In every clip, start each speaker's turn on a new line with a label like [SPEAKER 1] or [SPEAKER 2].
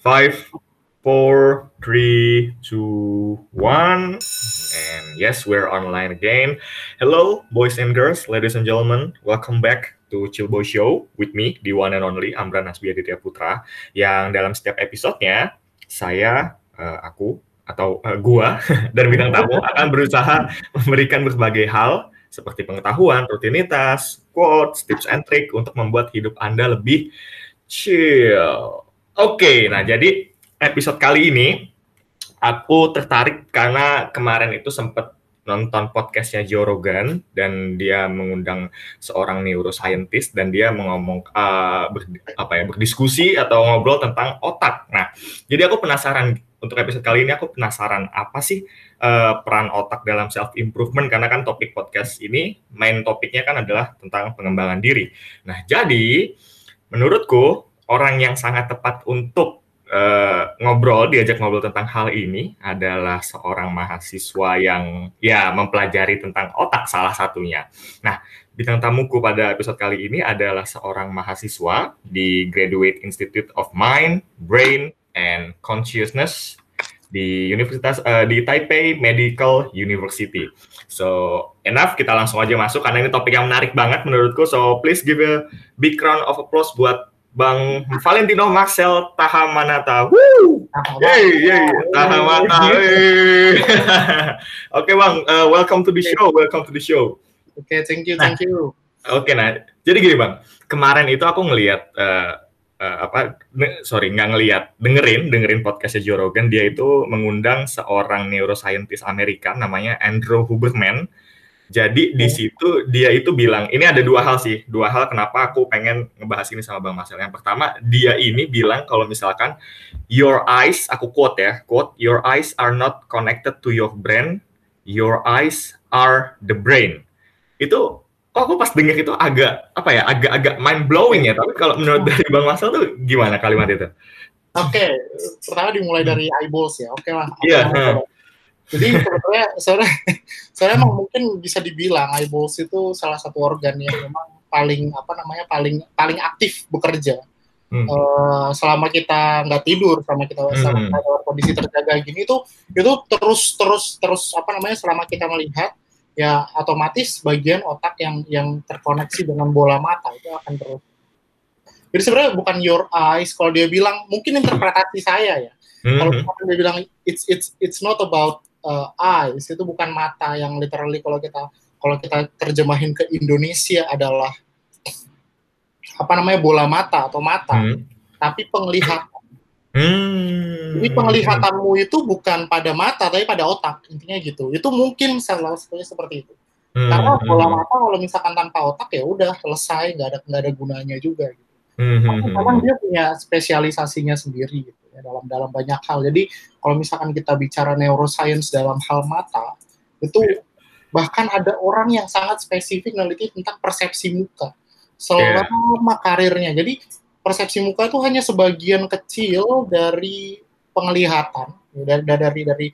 [SPEAKER 1] Five, four, three, two, one. And yes, we're online again. Hello, boys and girls, ladies and gentlemen. Welcome back to Chill Boy Show with me, the one and only Amran Nasbi Aditya Putra. Yang dalam setiap episodenya, saya, uh, aku, atau uh, gua, dan bintang tamu akan berusaha memberikan berbagai hal seperti pengetahuan, rutinitas, quotes, tips and trick untuk membuat hidup Anda lebih chill. Oke, nah jadi episode kali ini aku tertarik karena kemarin itu sempat nonton podcastnya Joe Rogan dan dia mengundang seorang neuroscientist dan dia mengomong uh, ber, apa ya berdiskusi atau ngobrol tentang otak. Nah, jadi aku penasaran untuk episode kali ini aku penasaran apa sih uh, peran otak dalam self improvement karena kan topik podcast ini main topiknya kan adalah tentang pengembangan diri. Nah, jadi menurutku orang yang sangat tepat untuk uh, ngobrol, diajak ngobrol tentang hal ini adalah seorang mahasiswa yang ya mempelajari tentang otak salah satunya. Nah, bintang tamuku pada episode kali ini adalah seorang mahasiswa di Graduate Institute of Mind, Brain, and Consciousness di Universitas uh, di Taipei Medical University. So enough, kita langsung aja masuk karena ini topik yang menarik banget menurutku. So please give a big round of applause buat Bang Valentino Marcel Tahamanata. Woo! Yay, yay, Tahamata. Oke, Bang, uh, welcome to the show. Welcome to the show.
[SPEAKER 2] Oke, okay, thank you, thank nah, you.
[SPEAKER 1] Oke, okay, nah, jadi gini, Bang. Kemarin itu aku ngelihat uh, uh, apa sorry nggak ngelihat dengerin dengerin podcastnya Joe Rogan dia itu mengundang seorang neuroscientist Amerika namanya Andrew Huberman jadi di situ dia itu bilang, ini ada dua hal sih, dua hal kenapa aku pengen ngebahas ini sama Bang Marcel. Yang pertama, dia ini bilang kalau misalkan your eyes, aku quote ya, quote, your eyes are not connected to your brain, your eyes are the brain. Itu kok aku pas denger itu agak apa ya, agak-agak mind blowing ya. Tapi kalau menurut dari Bang Marcel tuh gimana kalimat itu?
[SPEAKER 2] Oke, okay. pertama dimulai dari eyeballs ya. Oke okay lah.
[SPEAKER 1] Iya. Yeah.
[SPEAKER 2] Jadi sebetulnya sebenarnya saya emang mungkin bisa dibilang eyeballs itu salah satu organ yang memang paling apa namanya paling paling aktif bekerja. Hmm. Uh, selama kita nggak tidur, selama kita hmm. selama dalam kondisi terjaga gini itu itu terus terus terus apa namanya selama kita melihat ya otomatis bagian otak yang yang terkoneksi dengan bola mata itu akan terus. Jadi sebenarnya bukan your eyes kalau dia bilang mungkin interpretasi saya ya. Hmm. Kalau dia bilang it's it's it's not about uh, eyes itu bukan mata yang literally kalau kita kalau kita terjemahin ke Indonesia adalah apa namanya bola mata atau mata, hmm. tapi penglihatan. Hmm. Jadi penglihatanmu itu bukan pada mata tapi pada otak intinya gitu. Itu mungkin salah satunya seperti itu. Hmm. Karena bola mata kalau misalkan tanpa otak ya udah selesai nggak ada nggak ada gunanya juga. Gitu. Hmm. Karena dia punya spesialisasinya sendiri. Gitu ya dalam dalam banyak hal. Jadi kalau misalkan kita bicara neuroscience dalam hal mata itu bahkan ada orang yang sangat spesifik meneliti tentang persepsi muka selama yeah. karirnya. Jadi persepsi muka itu hanya sebagian kecil dari penglihatan dari dari dari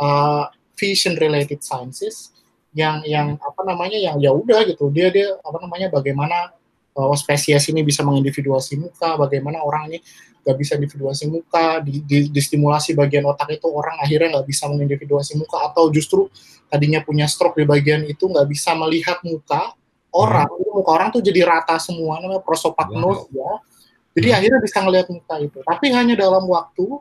[SPEAKER 2] uh, vision related sciences yang yang apa namanya yang ya udah gitu dia dia apa namanya bagaimana bahwa spesies ini bisa mengindividuasi muka, bagaimana orang ini nggak bisa individuasi muka, di, di, distimulasi bagian otak itu orang akhirnya nggak bisa mengindividuasi muka, atau justru tadinya punya stroke di bagian itu nggak bisa melihat muka orang, hmm. muka orang tuh jadi rata semua, namanya prosopagnosia, ya. jadi hmm. akhirnya bisa ngelihat muka itu, tapi hanya dalam waktu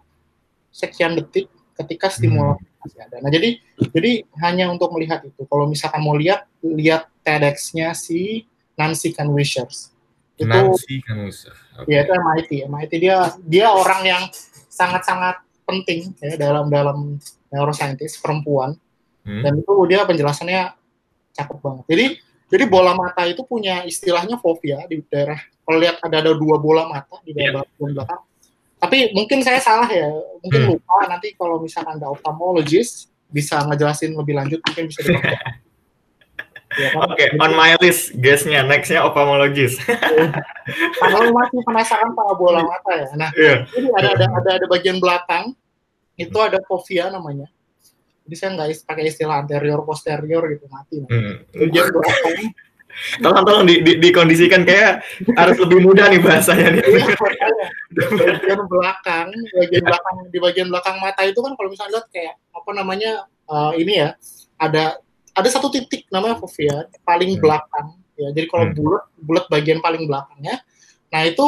[SPEAKER 2] sekian detik ketika stimulasi hmm. ada. Nah jadi jadi hanya untuk melihat itu. Kalau misalkan mau lihat lihat TEDx-nya si Nancy Kanwishers.
[SPEAKER 1] Itu, Nancy Kanwishers.
[SPEAKER 2] Okay. Ya itu MIT. MIT dia dia orang yang sangat-sangat penting ya dalam dalam neuroscientist perempuan. Hmm. Dan itu dia penjelasannya cakep banget. Jadi jadi bola mata itu punya istilahnya fobia di daerah. Kalau lihat ada ada dua bola mata di daerah yeah. belakang. Tapi mungkin saya salah ya, mungkin hmm. lupa nanti kalau misalkan ada ophthalmologist bisa ngejelasin lebih lanjut mungkin bisa
[SPEAKER 1] Ya, kan? Oke, okay, on my list guestnya nextnya ophthalmologist.
[SPEAKER 2] Kalau masih penasaran pak bola mata ya. Nah, yeah. jadi ada, ada ada ada bagian belakang itu ada fovea namanya. Jadi saya nggak pakai istilah anterior posterior gitu mati. Hmm. Bagian belakang
[SPEAKER 1] tolong tolong di, di, dikondisikan kayak harus lebih mudah nih bahasanya nih. Iya,
[SPEAKER 2] bagian belakang, bagian belakang di bagian belakang mata itu kan kalau misalnya lihat kayak apa namanya uh, ini ya ada ada satu titik namanya fovea paling hmm. belakang ya. Jadi kalau hmm. bulat bulat bagian paling belakangnya, nah itu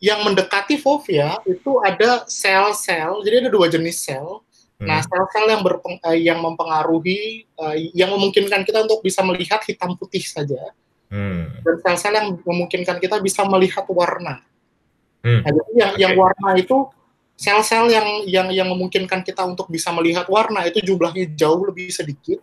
[SPEAKER 2] yang mendekati fovea itu ada sel-sel. Jadi ada dua jenis sel. Nah, hmm. sel-sel yang berpeng, uh, yang mempengaruhi uh, yang memungkinkan kita untuk bisa melihat hitam putih saja. Hmm. Dan sel-sel yang memungkinkan kita bisa melihat warna. Hmm. Nah, jadi yang okay. yang warna itu sel-sel yang yang yang memungkinkan kita untuk bisa melihat warna itu jumlahnya jauh lebih sedikit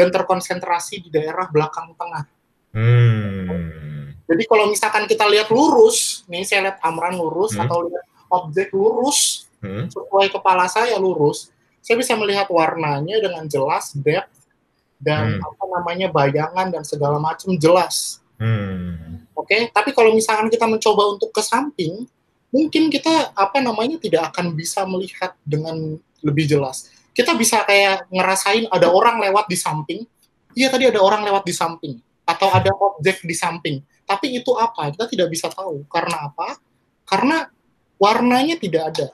[SPEAKER 2] dan terkonsentrasi di daerah belakang tengah. Hmm. Jadi kalau misalkan kita lihat lurus, nih saya lihat Amran lurus hmm. atau lihat objek lurus hmm. sesuai kepala saya lurus, saya bisa melihat warnanya dengan jelas, depth dan hmm. apa namanya bayangan dan segala macam jelas. Hmm. Oke, okay? tapi kalau misalkan kita mencoba untuk ke samping, mungkin kita apa namanya tidak akan bisa melihat dengan lebih jelas. Kita bisa kayak ngerasain ada orang lewat di samping, iya tadi ada orang lewat di samping, atau ada objek di samping. Tapi itu apa? Kita tidak bisa tahu. Karena apa? Karena warnanya tidak ada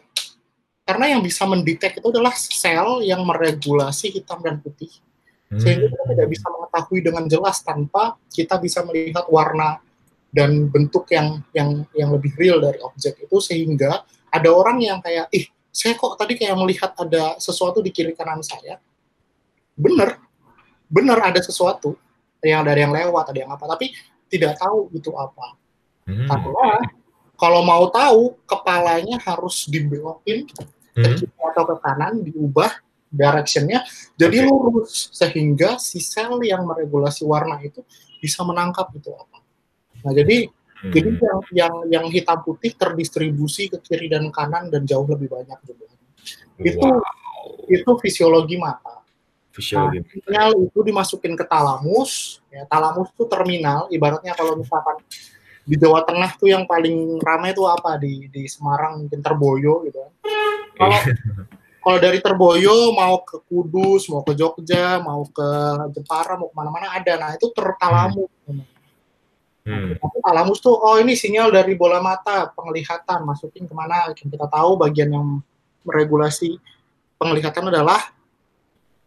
[SPEAKER 2] karena yang bisa mendetek itu adalah sel yang meregulasi hitam dan putih. Sehingga kita tidak bisa mengetahui dengan jelas tanpa kita bisa melihat warna dan bentuk yang yang yang lebih real dari objek itu sehingga ada orang yang kayak ih saya kok tadi kayak melihat ada sesuatu di kiri kanan saya bener bener ada sesuatu yang dari yang lewat ada yang apa tapi tidak tahu itu apa hmm. karena kalau mau tahu kepalanya harus dibelokin ke kiri hmm. atau ke kanan diubah directionnya jadi okay. lurus sehingga si sel yang meregulasi warna itu bisa menangkap itu apa. Nah jadi hmm. jadi yang yang yang hitam putih terdistribusi ke kiri dan kanan dan jauh lebih banyak juga. Itu wow. itu fisiologi mata. Fisiologi. Nah, sinyal itu dimasukin ke talamus. Ya, talamus itu terminal. Ibaratnya kalau misalkan di Jawa Tengah tuh yang paling ramai itu apa di di Semarang mungkin Terboyo gitu kan. Kalau kalau dari Terboyo mau ke Kudus, mau ke Jogja, mau ke Jepara, mau ke mana-mana ada. Nah itu tertalamus. Hmm. Hmm. Talamus tuh, oh ini sinyal dari bola mata, penglihatan, masukin ke mana? Kita tahu bagian yang meregulasi penglihatan adalah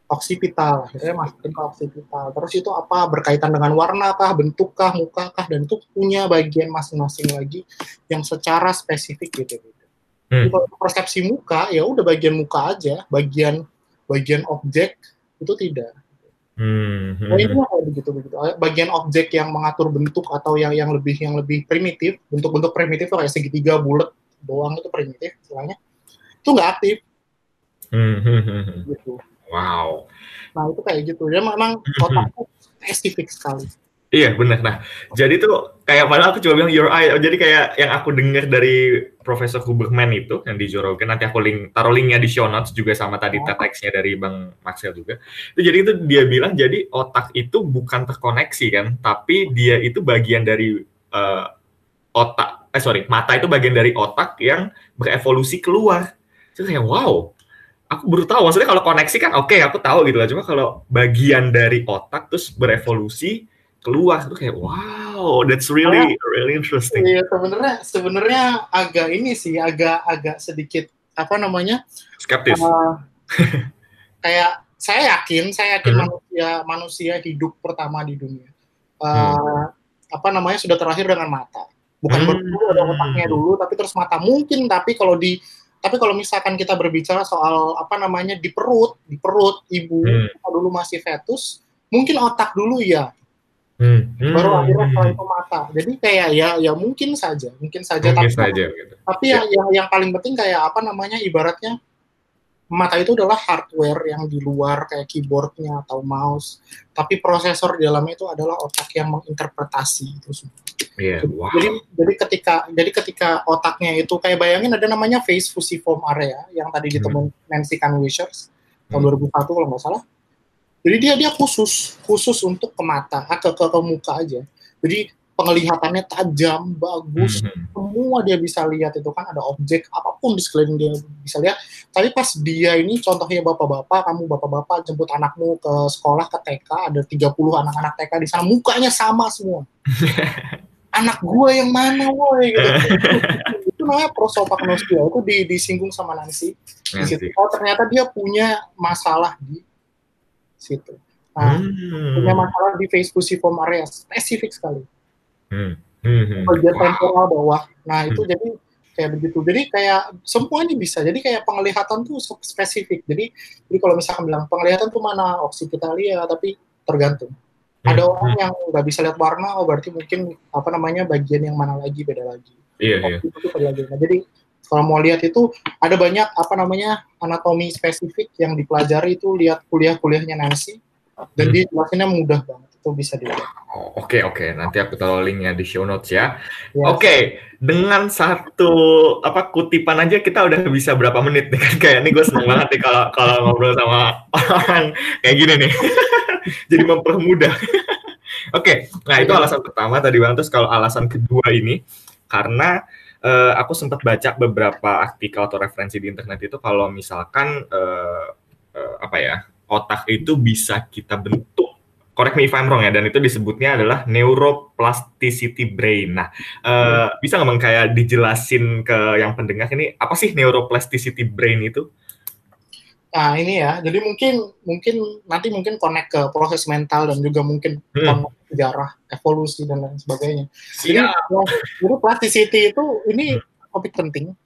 [SPEAKER 2] oksipital akhirnya masukin ke oksipital terus itu apa berkaitan dengan warna kah bentuk kah muka kah dan itu punya bagian masing-masing lagi yang secara spesifik gitu gitu hmm. kalau persepsi muka ya udah bagian muka aja bagian bagian objek itu tidak Hmm, nah, kayak begitu begitu. Bagian objek yang mengatur bentuk atau yang yang lebih yang lebih primitif, bentuk-bentuk primitif kayak segitiga bulat doang itu primitif, istilahnya itu nggak aktif. Hmm, hmm, gitu.
[SPEAKER 1] Wow.
[SPEAKER 2] Nah itu kayak gitu. Ya memang otakku spesifik sekali.
[SPEAKER 1] Iya benar. Nah jadi tuh kayak padahal aku coba bilang your eye. Jadi kayak yang aku dengar dari Profesor Huberman itu yang di Jorogen. Nanti aku link taruh linknya di show notes juga sama tadi oh. teksnya dari Bang Maxwell juga. Itu jadi itu dia bilang jadi otak itu bukan terkoneksi kan, tapi dia itu bagian dari uh, otak. Eh sorry, mata itu bagian dari otak yang berevolusi keluar. Itu kayak wow aku baru tahu maksudnya kalau koneksi kan oke okay, aku tahu gitu lah cuma kalau bagian dari otak terus berevolusi keluar itu kayak wow that's really really interesting
[SPEAKER 2] iya sebenarnya sebenarnya agak ini sih agak agak sedikit apa namanya
[SPEAKER 1] skeptis uh,
[SPEAKER 2] kayak saya yakin saya yakin hmm. manusia manusia hidup pertama di dunia uh, hmm. apa namanya sudah terakhir dengan mata bukan hmm. berdua ada otaknya dulu tapi terus mata mungkin tapi kalau di tapi kalau misalkan kita berbicara soal apa namanya di perut, di perut ibu hmm. dulu masih fetus, mungkin otak dulu ya. Hmm. Hmm. Baru akhirnya setelah itu mata. Jadi kayak ya ya mungkin saja, mungkin saja
[SPEAKER 1] mungkin tapi saja, gitu.
[SPEAKER 2] tapi ya. yang, yang yang paling penting kayak apa namanya ibaratnya mata itu adalah hardware yang di luar kayak keyboardnya atau mouse, tapi prosesor di dalamnya itu adalah otak yang menginterpretasi itu semua.
[SPEAKER 1] Yeah, wow.
[SPEAKER 2] Jadi jadi ketika jadi ketika otaknya itu kayak bayangin ada namanya face fusiform area yang tadi hmm. ditemukan Nancy Can Wishers tahun hmm. 2001 kalau nggak salah. Jadi dia dia khusus khusus untuk ke mata, ke ke, ke muka aja. Jadi penglihatannya tajam, bagus, hmm. semua dia bisa lihat itu kan ada objek apa pun di sekeliling dia bisa lihat. Tapi pas dia ini contohnya bapak-bapak, kamu bapak-bapak jemput anakmu ke sekolah ke TK, ada 30 anak-anak TK di sana, mukanya sama semua. Anak gue yang mana woi gitu. itu namanya prosopagnosia itu di, disinggung sama Nancy. Di situ. Oh ternyata dia punya masalah di situ. Nah, hmm. punya masalah di face fusiform area spesifik sekali Hmm. Hmm. Bagian wow. temporal bawah. Nah itu hmm. jadi kayak begitu. Jadi kayak semuanya bisa. Jadi kayak penglihatan tuh spesifik. Jadi jadi kalau misalkan bilang penglihatan tuh mana opsi kita lihat, tapi tergantung. Hmm. Ada orang yang nggak bisa lihat warna, oh berarti mungkin apa namanya bagian yang mana lagi beda lagi.
[SPEAKER 1] Iya, iya.
[SPEAKER 2] Itu lagi. Nah, jadi kalau mau lihat itu ada banyak apa namanya anatomi spesifik yang dipelajari itu lihat kuliah-kuliahnya Nancy dan hmm. dijelasinnya mudah banget itu bisa dilihat.
[SPEAKER 1] Oh, oke okay, oke, okay. nanti aku taruh linknya di show notes ya. Yes. Oke, okay. dengan satu apa kutipan aja kita udah bisa berapa menit nih kan kayak ini gue seneng banget nih kalau kalau ngobrol sama orang kayak gini nih. Jadi mempermudah. oke, okay. nah itu alasan pertama tadi bang. Terus kalau alasan kedua ini karena uh, aku sempat baca beberapa artikel atau referensi di internet itu kalau misalkan uh, uh, apa ya otak itu bisa kita bentuk correct me if I'm wrong ya, dan itu disebutnya adalah neuroplasticity brain. Nah, uh, bisa nggak kayak dijelasin ke yang pendengar ini apa sih neuroplasticity brain itu?
[SPEAKER 2] Nah ini ya, jadi mungkin mungkin nanti mungkin connect ke proses mental dan juga mungkin hmm. sejarah, evolusi dan lain sebagainya. Jadi, jadi plasticity itu ini hmm. topik penting.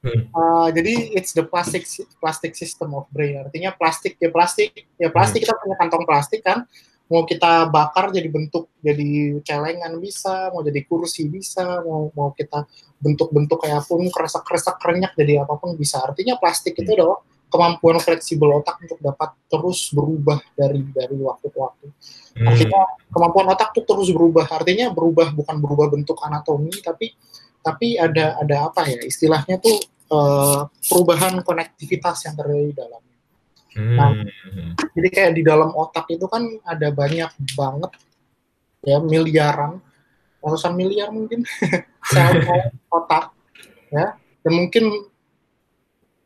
[SPEAKER 2] Hmm. Uh, jadi it's the plastic plastic system of brain. Artinya plastik ya plastik ya plastik hmm. kita punya kantong plastik kan mau kita bakar jadi bentuk jadi celengan bisa, mau jadi kursi bisa, mau mau kita bentuk-bentuk kayak pun keresak-keresak kerenyak jadi apa pun bisa. Artinya plastik itu hmm. adalah kemampuan fleksibel otak untuk dapat terus berubah dari dari waktu ke waktu. Hmm. Artinya kemampuan otak tuh terus berubah. Artinya berubah bukan berubah bentuk anatomi tapi tapi ada ada apa ya istilahnya tuh uh, perubahan konektivitas yang terjadi di dalam Nah, hmm. jadi kayak di dalam otak itu kan ada banyak banget ya miliaran, ratusan miliar mungkin sel otak ya, dan mungkin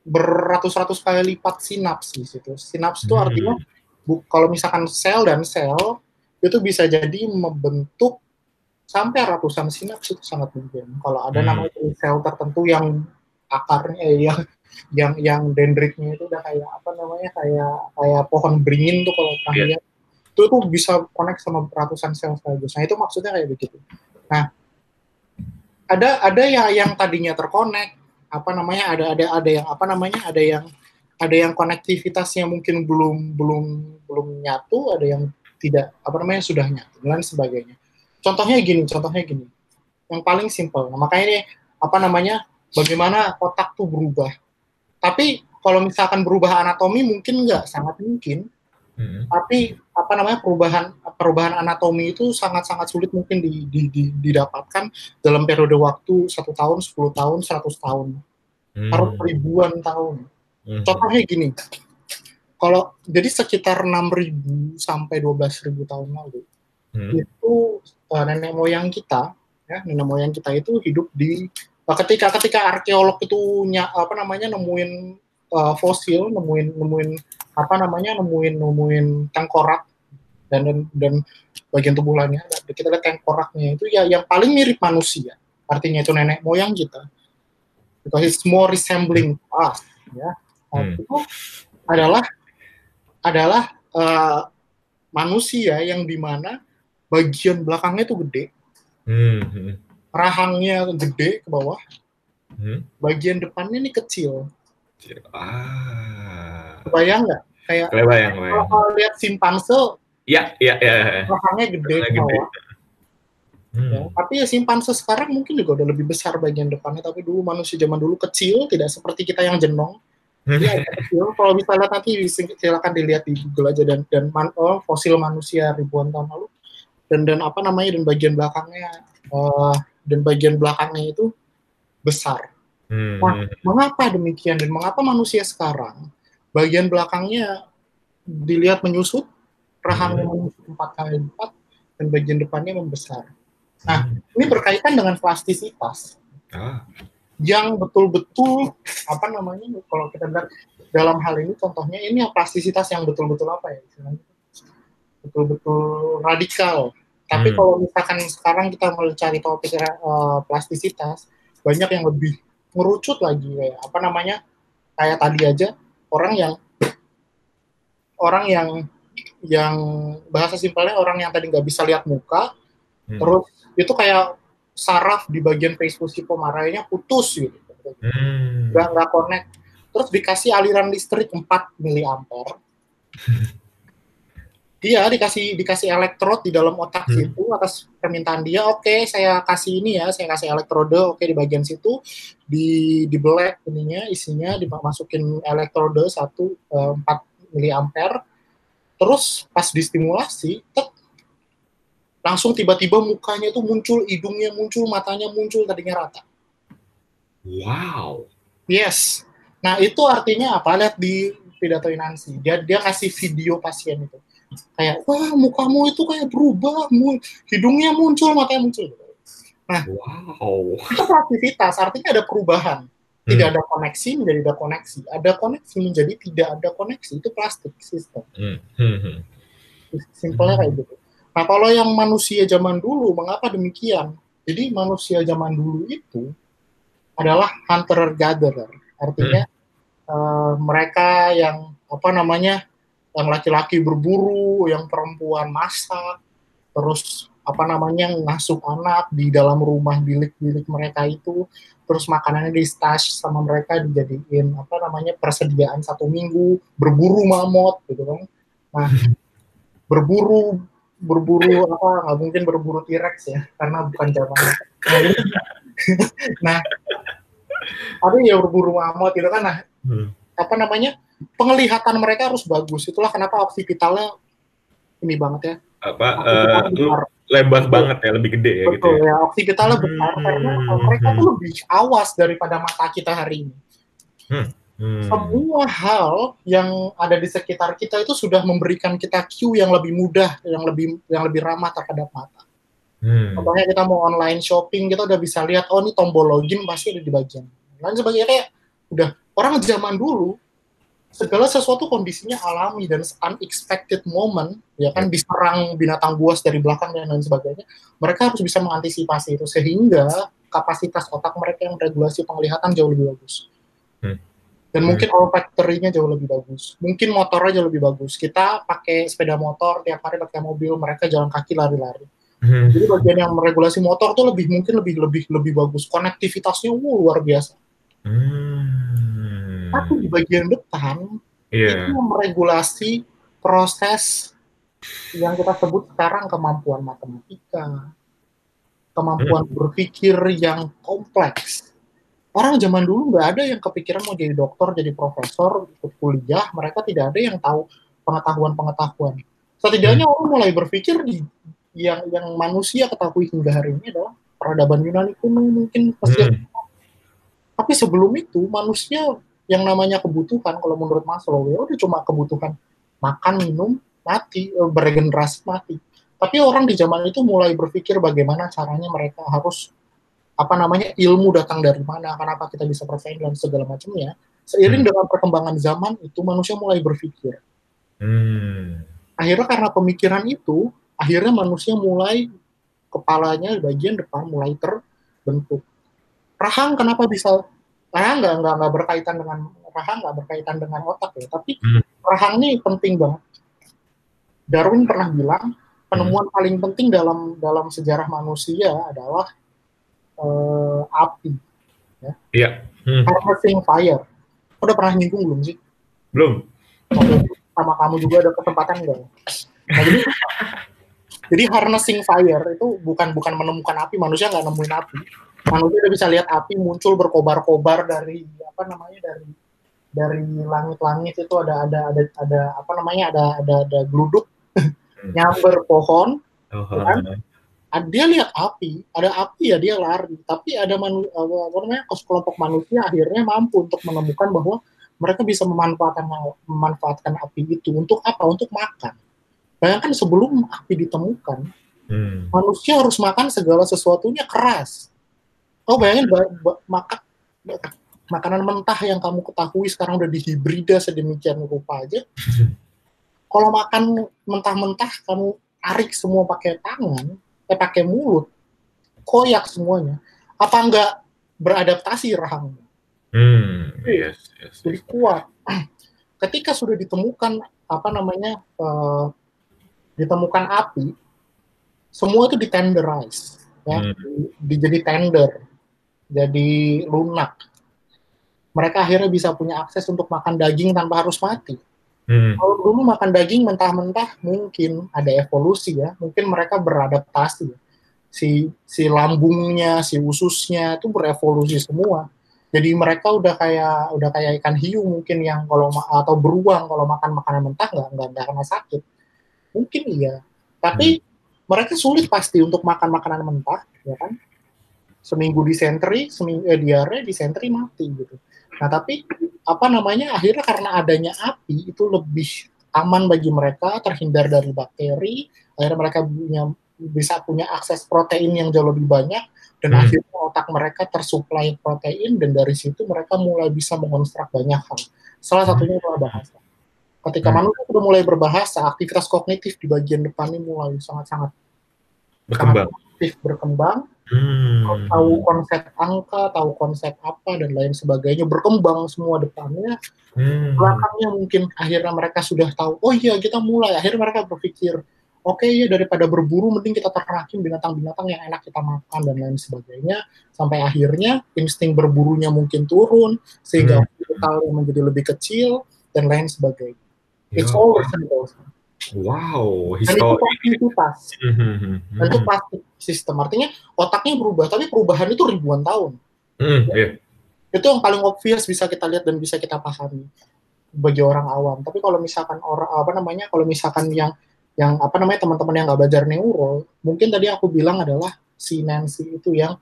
[SPEAKER 2] beratus-ratus kali lipat sinapsis itu. Sinaps itu hmm. artinya bu, kalau misalkan sel dan sel itu bisa jadi membentuk sampai ratusan sinaps itu sangat mungkin. Kalau ada hmm. namanya sel tertentu yang akarnya eh, yang yang yang dendritnya itu udah kayak apa namanya kayak kayak pohon beringin tuh kalau pernah yeah. lihat itu tuh bisa connect sama ratusan sel sekaligus. Nah itu maksudnya kayak begitu. Nah ada ada ya yang tadinya terkonek apa namanya ada ada ada yang apa namanya ada yang ada yang konektivitasnya mungkin belum belum belum nyatu ada yang tidak apa namanya sudah nyatu dan sebagainya. Contohnya gini contohnya gini. Yang paling simpel. Nah, makanya ini apa namanya bagaimana otak tuh berubah. Tapi kalau misalkan berubah anatomi mungkin nggak, sangat mungkin. Hmm. Tapi apa namanya perubahan perubahan anatomi itu sangat-sangat sulit mungkin di, di, di, didapatkan dalam periode waktu satu tahun, 10 tahun, 100 tahun, hmm. harus ribuan tahun. Hmm. Contohnya gini, kalau jadi sekitar 6.000 sampai 12.000 tahun lalu hmm. itu uh, nenek moyang kita, ya nenek moyang kita itu hidup di ketika ketika arkeolog itu ny- apa namanya nemuin uh, fosil, nemuin nemuin apa namanya nemuin nemuin tengkorak dan dan, dan bagian tubuh lainnya kita lihat tengkoraknya itu ya yang paling mirip manusia artinya itu nenek moyang kita because it's more resembling us ya nah, hmm. itu adalah adalah uh, manusia yang di mana bagian belakangnya itu gede hmm. hmm rahangnya gede ke bawah, hmm? bagian depannya ini kecil. Ah. Kebayang nggak? Kayak
[SPEAKER 1] kebayang,
[SPEAKER 2] kalau lihat simpanse,
[SPEAKER 1] ya, ya, ya.
[SPEAKER 2] Rahangnya gede bawah. Hmm. Ya, tapi ya simpanse sekarang mungkin juga udah lebih besar bagian depannya, tapi dulu manusia zaman dulu kecil, tidak seperti kita yang jenong. Iya, kecil. Kalau bisa lihat nanti silakan dilihat di Google aja dan dan man, oh, fosil manusia ribuan tahun lalu dan dan apa namanya dan bagian belakangnya uh, dan bagian belakangnya itu besar. Hmm. Nah, mengapa demikian dan mengapa manusia sekarang bagian belakangnya dilihat menyusut, rahangnya hmm. menyusut empat kali lipat dan bagian depannya membesar? Nah, ini berkaitan dengan plastisitas. Ah. Yang betul-betul apa namanya kalau kita lihat dalam hal ini contohnya ini yang plastisitas yang betul-betul apa ya betul-betul radikal. Tapi hmm. kalau misalkan sekarang kita mau cari topik uh, plastisitas, banyak yang lebih merucut lagi kayak apa namanya kayak tadi aja orang yang orang yang yang bahasa simpelnya orang yang tadi nggak bisa lihat muka hmm. terus itu kayak saraf di bagian Facebook si pemarainya putus gitu hmm. nggak nggak connect terus dikasih aliran listrik 4 miliampere dia dikasih dikasih elektrod di dalam otak hmm. situ atas permintaan dia. Oke okay, saya kasih ini ya saya kasih elektrode. Oke okay, di bagian situ di di black ininya isinya dimasukin elektrode satu eh, empat miliampere terus pas distimulasi tek, langsung tiba-tiba mukanya itu muncul hidungnya muncul matanya muncul tadinya rata.
[SPEAKER 1] Wow.
[SPEAKER 2] Yes. Nah itu artinya apa? Lihat di pidato Nancy dia dia kasih video pasien itu kayak wah mukamu itu kayak berubah hidungnya muncul matanya muncul nah wow itu aktivitas artinya ada perubahan tidak hmm. ada koneksi menjadi ada koneksi ada koneksi menjadi tidak ada koneksi itu plastik sistem hmm. Hmm. hmm. simpelnya kayak gitu nah kalau yang manusia zaman dulu mengapa demikian jadi manusia zaman dulu itu adalah hunter gatherer artinya hmm. uh, mereka yang apa namanya yang laki-laki berburu, yang perempuan masak, terus apa namanya ngasuh anak di dalam rumah bilik-bilik mereka itu, terus makanannya di stash sama mereka dijadiin apa namanya persediaan satu minggu, berburu mamot gitu kan. Nah, berburu berburu apa nggak mungkin berburu T-Rex ya karena bukan zaman nah tapi ya berburu mamot gitu kan nah hmm. apa namanya penglihatan mereka harus bagus. Itulah kenapa opsi vitalnya ini banget ya.
[SPEAKER 1] Apa uh, lebar Betul. banget ya, lebih gede ya
[SPEAKER 2] gitu Betul, gitu ya. ya hmm. besar karena mereka tuh lebih awas daripada mata kita hari ini. Hmm. Hmm. Semua hal yang ada di sekitar kita itu sudah memberikan kita cue yang lebih mudah, yang lebih yang lebih ramah terhadap mata. Hmm. Contohnya kita mau online shopping, kita udah bisa lihat, oh ini tombol login pasti ada di bagian. Lain sebagainya kayak udah orang zaman dulu segala sesuatu kondisinya alami dan unexpected moment ya kan diserang binatang buas dari belakang dan lain sebagainya mereka harus bisa mengantisipasi itu sehingga kapasitas otak mereka yang regulasi penglihatan jauh lebih bagus. Hmm. dan hmm. mungkin olfactory-nya jauh lebih bagus. Mungkin motornya jauh lebih bagus. Kita pakai sepeda motor tiap hari pakai mobil mereka jalan kaki lari-lari. Hmm. jadi bagian yang meregulasi motor tuh lebih mungkin lebih lebih lebih bagus. Konektivitasnya wow, luar biasa. Hmm tapi di bagian depan yeah. itu meregulasi proses yang kita sebut sekarang kemampuan matematika, kemampuan hmm. berpikir yang kompleks. Orang zaman dulu nggak ada yang kepikiran mau jadi dokter, jadi profesor, ikut kuliah. Mereka tidak ada yang tahu pengetahuan-pengetahuan. Setidaknya hmm. orang mulai berpikir di yang yang manusia ketahui hingga hari ini adalah peradaban Yunani kuno mungkin pasti. Hmm. Tapi sebelum itu manusia yang namanya kebutuhan kalau menurut Maslow ya udah cuma kebutuhan makan minum mati eh, beregenerasi mati tapi orang di zaman itu mulai berpikir bagaimana caranya mereka harus apa namanya ilmu datang dari mana kenapa kita bisa bersaing dan segala macamnya seiring hmm. dengan perkembangan zaman itu manusia mulai berpikir hmm. akhirnya karena pemikiran itu akhirnya manusia mulai kepalanya bagian depan mulai terbentuk rahang kenapa bisa rahang nggak nggak nggak berkaitan dengan rahang nggak berkaitan dengan otak ya. Tapi hmm. rahang ini penting banget. Darwin pernah bilang penemuan hmm. paling penting dalam dalam sejarah manusia adalah uh, api ya.
[SPEAKER 1] Yeah. hmm.
[SPEAKER 2] harnessing fire. Udah pernah nyinggung belum sih?
[SPEAKER 1] Belum.
[SPEAKER 2] Sama kamu juga ada kesempatan enggak nah, jadi jadi harnessing fire itu bukan bukan menemukan api. Manusia nggak nemuin api manusia udah bisa lihat api muncul berkobar-kobar dari apa namanya dari dari langit-langit itu ada ada ada ada apa namanya ada ada ada geluduk hmm. nyamber pohon oh, kan? dia lihat api ada api ya dia lari tapi ada manu, apa namanya kelompok manusia akhirnya mampu untuk menemukan bahwa mereka bisa memanfaatkan memanfaatkan api itu untuk apa untuk makan bayangkan sebelum api ditemukan Hmm. Manusia harus makan segala sesuatunya keras. Oh bayangin makan makanan mentah yang kamu ketahui sekarang udah dihibrida sedemikian rupa aja. Kalau makan mentah-mentah kamu tarik semua pakai tangan, eh pakai mulut, koyak semuanya. Apa enggak beradaptasi rahangnya?
[SPEAKER 1] Hmm, yes, yes,
[SPEAKER 2] Jadi kuat. Ketika sudah ditemukan apa namanya uh, ditemukan api, semua itu ditenderize, ya, hmm. di, jadi tender, jadi lunak. Mereka akhirnya bisa punya akses untuk makan daging tanpa harus mati. Hmm. Kalau dulu makan daging mentah-mentah mungkin ada evolusi ya, mungkin mereka beradaptasi. Si si lambungnya, si ususnya itu berevolusi semua. Jadi mereka udah kayak udah kayak ikan hiu mungkin yang kalau atau beruang kalau makan makanan mentah nggak nggak nggak kena sakit. Mungkin iya. Tapi hmm. mereka sulit pasti untuk makan makanan mentah, ya kan? Seminggu disentri, seminggu eh, diare, disentri mati gitu. Nah tapi apa namanya akhirnya karena adanya api itu lebih aman bagi mereka terhindar dari bakteri akhirnya mereka punya bisa punya akses protein yang jauh lebih banyak dan hmm. akhirnya otak mereka tersuplai protein dan dari situ mereka mulai bisa mengonstruk banyak hal salah hmm. satunya adalah bahasa ketika hmm. manusia sudah mulai berbahasa aktivitas kognitif di bagian depan ini mulai sangat-sangat
[SPEAKER 1] berkembang
[SPEAKER 2] aktif berkembang hmm. tahu konsep angka, tahu konsep apa dan lain sebagainya berkembang semua depannya. Hmm. Belakangnya mungkin akhirnya mereka sudah tahu, oh iya kita mulai. Akhirnya mereka berpikir, oke okay, ya daripada berburu mending kita ternakin binatang-binatang yang enak kita makan dan lain sebagainya. Sampai akhirnya insting berburunya mungkin turun sehingga hmm. menjadi lebih kecil dan lain sebagainya. It's all simple.
[SPEAKER 1] Wow,
[SPEAKER 2] histori. Dan itu aktivitas. Dan itu plastik sistem. Artinya otaknya berubah, tapi perubahan itu ribuan tahun.
[SPEAKER 1] Mm, yeah.
[SPEAKER 2] Itu yang paling obvious bisa kita lihat dan bisa kita pahami bagi orang awam. Tapi kalau misalkan orang apa namanya, kalau misalkan yang yang apa namanya teman-teman yang nggak belajar neuro, mungkin tadi aku bilang adalah si Nancy itu yang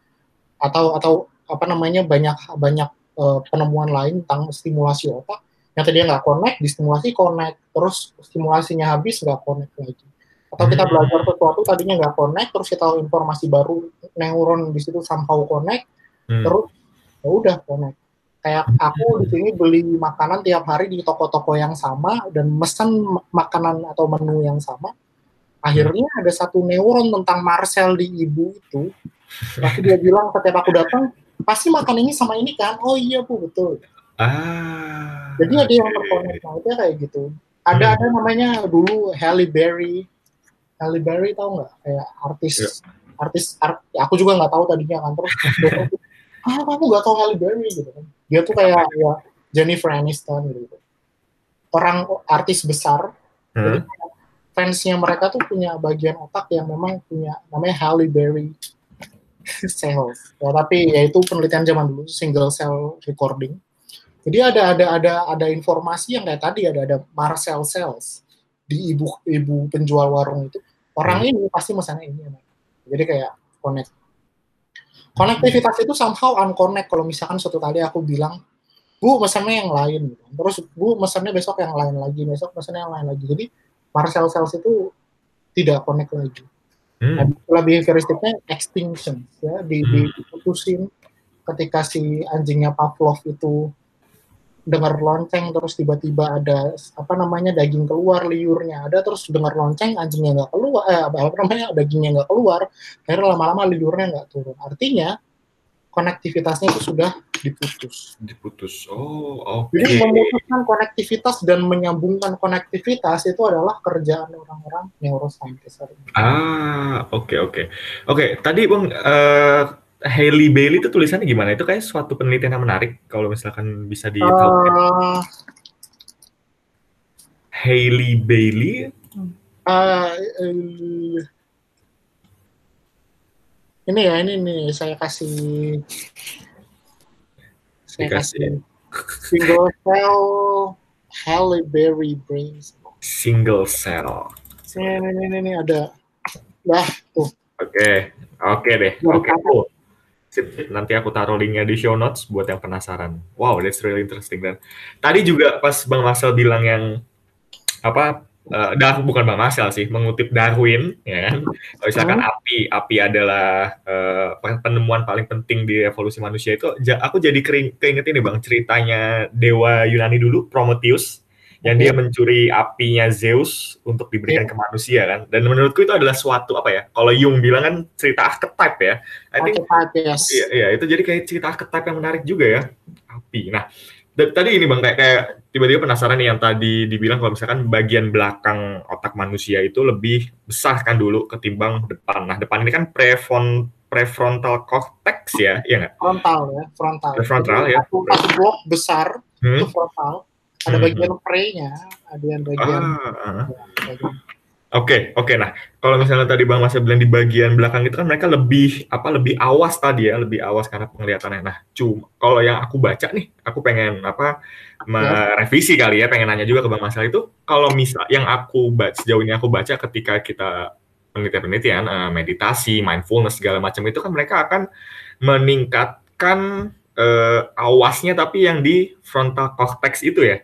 [SPEAKER 2] atau atau apa namanya banyak banyak uh, penemuan lain tentang stimulasi otak yang tadinya nggak connect, distimulasi connect, terus stimulasinya habis nggak connect lagi. Atau kita belajar sesuatu tadinya nggak connect, terus kita tahu informasi baru, neuron di situ somehow connect, hmm. terus ya udah connect. Kayak aku di sini beli makanan tiap hari di toko-toko yang sama dan mesen makanan atau menu yang sama. Akhirnya ada satu neuron tentang Marcel di ibu itu. Pasti dia bilang setiap aku datang, pasti makan ini sama ini kan? Oh iya bu betul.
[SPEAKER 1] Ah.
[SPEAKER 2] Jadi ada yang terkonek nah, itu kayak gitu. Ada hmm. ada namanya dulu Halle Berry. Halle Berry tahu nggak? Kayak artis yeah. artis art, ya aku juga nggak tahu tadinya kan terus ah kamu nggak tahu Halle Berry gitu kan. Dia tuh kayak ya Jennifer Aniston gitu. Orang artis besar. Hmm. Jadi fansnya mereka tuh punya bagian otak yang memang punya namanya Halle Berry cells. Ya, tapi ya itu penelitian zaman dulu single cell recording jadi ada ada ada ada informasi yang kayak tadi ada ada Marcel Sales di ibu ibu penjual warung itu orang hmm. ini pasti mesannya ini. Jadi kayak connect. Konektivitas itu somehow unconnect kalau misalkan suatu kali aku bilang Bu mesannya yang lain gitu. Terus Bu mesannya besok yang lain lagi, besok mesannya yang lain lagi. Jadi Marcel Sales itu tidak connect lagi. Hmm. Nah, behavioristiknya extinction ya di, hmm. diputusin ketika si anjingnya Pavlov itu dengar lonceng terus tiba-tiba ada apa namanya daging keluar liurnya. Ada terus dengar lonceng anjingnya nggak keluar eh, apa namanya dagingnya nggak keluar akhirnya lama-lama liurnya nggak turun. Artinya konektivitasnya itu sudah diputus.
[SPEAKER 1] Diputus. Oh oke. Okay.
[SPEAKER 2] jadi memutuskan konektivitas dan menyambungkan konektivitas itu adalah kerjaan orang-orang neuroscientist
[SPEAKER 1] ah oke okay, oke. Okay. oke okay, tadi bang uh, Hailey Bailey itu tulisannya gimana? Itu kayak suatu penelitian yang menarik kalau misalkan bisa ditahu. Uh, Hailey Bailey.
[SPEAKER 2] Uh, uh, ini ya, ini nih saya kasih saya Dikasih. kasih single cell Hailey Berry brains.
[SPEAKER 1] Single cell.
[SPEAKER 2] Ini, ini, ini, ini ada. Nah, tuh.
[SPEAKER 1] Oke, okay. oke okay deh. Oke. Okay. Sip, nanti aku taruh linknya di show notes buat yang penasaran. Wow, that's really interesting. Dan tadi juga pas Bang Marcel bilang yang apa uh, Dar bukan Bang Marcel sih, mengutip Darwin, ya kan. Kalau misalkan hmm. api, api adalah uh, penemuan paling penting di evolusi manusia itu, aku jadi keinget ini Bang, ceritanya dewa Yunani dulu, Prometheus, yang dia mencuri apinya Zeus untuk diberikan yeah. ke manusia kan. Dan menurutku itu adalah suatu apa ya? Kalau Jung bilang kan cerita archetype ya. I think yes. iya, iya, itu jadi kayak cerita archetype yang menarik juga ya. Api. Nah, tadi ini Bang kayak, kayak tiba-tiba penasaran nih yang tadi dibilang kalau misalkan bagian belakang otak manusia itu lebih besar kan dulu ketimbang depan. Nah, depan ini kan prefron prefrontal cortex ya, iya nggak?
[SPEAKER 2] Frontal ya, frontal.
[SPEAKER 1] Prefrontal ya.
[SPEAKER 2] Satu, satu blok besar hmm? itu frontal ada bagian hmm. pre-nya, ada yang bagian, ah,
[SPEAKER 1] bagian Oke, okay, oke. Okay. Nah, kalau misalnya tadi Bang Mas bilang di bagian belakang itu kan mereka lebih apa lebih awas tadi ya, lebih awas karena penglihatannya. Nah, cuma kalau yang aku baca nih, aku pengen apa merevisi kali ya, pengen nanya juga ke Bang Masal itu kalau misal yang aku baca sejauh ini aku baca ketika kita penelitian-penelitian uh, meditasi, mindfulness segala macam itu kan mereka akan meningkatkan uh, awasnya tapi yang di frontal cortex itu ya.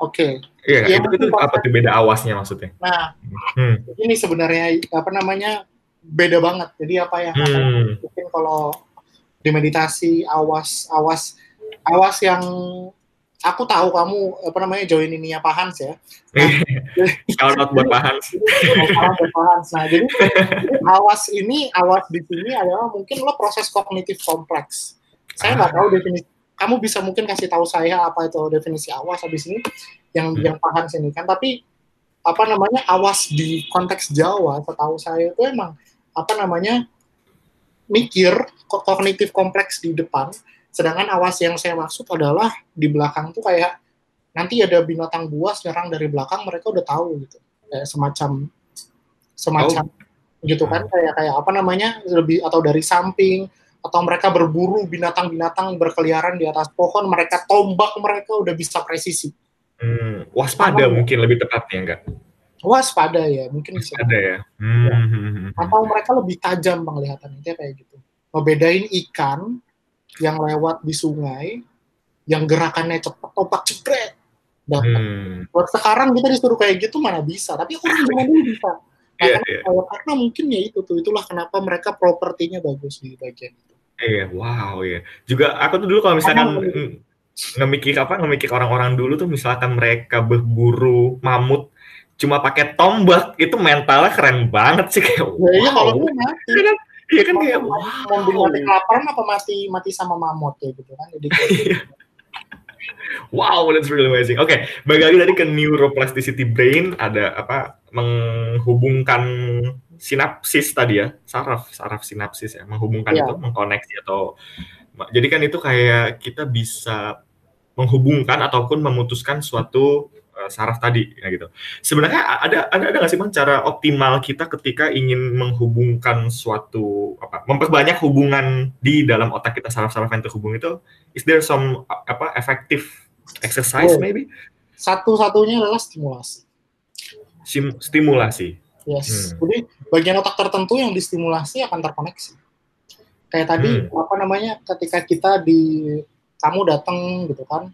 [SPEAKER 2] Oke.
[SPEAKER 1] Okay. Iya, ya, itu, itu apa tuh beda awasnya maksudnya?
[SPEAKER 2] Nah, hmm. ini sebenarnya apa namanya beda banget. Jadi apa ya? Hmm. Mungkin kalau di meditasi awas awas awas yang aku tahu kamu apa namanya join ini ya Pak Hans ya.
[SPEAKER 1] Nah, out buat Pak Hans.
[SPEAKER 2] buat Pak Hans. Nah, jadi awas ini awas di sini adalah mungkin lo proses kognitif kompleks. Saya nggak ah. tahu definisi kamu bisa mungkin kasih tahu saya apa itu definisi awas habis ini yang hmm. yang paham sini kan tapi apa namanya awas di konteks Jawa setahu saya itu emang apa namanya mikir kognitif kompleks di depan sedangkan awas yang saya maksud adalah di belakang tuh kayak nanti ada binatang buas nyerang dari belakang mereka udah tahu gitu kayak semacam semacam oh. gitu kan hmm. kayak kayak apa namanya lebih atau dari samping atau mereka berburu binatang-binatang berkeliaran di atas pohon, mereka tombak mereka udah bisa presisi.
[SPEAKER 1] Hmm, waspada Atau, mungkin lebih tepatnya enggak?
[SPEAKER 2] Waspada ya, mungkin
[SPEAKER 1] waspada bisa. ya. Hmm. ya.
[SPEAKER 2] Atau mereka lebih tajam penglihatannya kayak gitu. Ngebedain ikan yang lewat di sungai, yang gerakannya cepat, topak cepet. Hmm. Buat sekarang kita disuruh kayak gitu mana bisa, tapi aku zaman dulu bisa. Nah, yeah, karena, yeah. karena mungkin ya itu tuh, itulah kenapa mereka propertinya bagus di bagian itu.
[SPEAKER 1] Iya, wow ya. Juga aku tuh dulu kalau misalkan ngemikir apa ngemikir orang-orang dulu tuh misalkan mereka berburu mamut cuma pakai tombak itu mentalnya keren banget sih kayak
[SPEAKER 2] ya, iya kalau itu mati
[SPEAKER 1] iya. Kan? Iya kan kayak wow.
[SPEAKER 2] mau mati kelaparan apa mati mati sama mamut ya gitu kan? Jadi
[SPEAKER 1] iya. Wow that's really amazing oke okay, balik lagi tadi ke neuroplasticity brain ada apa menghubungkan sinapsis tadi ya, saraf, saraf sinapsis ya, menghubungkan yeah. itu, mengkoneksi atau jadi kan itu kayak kita bisa menghubungkan ataupun memutuskan suatu uh, saraf tadi ya gitu. Sebenarnya ada ada ada nggak sih bang cara optimal kita ketika ingin menghubungkan suatu apa memperbanyak hubungan di dalam otak kita saraf-saraf yang terhubung itu is there some apa efektif exercise oh. maybe?
[SPEAKER 2] Satu-satunya adalah stimulasi.
[SPEAKER 1] Sim, stimulasi.
[SPEAKER 2] Yes. Hmm. Jadi bagian otak tertentu yang distimulasi akan terkoneksi. Kayak tadi hmm. apa namanya ketika kita di kamu datang gitu kan,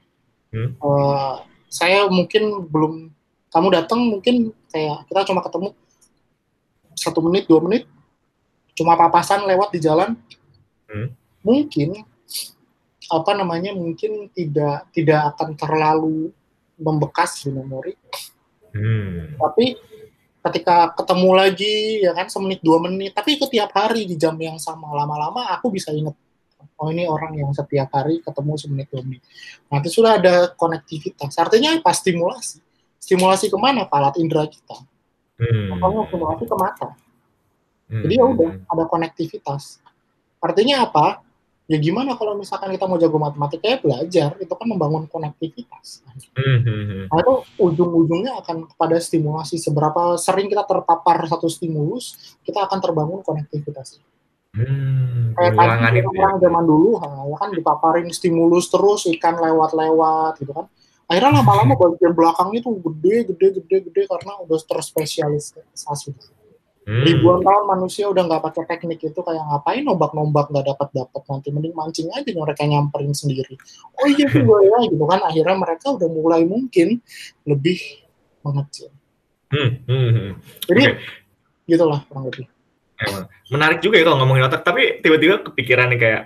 [SPEAKER 2] hmm. uh, saya mungkin belum kamu datang mungkin kayak kita cuma ketemu satu menit dua menit, cuma papasan lewat di jalan, hmm. mungkin apa namanya mungkin tidak tidak akan terlalu membekas di memori, hmm. tapi ketika ketemu lagi ya kan semenit dua menit tapi itu tiap hari di jam yang sama lama-lama aku bisa inget oh ini orang yang setiap hari ketemu semenit dua menit. Nanti sudah ada konektivitas. Artinya apa? Stimulasi. Stimulasi ke mana? Palat indera kita. Hmm. atau stimulasi ke mata. Hmm. jadi ya udah ada konektivitas. Artinya apa? Ya gimana kalau misalkan kita mau jago matematika? Ya belajar. Itu kan membangun konektivitas. Mm-hmm. nah itu ujung-ujungnya akan kepada stimulasi. Seberapa sering kita terpapar satu stimulus kita akan terbangun konektivitas
[SPEAKER 1] Hmm, kayak tadi
[SPEAKER 2] ya. orang zaman dulu ya kan dipaparin stimulus terus ikan lewat-lewat gitu kan akhirnya lama-lama bagian belakangnya tuh gede gede gede gede karena udah terspesialisasi Hmm. Ribuan tahun manusia udah nggak pakai teknik itu kayak ngapain nombak-nombak nggak dapat dapat nanti mending mancing aja mereka nyamperin sendiri. Oh iya juga ya gitu kan akhirnya mereka udah mulai mungkin lebih mengecil.
[SPEAKER 1] Hmm, hmm, hmm.
[SPEAKER 2] Jadi okay. gitulah kurang lebih.
[SPEAKER 1] Emang. Menarik juga ya kalau ngomongin otak, tapi tiba-tiba kepikiran nih kayak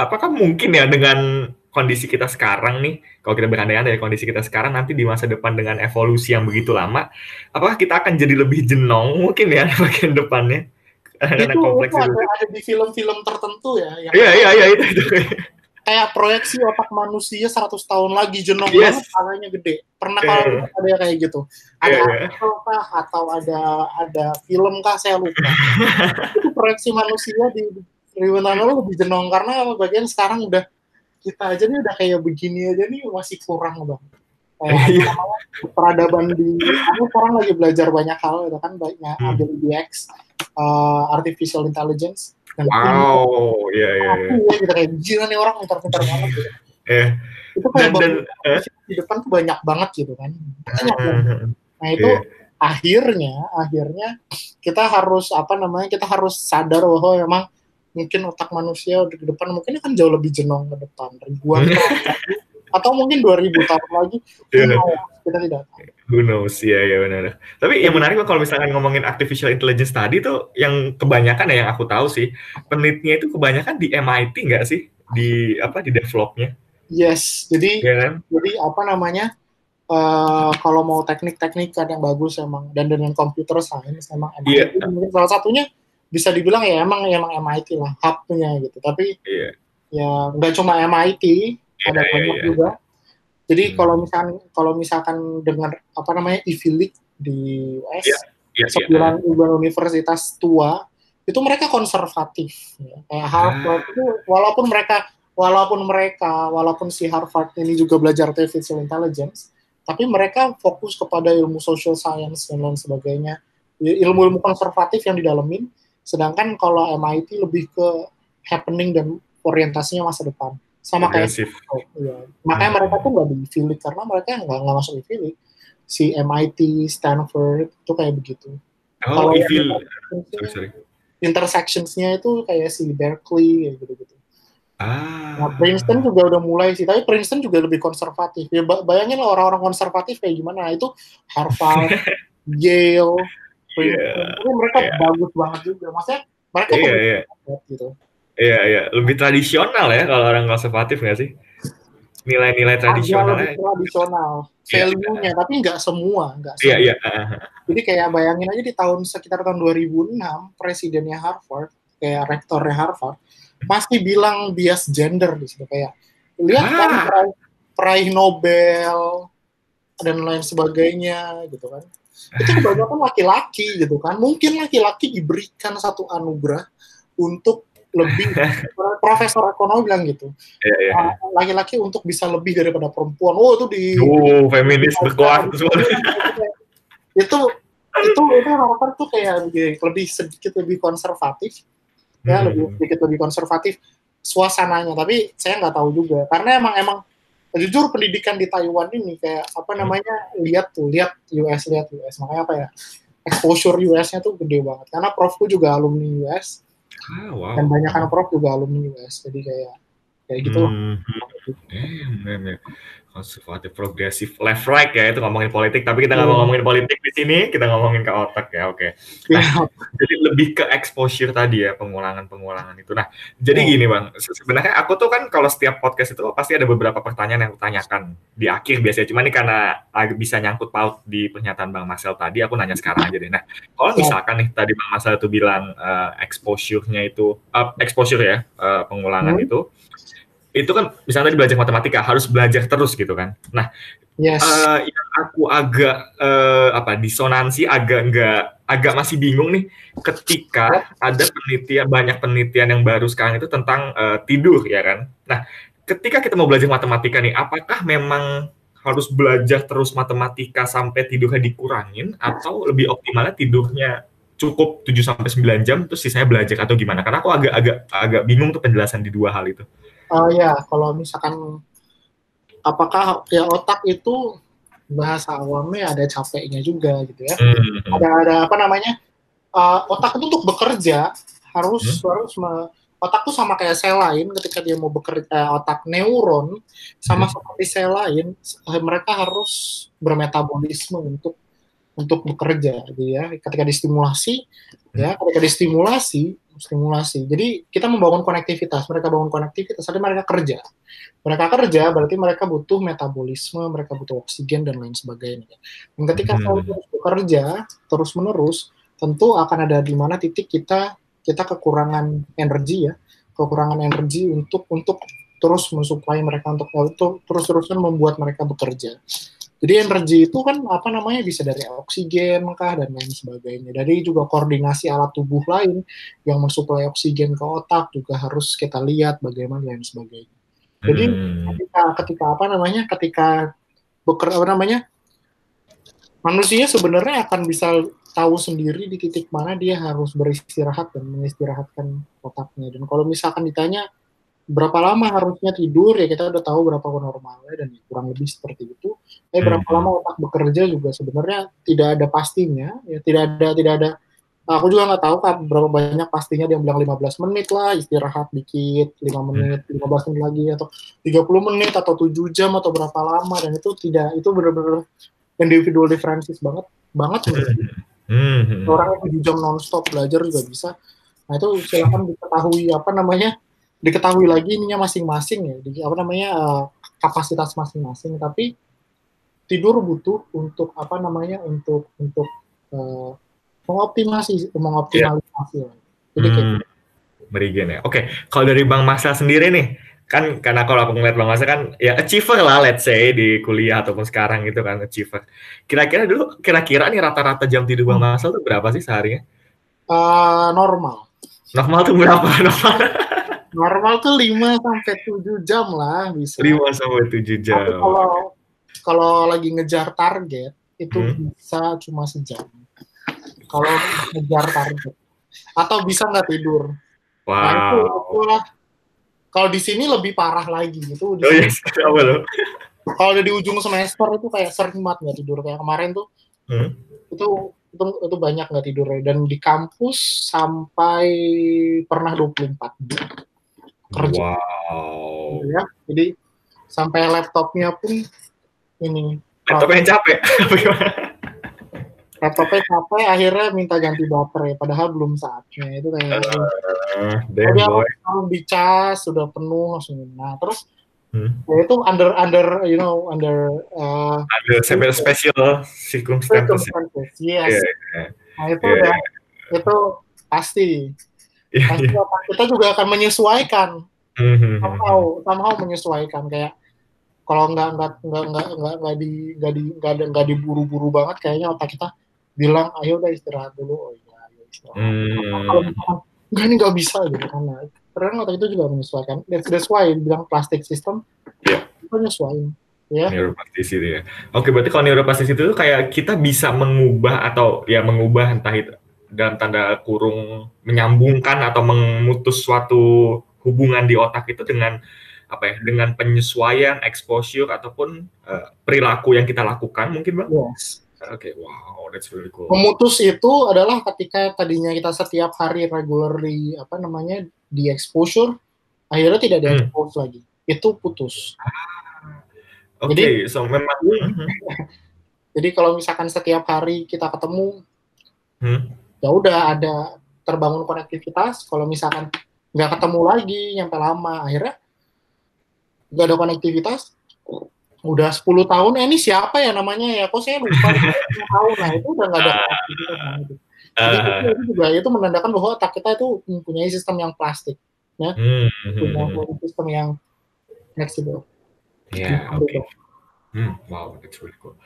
[SPEAKER 1] apakah mungkin ya dengan kondisi kita sekarang nih, kalau kita berandai-andai ya kondisi kita sekarang nanti di masa depan dengan evolusi yang begitu lama, apakah kita akan jadi lebih jenong mungkin ya bagian depannya?
[SPEAKER 2] Itu, itu ada, ada di film-film tertentu ya.
[SPEAKER 1] Iya, iya, iya, itu, itu.
[SPEAKER 2] Kayak proyeksi otak manusia 100 tahun lagi jenong yes. banget, gede. Pernah yeah. kalau ada yang kayak gitu. Ada yeah, iya. artikel yeah. kah atau ada ada film kah saya lupa. itu proyeksi manusia di ribuan tahun lalu lebih jenong karena bagian sekarang udah kita aja nih udah kayak begini aja nih masih kurang bang. Kayak iya. peradaban di aku sekarang lagi belajar banyak hal itu kan banyak hmm. ambil DX uh, artificial intelligence
[SPEAKER 1] wow iya iya iya
[SPEAKER 2] ya, kita kayak gila nih orang pintar-pintar banget gitu.
[SPEAKER 1] Yeah.
[SPEAKER 2] itu kayak dan, dan, uh, di depan tuh banyak banget gitu kan banyak uh, nah itu yeah. akhirnya akhirnya kita harus apa namanya kita harus sadar bahwa memang mungkin otak manusia di depan mungkin akan jauh lebih jenong ke depan ribuan tahun atau mungkin 2000 tahun lagi yeah. kita tidak
[SPEAKER 1] Who knows, ya ya benar. Tapi yang menarik kalau misalkan ngomongin artificial intelligence tadi tuh yang kebanyakan ya yang aku tahu sih penelitinya itu kebanyakan di MIT nggak sih di apa di developnya?
[SPEAKER 2] Yes, jadi yeah, kan? jadi apa namanya uh, kalau mau teknik-teknik kan yang bagus emang dan dengan computer science emang MIT yeah. mungkin salah satunya bisa dibilang ya emang emang MIT lah hubnya gitu tapi yeah. ya nggak cuma MIT yeah, ada yeah, banyak yeah. juga jadi hmm. kalau misalkan kalau misalkan dengan apa namanya Ivy League di US yeah, yeah, sembilan yeah. universitas tua itu mereka konservatif ya. kayak Harvard ah. itu walaupun mereka walaupun mereka walaupun si Harvard ini juga belajar artificial intelligence tapi mereka fokus kepada ilmu social science dan lain sebagainya ilmu-ilmu konservatif yang didalemin Sedangkan kalau MIT lebih ke happening dan orientasinya masa depan. Sama kayak oh, iya. Makanya hmm. mereka tuh nggak di Philip karena mereka nggak nggak masuk di Philip. Si MIT, Stanford itu kayak begitu.
[SPEAKER 1] Oh, kalau sorry, sorry.
[SPEAKER 2] intersectionsnya itu kayak si Berkeley kayak gitu-gitu.
[SPEAKER 1] Ah.
[SPEAKER 2] Nah, Princeton juga udah mulai sih, tapi Princeton juga lebih konservatif. Ya bayangin lah orang-orang konservatif kayak gimana. Nah, itu Harvard, Yale, yeah. tapi mereka yeah. bagus banget juga maksudnya mereka
[SPEAKER 1] yeah, yeah. Gitu Iya, iya. Lebih tradisional ya kalau orang konservatif nggak sih? Nilai-nilai tradisional.
[SPEAKER 2] Lebih tradisional. Iya. Value-nya, tapi nggak semua. Nggak
[SPEAKER 1] semua. Iya, iya.
[SPEAKER 2] Jadi kayak bayangin aja di tahun sekitar tahun 2006, presidennya Harvard, kayak rektornya Harvard, pasti bilang bias gender di situ. Kayak, lihat kan ah. kan peraih, peraih Nobel, dan lain sebagainya gitu kan itu kebanyakan laki-laki gitu kan mungkin laki-laki diberikan satu anugerah untuk lebih profesor ekonomi bilang gitu.
[SPEAKER 1] Yeah, yeah.
[SPEAKER 2] Iya. laki-laki untuk bisa lebih daripada perempuan. Oh itu di
[SPEAKER 1] oh feminis berkuat itu
[SPEAKER 2] itu itu itu harapan tuh kayak lebih sedikit lebih konservatif. Ya hmm. lebih sedikit lebih konservatif suasananya. Tapi saya nggak tahu juga. Karena emang emang jujur pendidikan di Taiwan ini kayak apa hmm. namanya lihat tuh lihat US lihat US makanya apa ya exposure US-nya tuh gede banget. Karena profku juga alumni US ah, wow. dan banyak kan prof juga alumni US jadi kayak kayak gitu hmm.
[SPEAKER 1] Hmm konservatif progresif left right ya itu ngomongin politik tapi kita nggak mau hmm. ngomongin politik di sini kita ngomongin ke otak ya oke okay. nah, jadi lebih ke exposure tadi ya pengulangan pengulangan itu nah jadi oh. gini bang sebenarnya aku tuh kan kalau setiap podcast itu pasti ada beberapa pertanyaan yang aku tanyakan di akhir biasanya cuma ini karena bisa nyangkut paut di pernyataan bang Marcel tadi aku nanya sekarang aja deh nah kalau misalkan nih tadi bang Marcel itu bilang uh, exposure-nya itu uh, exposure ya uh, pengulangan hmm. itu itu kan misalnya tadi belajar matematika harus belajar terus gitu kan. Nah, yes. uh, yang aku agak uh, apa disonansi agak enggak agak masih bingung nih ketika ada penelitian banyak penelitian yang baru sekarang itu tentang uh, tidur ya kan. Nah, ketika kita mau belajar matematika nih, apakah memang harus belajar terus matematika sampai tidurnya dikurangin atau lebih optimalnya tidurnya cukup 7 sampai 9 jam terus sisanya belajar atau gimana? Karena aku agak agak agak bingung tuh penjelasan di dua hal itu.
[SPEAKER 2] Oh ya, kalau misalkan apakah ya otak itu bahasa awamnya ada capeknya juga gitu ya. Hmm. Ada ada apa namanya? Uh, otak itu untuk bekerja harus hmm. harus me, otak tuh sama kayak sel lain ketika dia mau bekerja eh, otak neuron sama hmm. seperti sel lain eh, mereka harus bermetabolisme untuk untuk bekerja gitu ya ketika distimulasi ya ketika distimulasi stimulasi. Jadi kita membangun konektivitas. Mereka bangun konektivitas tapi mereka kerja. Mereka kerja berarti mereka butuh metabolisme mereka butuh oksigen dan lain sebagainya. Dan ketika hmm. terus bekerja terus menerus tentu akan ada di mana titik kita kita kekurangan energi ya. Kekurangan energi untuk untuk terus mensuplai mereka untuk, untuk terus-terusan membuat mereka bekerja jadi energi itu kan apa namanya bisa dari oksigen kah dan lain sebagainya. Dari juga koordinasi alat tubuh lain yang mensuplai oksigen ke otak juga harus kita lihat bagaimana dan sebagainya. Jadi hmm. ketika ketika apa namanya ketika bekerja apa namanya manusia sebenarnya akan bisa tahu sendiri di titik mana dia harus beristirahat dan mengistirahatkan otaknya. Dan kalau misalkan ditanya berapa lama harusnya tidur ya kita udah tahu berapa normalnya dan kurang lebih seperti itu. Eh berapa hmm. lama otak bekerja juga sebenarnya tidak ada pastinya ya tidak ada tidak ada aku juga nggak tahu kan berapa banyak pastinya dia bilang 15 menit lah istirahat dikit 5 hmm. menit 15 menit lagi atau 30 menit atau 7 jam atau berapa lama dan itu tidak itu benar-benar individual differences banget banget hmm. orang yang 7 jam nonstop belajar juga bisa nah itu silakan diketahui apa namanya diketahui lagi ininya masing-masing ya, di, apa namanya uh, kapasitas masing-masing. Tapi tidur butuh untuk apa namanya untuk untuk uh, mengoptimasi mengoptimalisasi. Yeah. Jadi hmm,
[SPEAKER 1] gitu. Merigen ya. Oke, okay. kalau dari Bang Masa sendiri nih, kan karena kalau aku ngeliat Bang Masa kan ya achiever lah let's say di kuliah ataupun sekarang gitu kan achiever. Kira-kira dulu kira-kira nih rata-rata jam tidur Bang Masa itu berapa sih seharinya?
[SPEAKER 2] Uh, normal.
[SPEAKER 1] Normal tuh berapa? Normal
[SPEAKER 2] normal tuh 5 sampai 7 jam lah bisa.
[SPEAKER 1] 5 sampai 7 jam. Tapi
[SPEAKER 2] kalau kalau lagi ngejar target itu hmm. bisa cuma sejam. Kalau ngejar target atau bisa nggak tidur.
[SPEAKER 1] Wow. Nah, itu.
[SPEAKER 2] Kalau di sini lebih parah lagi gitu.
[SPEAKER 1] oh yes, iya, apa loh?
[SPEAKER 2] Kalau di ujung semester itu kayak sering banget nggak tidur kayak kemarin tuh. Hmm. Itu itu itu banyak nggak tidur dan di kampus sampai pernah 24 jam
[SPEAKER 1] kerja. Wow.
[SPEAKER 2] Ya, jadi sampai laptopnya pun ini.
[SPEAKER 1] Laptopnya capek.
[SPEAKER 2] laptopnya capek, akhirnya minta ganti baterai, padahal belum saatnya. Itu kayak. Uh, dia langsung dicas, sudah penuh langsung. Nah, terus hmm. ya itu under under you know under uh,
[SPEAKER 1] under special special circumstances.
[SPEAKER 2] Yes. Yeah, yeah. Nah itu yeah. udah itu pasti yeah, pasti yeah. kita juga akan menyesuaikan mm-hmm. somehow somehow menyesuaikan kayak kalau nggak nggak nggak nggak nggak nggak di nggak di nggak nggak diburu-buru banget kayaknya otak kita bilang ayo udah istirahat dulu oh iya ayo istirahat mm. kalau misalkan nggak ini nggak bisa gitu karena ternyata otak itu juga menyesuaikan that's, that's why bilang plastik system yeah. itu menyesuaikan
[SPEAKER 1] ya. Neuroplasticity ya. Oke, berarti kalau neuroplasticity itu kayak kita bisa mengubah atau ya mengubah entah itu dalam tanda kurung menyambungkan atau memutus suatu hubungan di otak itu dengan apa ya dengan penyesuaian exposure ataupun uh, perilaku yang kita lakukan mungkin bang?
[SPEAKER 2] Yes.
[SPEAKER 1] oke okay, wow that's really cool.
[SPEAKER 2] Memutus itu adalah ketika tadinya kita setiap hari regularly apa namanya di exposure akhirnya tidak di expose hmm. lagi. Itu putus.
[SPEAKER 1] Ah, oke okay, so memang
[SPEAKER 2] jadi kalau misalkan setiap hari kita ketemu
[SPEAKER 1] hmm
[SPEAKER 2] ya udah ada terbangun konektivitas kalau misalkan nggak ketemu lagi nyampe lama akhirnya nggak ada konektivitas udah 10 tahun. Eh, ini siapa ya namanya ya? Kok saya lupa. 10 tahun. Nah itu udah nggak ada konektivitas. Nah, itu. Jadi uh, itu juga itu menandakan bahwa otak kita itu mempunyai sistem yang plastik ya. Hmm, punya sistem yang fleksibel.
[SPEAKER 1] Yeah, gitu. okay. Hmm, wow, that's really cool.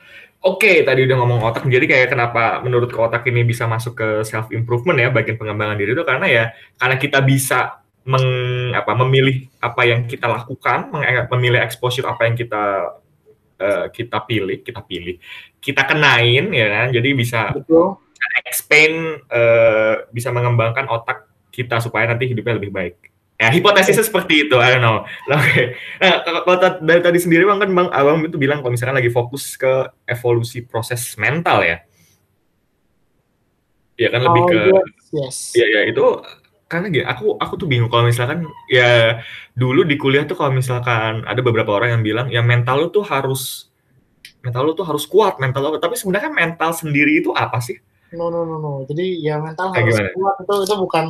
[SPEAKER 1] Oke, okay, tadi udah ngomong otak, jadi kayak kenapa menurut ke otak ini bisa masuk ke self improvement ya, bagian pengembangan diri itu karena ya karena kita bisa meng, apa, memilih apa yang kita lakukan, memilih exposure apa yang kita uh, kita pilih, kita pilih, kita kenain ya kan, jadi bisa Betul. expand, uh, bisa mengembangkan otak kita supaya nanti hidupnya lebih baik. Ya, hipotesisnya seperti itu, I don't know. Oke. Okay. Nah, kalau dari tadi sendiri Bang kan Bang Abang itu bilang kalau misalkan lagi fokus ke evolusi proses mental ya. Ya kan lebih oh, ke
[SPEAKER 2] yes.
[SPEAKER 1] Ya ya itu karena gini, aku aku tuh bingung kalau misalkan ya dulu di kuliah tuh kalau misalkan ada beberapa orang yang bilang ya mental lu tuh harus mental lu tuh harus kuat mental lu tapi sebenarnya mental sendiri itu apa sih
[SPEAKER 2] no no no no jadi ya mental harus gimana? kuat itu itu bukan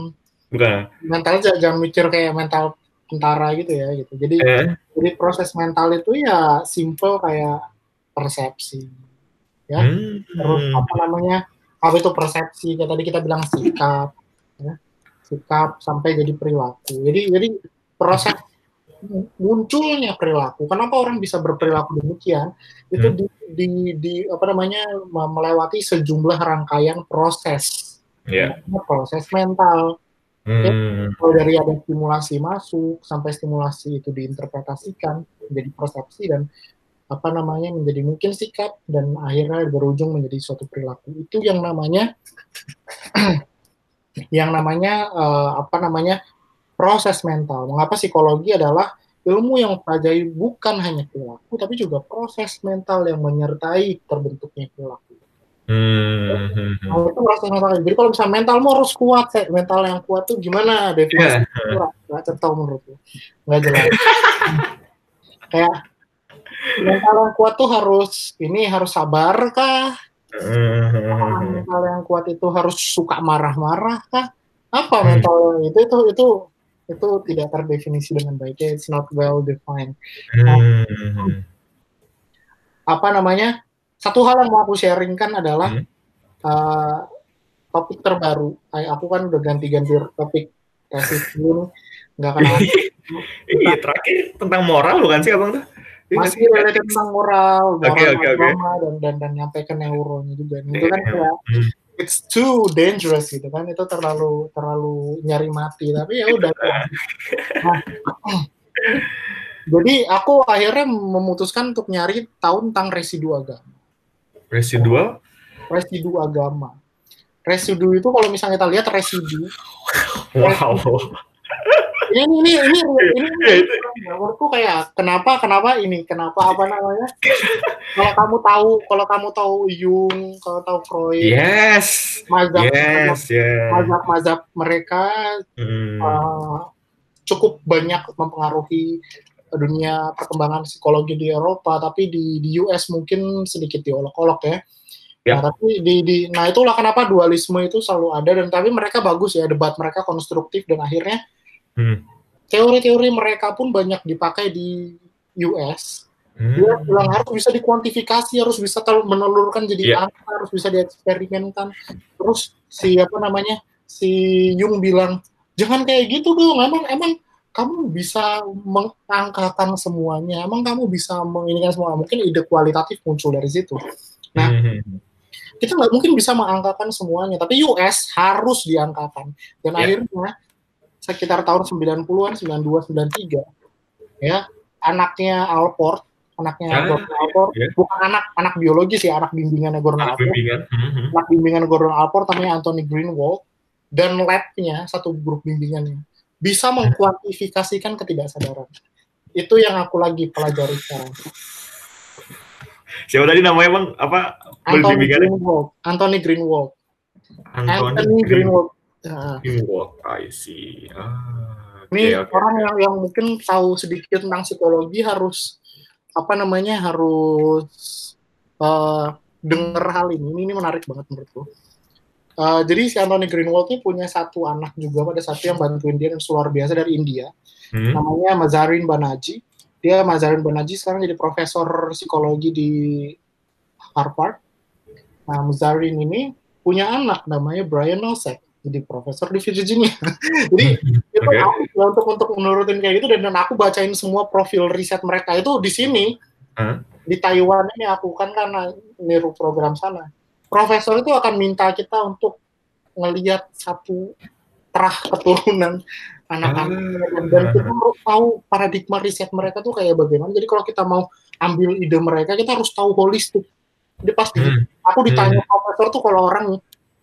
[SPEAKER 1] bukan
[SPEAKER 2] mental jangan mikir kayak mental tentara gitu ya gitu jadi eh. jadi proses mental itu ya simple kayak persepsi ya hmm. terus apa namanya apa itu persepsi kayak tadi kita bilang sikap ya sikap sampai jadi perilaku jadi jadi proses munculnya perilaku. Kenapa orang bisa berperilaku demikian? Itu hmm. di, di, di apa namanya melewati sejumlah rangkaian proses,
[SPEAKER 1] yeah.
[SPEAKER 2] proses mental. Hmm. Kalau dari ada stimulasi masuk sampai stimulasi itu diinterpretasikan menjadi persepsi dan apa namanya menjadi mungkin sikap dan akhirnya berujung menjadi suatu perilaku itu yang namanya yang namanya uh, apa namanya proses mental. Mengapa psikologi adalah ilmu yang mempelajari bukan hanya perilaku, tapi juga proses mental yang menyertai terbentuknya perilaku.
[SPEAKER 1] Hmm.
[SPEAKER 2] Nah, itu proses mental. Jadi kalau misalnya mentalmu harus kuat, mental yang kuat tuh gimana definisi? Yeah. Gak tahu menurut lu. Gak jelas. Kayak mental yang kuat tuh harus ini harus sabar kah? Hmm. Mental yang kuat itu harus suka marah-marah kah? Apa hmm. mental itu itu itu itu tidak terdefinisi dengan baik. It's not well defined. Nah, hmm. Apa namanya? Satu hal yang mau aku sharingkan adalah hmm. uh, topik terbaru. Aku kan udah ganti-ganti topik tesis ini nggak kenal.
[SPEAKER 1] Iya terakhir tentang moral bukan sih abang tuh?
[SPEAKER 2] Masih related tentang moral, moral okay, okay, okay. dan dan dan nyampe ke neuronnya juga. Itu kan kayak hmm it's too dangerous gitu kan itu terlalu terlalu nyari mati tapi ya udah nah, jadi aku akhirnya memutuskan untuk nyari tahu tentang residu agama
[SPEAKER 1] residu
[SPEAKER 2] residu agama. Residu itu kalau misalnya kita lihat residu.
[SPEAKER 1] Wow.
[SPEAKER 2] Ini ini ini ini, ini menurutku kayak kenapa kenapa ini? Kenapa apa namanya? Kalau kamu tahu kalau kamu tahu Jung kalau tahu Freud
[SPEAKER 1] yes.
[SPEAKER 2] mazhab
[SPEAKER 1] yes,
[SPEAKER 2] mazhab mazhab mereka hmm. uh, cukup banyak mempengaruhi dunia perkembangan psikologi di Eropa tapi di di US mungkin sedikit diolok-olok ya Ya. Nah, tapi di, di nah itulah kenapa dualisme itu selalu ada dan tapi mereka bagus ya debat mereka konstruktif dan akhirnya Hmm. Teori-teori mereka pun banyak dipakai di US. Hmm. Dia bilang harus bisa dikuantifikasi, harus bisa menelurkan jadi yeah. angka, harus bisa dieksperimenkan. Terus si apa namanya si Jung bilang jangan kayak gitu dong. Emang emang kamu bisa mengangkakan semuanya. Emang kamu bisa menginikan semua. Mungkin ide kualitatif muncul dari situ. Nah, hmm. kita nggak mungkin bisa mengangkakan semuanya. Tapi US harus diangkakan. Dan yeah. akhirnya sekitar tahun 90-an, 92, 93. Ya, anaknya Alport, anaknya ah, Gordon Alport, yeah. bukan anak anak biologis ya, anak bimbingannya Gordon anak Alport. Bimbingan. Mm-hmm. Anak bimbingan Gordon Alport namanya Anthony Greenwald dan labnya satu grup bimbingannya bisa mengkuantifikasikan ketidaksadaran. Itu yang aku lagi pelajari sekarang.
[SPEAKER 1] Siapa tadi namanya bang? Apa?
[SPEAKER 2] Anthony Greenwald. Anthony Greenwald. Anthony, Anthony Greenwald.
[SPEAKER 1] Nah. Teamwork, I see. Ah,
[SPEAKER 2] ini okay. orang yang yang mungkin tahu sedikit tentang psikologi harus apa namanya harus uh, dengar hal ini. Ini, ini menarik banget menurutku. Uh, jadi si Anthony Greenwald ini punya satu anak juga pada satu yang bantuin dia yang luar biasa dari India. Hmm. Namanya Mazarin Banaji. Dia Mazarin Banaji sekarang jadi profesor psikologi di Harvard. Nah, Mazarin ini punya anak namanya Brian Nosek jadi profesor di Virginia. jadi itu okay. aku untuk untuk menurutin kayak gitu dan, dan aku bacain semua profil riset mereka itu di sini huh? di Taiwan ini aku kan karena niru program sana. Profesor itu akan minta kita untuk ngelihat satu terah keturunan anak-anak ah. dan kita harus tahu paradigma riset mereka tuh kayak bagaimana. Jadi kalau kita mau ambil ide mereka kita harus tahu holistik. Jadi pasti hmm. aku ditanya hmm. profesor tuh kalau orang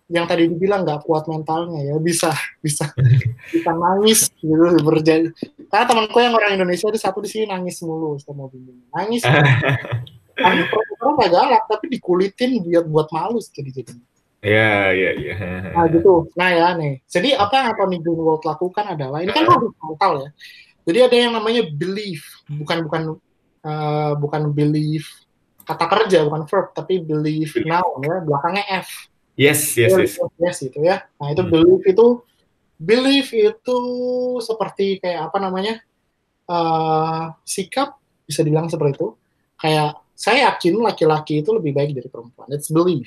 [SPEAKER 2] yang tadi dibilang nggak kuat mentalnya ya bisa bisa bisa nangis gitu berjadi karena temanku yang orang Indonesia itu satu di sini nangis mulu sama bimbing nangis profesor nggak galak tapi dikulitin buat buat malu jadi jadi
[SPEAKER 1] Ya, ya, ya.
[SPEAKER 2] Nah gitu. Nah ya nih. Jadi apa yang Tony Greenwald lakukan adalah ini kan harus mental ya. Jadi ada yang namanya belief, bukan bukan uh, bukan belief kata kerja bukan verb tapi believe now ya belakangnya F
[SPEAKER 1] yes yes yes
[SPEAKER 2] yes itu ya nah itu hmm. believe itu believe itu seperti kayak apa namanya uh, sikap bisa dibilang seperti itu kayak saya yakin laki-laki itu lebih baik dari perempuan let's believe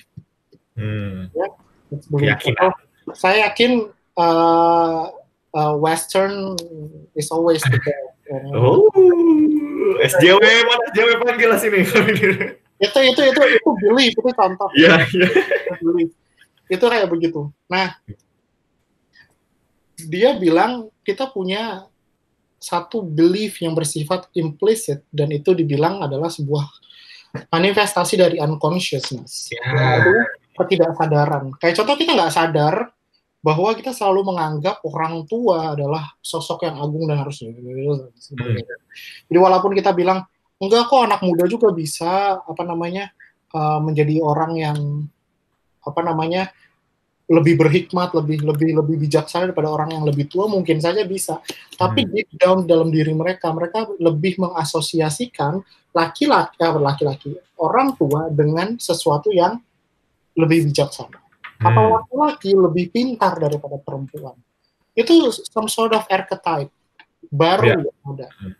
[SPEAKER 2] hmm. ya let's believe saya yakin uh, uh, Western is always the best
[SPEAKER 1] oh SJW mana SJW panggil sini.
[SPEAKER 2] itu itu itu itu belief itu contoh.
[SPEAKER 1] Iya yeah, iya.
[SPEAKER 2] Itu kayak begitu. Nah dia bilang kita punya satu belief yang bersifat implicit dan itu dibilang adalah sebuah manifestasi dari unconsciousness. Yeah. Itu ketidaksadaran. Kayak contoh kita nggak sadar bahwa kita selalu menganggap orang tua adalah sosok yang agung dan harus hmm. jadi walaupun kita bilang enggak kok anak muda juga bisa apa namanya uh, menjadi orang yang apa namanya lebih berhikmat, lebih lebih lebih bijaksana daripada orang yang lebih tua mungkin saja bisa. Tapi hmm. deep down dalam diri mereka, mereka lebih mengasosiasikan laki-laki, ya, laki-laki, orang tua dengan sesuatu yang lebih bijaksana atau hmm. laki-laki lebih pintar daripada perempuan. Itu some sort of archetype baru yeah. yang ada. Hmm,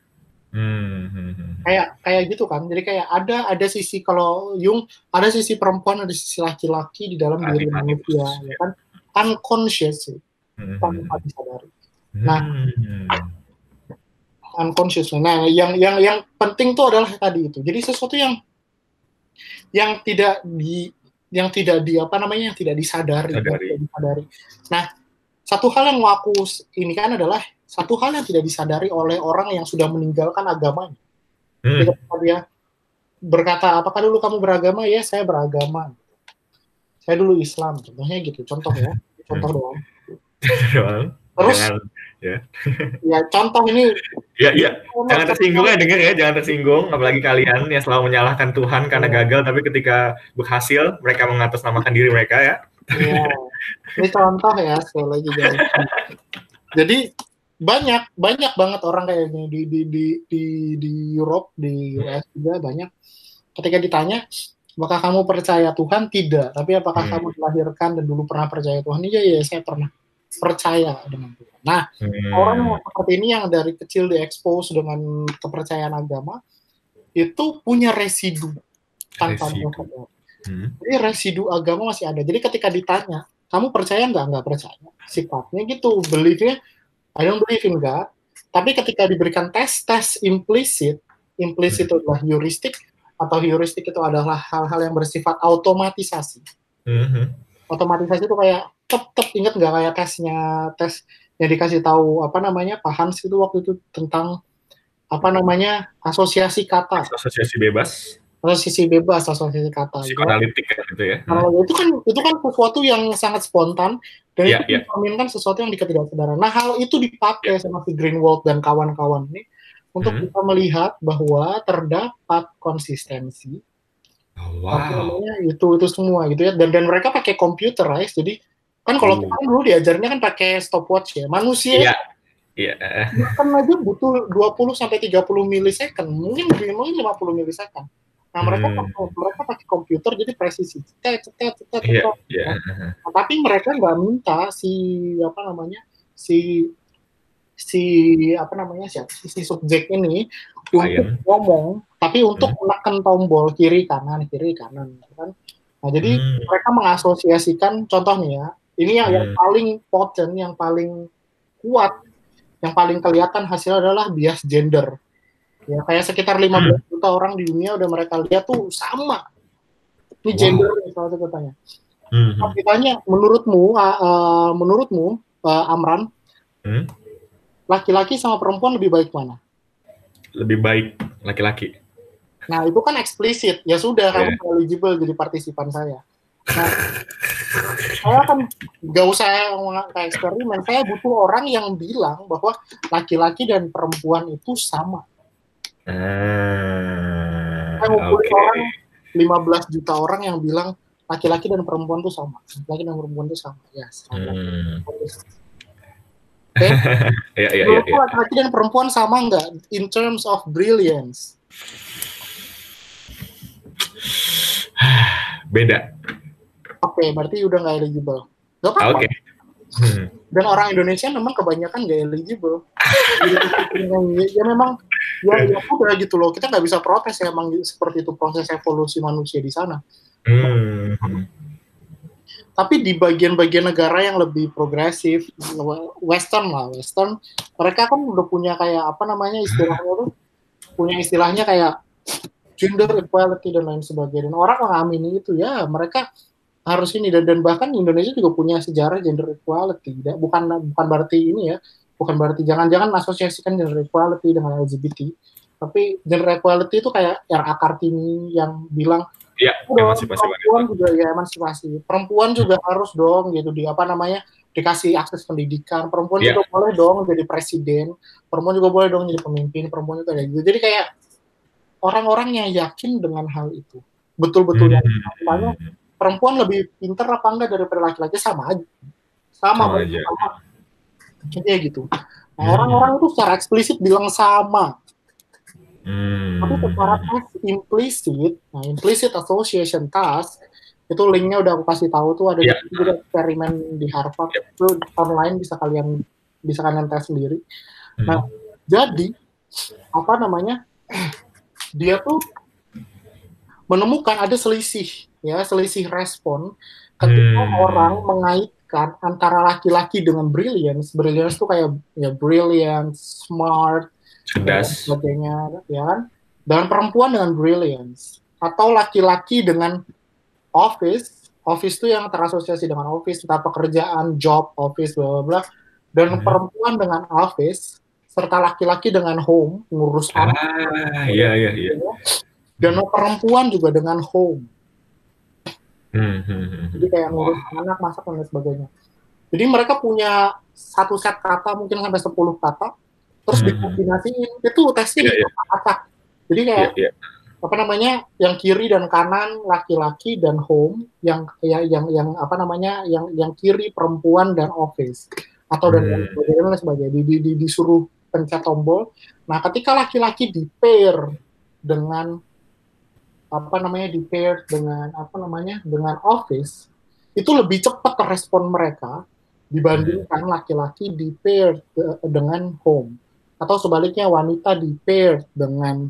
[SPEAKER 2] hmm, hmm. Kayak kayak gitu kan. Jadi kayak ada ada sisi kalau Jung ada sisi perempuan ada sisi laki-laki di dalam diri manusia ya kan unconscious sih hmm. tanpa disadari. Nah, unconscious. Nah, yang yang yang penting tuh adalah tadi itu. Jadi sesuatu yang yang tidak di yang tidak di apa namanya yang tidak disadari, Tidak disadari. Nah, satu hal yang aku ini kan adalah satu hal yang tidak disadari oleh orang yang sudah meninggalkan agamanya. Hmm. Ketika dia berkata, apakah dulu kamu beragama? Ya, saya beragama. Saya dulu Islam, contohnya gitu. Contoh ya, contoh hmm. doang. Terus, ya. ya contoh ini.
[SPEAKER 1] Ya, ya. Jangan tersinggung ya dengar ya, jangan tersinggung. Apalagi kalian yang selalu menyalahkan Tuhan karena ya. gagal, tapi ketika berhasil mereka mengatasnamakan diri mereka ya.
[SPEAKER 2] Iya. Ini contoh ya sekali lagi jadi. Jadi banyak banyak banget orang kayaknya di di di di di Europe di US juga banyak ketika ditanya apakah kamu percaya Tuhan tidak tapi apakah hmm. kamu dilahirkan dan dulu pernah percaya Tuhan iya ya saya pernah percaya dengan Tuhan nah hmm. orang yang seperti ini yang dari kecil diekspos dengan kepercayaan agama itu punya residu tanpa residu. Hmm. jadi residu agama masih ada jadi ketika ditanya kamu percaya nggak nggak percaya sifatnya gitu beliefnya I don't believe in God. Tapi ketika diberikan tes tes implisit, implisit itu adalah heuristik atau heuristik itu adalah hal-hal yang bersifat automatisasi. Mm-hmm. Otomatisasi itu kayak tep tep ingat nggak kayak tesnya tes yang dikasih tahu apa namanya Pak Hans itu waktu itu tentang apa namanya asosiasi kata.
[SPEAKER 1] Asosiasi bebas
[SPEAKER 2] sisi bebas asosiasi kata
[SPEAKER 1] psikoanalitik ya. gitu ya
[SPEAKER 2] kalau itu kan itu kan sesuatu yang sangat spontan dan yeah, itu yeah. sesuatu yang diketidaksadaran nah hal itu dipakai yeah. sama si Greenwald dan kawan-kawan ini untuk hmm. kita melihat bahwa terdapat konsistensi
[SPEAKER 1] oh, wow.
[SPEAKER 2] namanya itu itu semua gitu ya dan dan mereka pakai komputer guys jadi kan kalau hmm. kita dulu diajarnya kan pakai stopwatch ya manusia yeah.
[SPEAKER 1] Iya.
[SPEAKER 2] Kan aja butuh 20 sampai 30 milisecond, mungkin mungkin 50 milisecond. Nah mereka hmm. pakai mereka pakai komputer jadi presisi, cetet cetet cetet. Yeah, yeah. Nah, tapi mereka nggak minta si apa namanya si si apa namanya si, si subjek ini untuk ngomong, tapi untuk hmm. menekan tombol kiri kanan kiri kanan, gitu kan? Nah jadi hmm. mereka mengasosiasikan contohnya ya, ini yang, hmm. yang paling potent, yang paling kuat, yang paling kelihatan hasil adalah bias gender ya kayak sekitar 15 hmm. juta orang di dunia udah mereka lihat tuh sama ini wow. gender nih salah satu tanya hmm. Nah, ditanya menurutmu uh, uh, menurutmu uh, Amran hmm? laki-laki sama perempuan lebih baik mana
[SPEAKER 1] lebih baik laki-laki
[SPEAKER 2] nah itu kan eksplisit ya sudah yeah. kamu eligible jadi partisipan saya Nah, saya kan gak usah kayak eksperimen. Saya butuh orang yang bilang bahwa laki-laki dan perempuan itu sama.
[SPEAKER 1] Ah,
[SPEAKER 2] ngumpulin okay. orang 15 juta orang yang bilang laki-laki dan perempuan tuh sama. Laki-laki dan perempuan tuh sama. Ya, sama. Hmm. Oke. Okay?
[SPEAKER 1] ya, ya, ya.
[SPEAKER 2] Laki-laki dan perempuan sama nggak in terms of brilliance?
[SPEAKER 1] Beda.
[SPEAKER 2] Oke, okay, berarti udah nggak eligible. Gak apa-apa. Okay. Hmm. Dan orang Indonesia memang kebanyakan gak eligible. ya memang ya, ya udah gitu loh. Kita nggak bisa protes ya emang seperti itu proses evolusi manusia di sana. Hmm. Tapi di bagian-bagian negara yang lebih progresif, Western lah, Western, mereka kan udah punya kayak apa namanya istilahnya tuh, punya istilahnya kayak gender equality dan lain sebagainya. Dan orang mengamini itu ya, mereka harus ini dan, dan bahkan Indonesia juga punya sejarah gender equality ya. bukan bukan berarti ini ya bukan berarti jangan-jangan asosiasikan gender equality dengan LGBT tapi gender equality itu kayak RA Kartini yang bilang
[SPEAKER 1] ya, emansipasi
[SPEAKER 2] perempuan juga ya emansipasi. Perempuan juga harus dong gitu. Di apa namanya dikasih akses pendidikan. Perempuan ya. juga boleh dong jadi presiden. Perempuan juga boleh dong jadi pemimpin. Perempuan juga gitu. Jadi kayak orang-orang yang yakin dengan hal itu. Betul-betul hmm. yang perempuan lebih pinter apa enggak daripada laki-laki? Sama aja. Sama, sama aja. sama kayak gitu nah, hmm. orang-orang itu secara eksplisit bilang sama hmm. tapi secara implisit nah implicit association task itu linknya udah aku kasih tahu tuh ada yeah. juga eksperimen di Harvard yeah. itu online bisa kalian bisa kalian tes sendiri hmm. nah jadi apa namanya dia tuh menemukan ada selisih ya selisih respon ketika hmm. orang mengaitkan antara laki-laki dengan brilliance. Brilliance itu kayak ya brilliance smart
[SPEAKER 1] cerdas.
[SPEAKER 2] sebagainya ya kan? Dan perempuan dengan brilliance. Atau laki-laki dengan office. Office itu yang terasosiasi dengan office entah pekerjaan job office bla bla bla. Dan hmm. perempuan dengan office serta laki-laki dengan home ngurus
[SPEAKER 1] ah, iya iya iya.
[SPEAKER 2] Dan perempuan juga dengan home Hmm, hmm, hmm, Jadi kayak ngurus anak, masak dan lain sebagainya. Jadi mereka punya satu set kata mungkin sampai 10 kata, terus hmm. dikombinasiin. Itu tesnya yeah, yeah. acak Jadi kayak yeah, yeah. apa namanya, yang kiri dan kanan laki-laki dan home, yang ya, yang yang apa namanya, yang yang kiri perempuan dan office atau dan hmm. sebagainya dan sebagainya. Di, di, di, disuruh pencet tombol. Nah, ketika laki-laki di pair dengan apa namanya di pair dengan apa namanya dengan office itu lebih cepat respon mereka dibandingkan laki-laki di pair dengan home atau sebaliknya wanita di pair dengan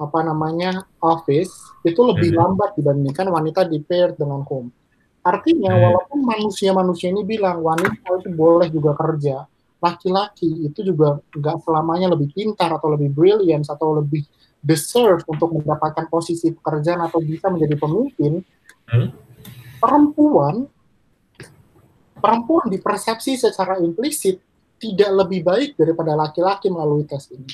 [SPEAKER 2] apa namanya office itu lebih hmm. lambat dibandingkan wanita di pair dengan home. Artinya hmm. walaupun manusia-manusia ini bilang wanita itu boleh juga kerja, laki-laki itu juga nggak selamanya lebih pintar atau lebih brilliant atau lebih deserve untuk mendapatkan posisi pekerjaan atau bisa menjadi pemimpin, hmm? perempuan perempuan dipersepsi secara implisit tidak lebih baik daripada laki-laki melalui tes ini.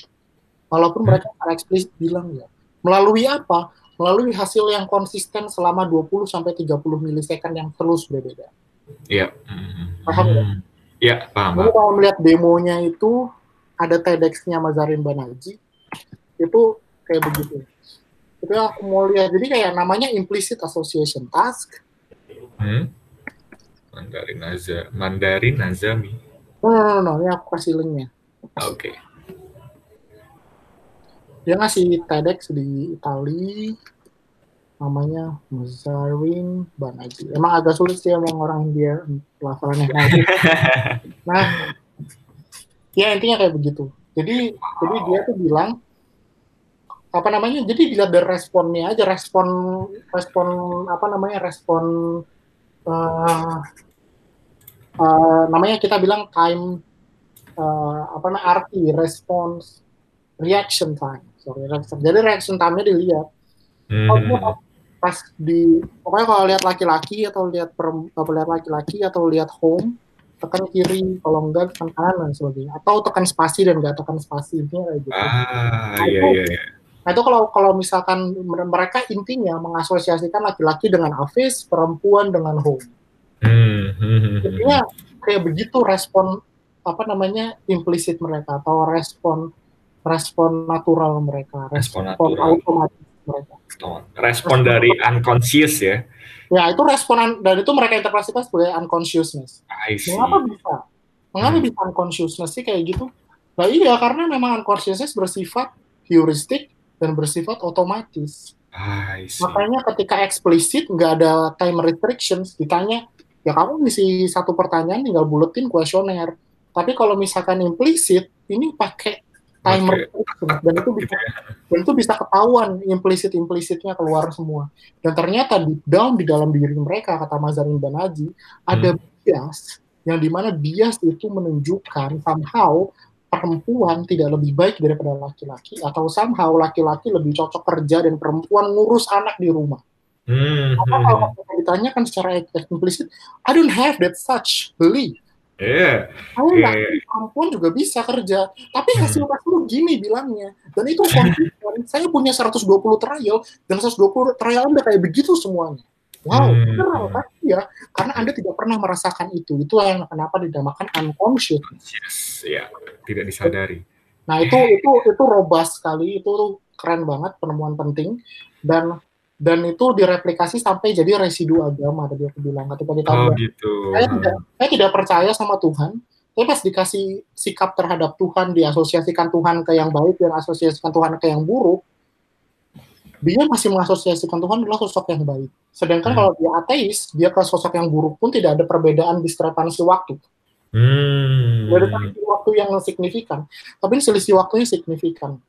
[SPEAKER 2] Walaupun hmm. mereka secara eksplisit bilang ya. Melalui apa? Melalui hasil yang konsisten selama 20 sampai 30 milisekund yang terus berbeda.
[SPEAKER 1] Iya.
[SPEAKER 2] Paham ya?
[SPEAKER 1] Iya, paham.
[SPEAKER 2] Kalau melihat demonya itu ada TEDx-nya Mazarin Banaji, itu kayak begitu itu yang aku mau lihat jadi kayak namanya implicit association task
[SPEAKER 1] hmm? Mandarin Naza Mandarin Nazami
[SPEAKER 2] no, no, no, no, ini aku kasih linknya
[SPEAKER 1] oke okay.
[SPEAKER 2] dia ngasih TEDx di Itali namanya Mazarin Banaji. Emang agak sulit sih emang orang dia pelafalannya. nah, ya intinya kayak begitu. Jadi, jadi dia tuh bilang apa namanya jadi dilihat dari responnya aja respon respon apa namanya respon uh, uh, namanya kita bilang time uh, apa namanya arti response reaction time. Sorry reaction. jadi reaction time-nya dilihat. Hmm. oh, pas di pokoknya kalau lihat laki-laki atau lihat atau lihat laki-laki atau lihat home tekan kiri kalau enggak tekan kanan dan sebagainya. Atau tekan spasi dan enggak tekan spasi ini kayak gitu.
[SPEAKER 1] Ah iya iya iya
[SPEAKER 2] Nah itu kalau kalau misalkan mereka intinya mengasosiasikan laki-laki dengan office, perempuan dengan home. Hmm. Intinya kayak begitu respon apa namanya implisit mereka atau respon respon natural mereka,
[SPEAKER 1] respon, respon natural. otomatis mereka. Oh, respon dari unconscious ya?
[SPEAKER 2] Ya itu respon dan itu mereka interpretasikan sebagai unconsciousness. Mengapa bisa? Mengapa hmm. bisa unconsciousness sih kayak gitu? Nah iya karena memang unconsciousness bersifat heuristik dan bersifat otomatis. Makanya ketika eksplisit nggak ada time restrictions, ditanya ya kamu ngisi satu pertanyaan tinggal buletin kuesioner. Tapi kalau misalkan implisit, ini pakai timer dan itu bisa dan itu bisa ketahuan implisit implisitnya keluar semua dan ternyata di down di dalam diri mereka kata Mazarin Banaji ada hmm. bias yang di mana bias itu menunjukkan somehow perempuan tidak lebih baik daripada laki-laki atau somehow laki-laki lebih cocok kerja dan perempuan ngurus anak di rumah. Hmm. Apa kalau ditanyakan secara implisit, I don't have that such belief. Yeah. Saya yeah. Perempuan juga bisa kerja, tapi hmm. hasil tes lu gini bilangnya. Dan itu konsisten. saya punya 120 trial dan 120 trial Anda kayak begitu semuanya. Wow, hmm. benar kan? Ya, karena Anda tidak pernah merasakan itu. Itu yang kenapa dinamakan unconscious.
[SPEAKER 1] Yes, ya, tidak disadari.
[SPEAKER 2] Nah, itu itu itu robust sekali, itu keren banget penemuan penting dan dan itu direplikasi sampai jadi residu agama tadi aku bilang ketika ditanya
[SPEAKER 1] oh, gitu.
[SPEAKER 2] saya tidak saya tidak percaya sama Tuhan tapi pas dikasih sikap terhadap Tuhan diasosiasikan Tuhan ke yang baik dan asosiasikan Tuhan ke yang buruk dia masih mengasosiasikan Tuhan adalah sosok yang baik sedangkan hmm. kalau dia ateis dia ke sosok yang buruk pun tidak ada perbedaan diskrepansi waktu
[SPEAKER 1] hmm.
[SPEAKER 2] ada selisih waktu yang signifikan tapi selisih waktunya signifikan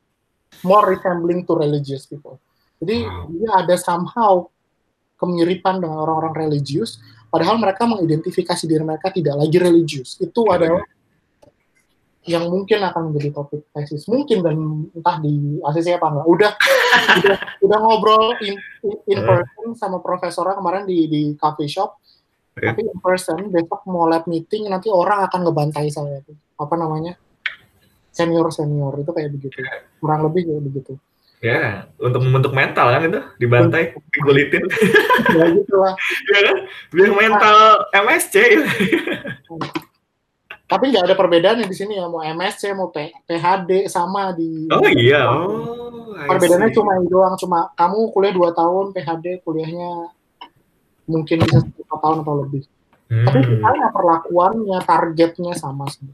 [SPEAKER 2] more resembling to religious people jadi wow. dia ada somehow kemiripan dengan orang-orang religius, padahal mereka mengidentifikasi diri mereka tidak lagi religius. Itu okay. adalah yang mungkin akan menjadi topik tesis mungkin dan entah di ACC apa enggak. Udah udah, udah ngobrol in, in person sama profesornya kemarin di di coffee shop. Yeah. Tapi in person besok mau lab meeting nanti orang akan ngebantai saya itu. Apa namanya? Senior senior itu kayak begitu. Kurang lebih kayak begitu.
[SPEAKER 1] Ya, untuk membentuk mental kan itu dibantai, digulitin.
[SPEAKER 2] Ya gitu lah.
[SPEAKER 1] ya kan? Biar mental MSC.
[SPEAKER 2] Tapi nggak ada perbedaan di sini ya, mau MSC, mau PHD sama di.
[SPEAKER 1] Oh iya, oh.
[SPEAKER 2] Perbedaannya cuma itu doang, cuma kamu kuliah dua tahun, PHD kuliahnya mungkin bisa satu tahun atau lebih. Hmm. Tapi misalnya perlakuannya, targetnya sama sih.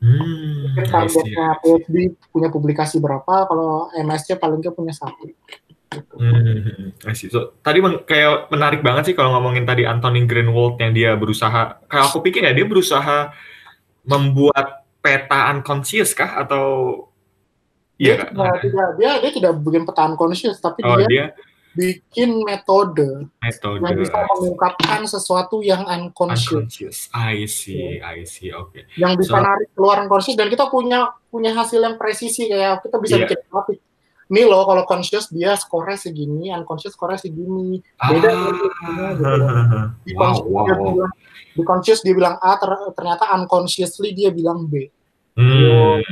[SPEAKER 1] Hmm,
[SPEAKER 2] Mungkin targetnya PhD punya publikasi berapa, kalau MSC paling nggak punya satu.
[SPEAKER 1] Hmm, So, tadi kayak menarik banget sih kalau ngomongin tadi Anthony Greenwald yang dia berusaha, kayak aku pikir ya dia berusaha membuat peta unconscious kah atau
[SPEAKER 2] dia, ya, tidak, tidak, dia dia tidak bikin peta unconscious tapi oh, dia, dia bikin metode,
[SPEAKER 1] metode
[SPEAKER 2] yang bisa mengungkapkan sesuatu yang unconscious.
[SPEAKER 1] unconscious. I see, I see, oke. Okay.
[SPEAKER 2] Yang bisa so, narik keluar unconscious dan kita punya punya hasil yang presisi kayak kita bisa yeah. bikin grafik. Nih loh kalau conscious dia skornya segini, unconscious skornya segini. Beda ah. gitu. Di wow, conscious wow. dia bilang di conscious dia bilang A, ter ternyata unconsciously dia bilang B.
[SPEAKER 1] Hmm.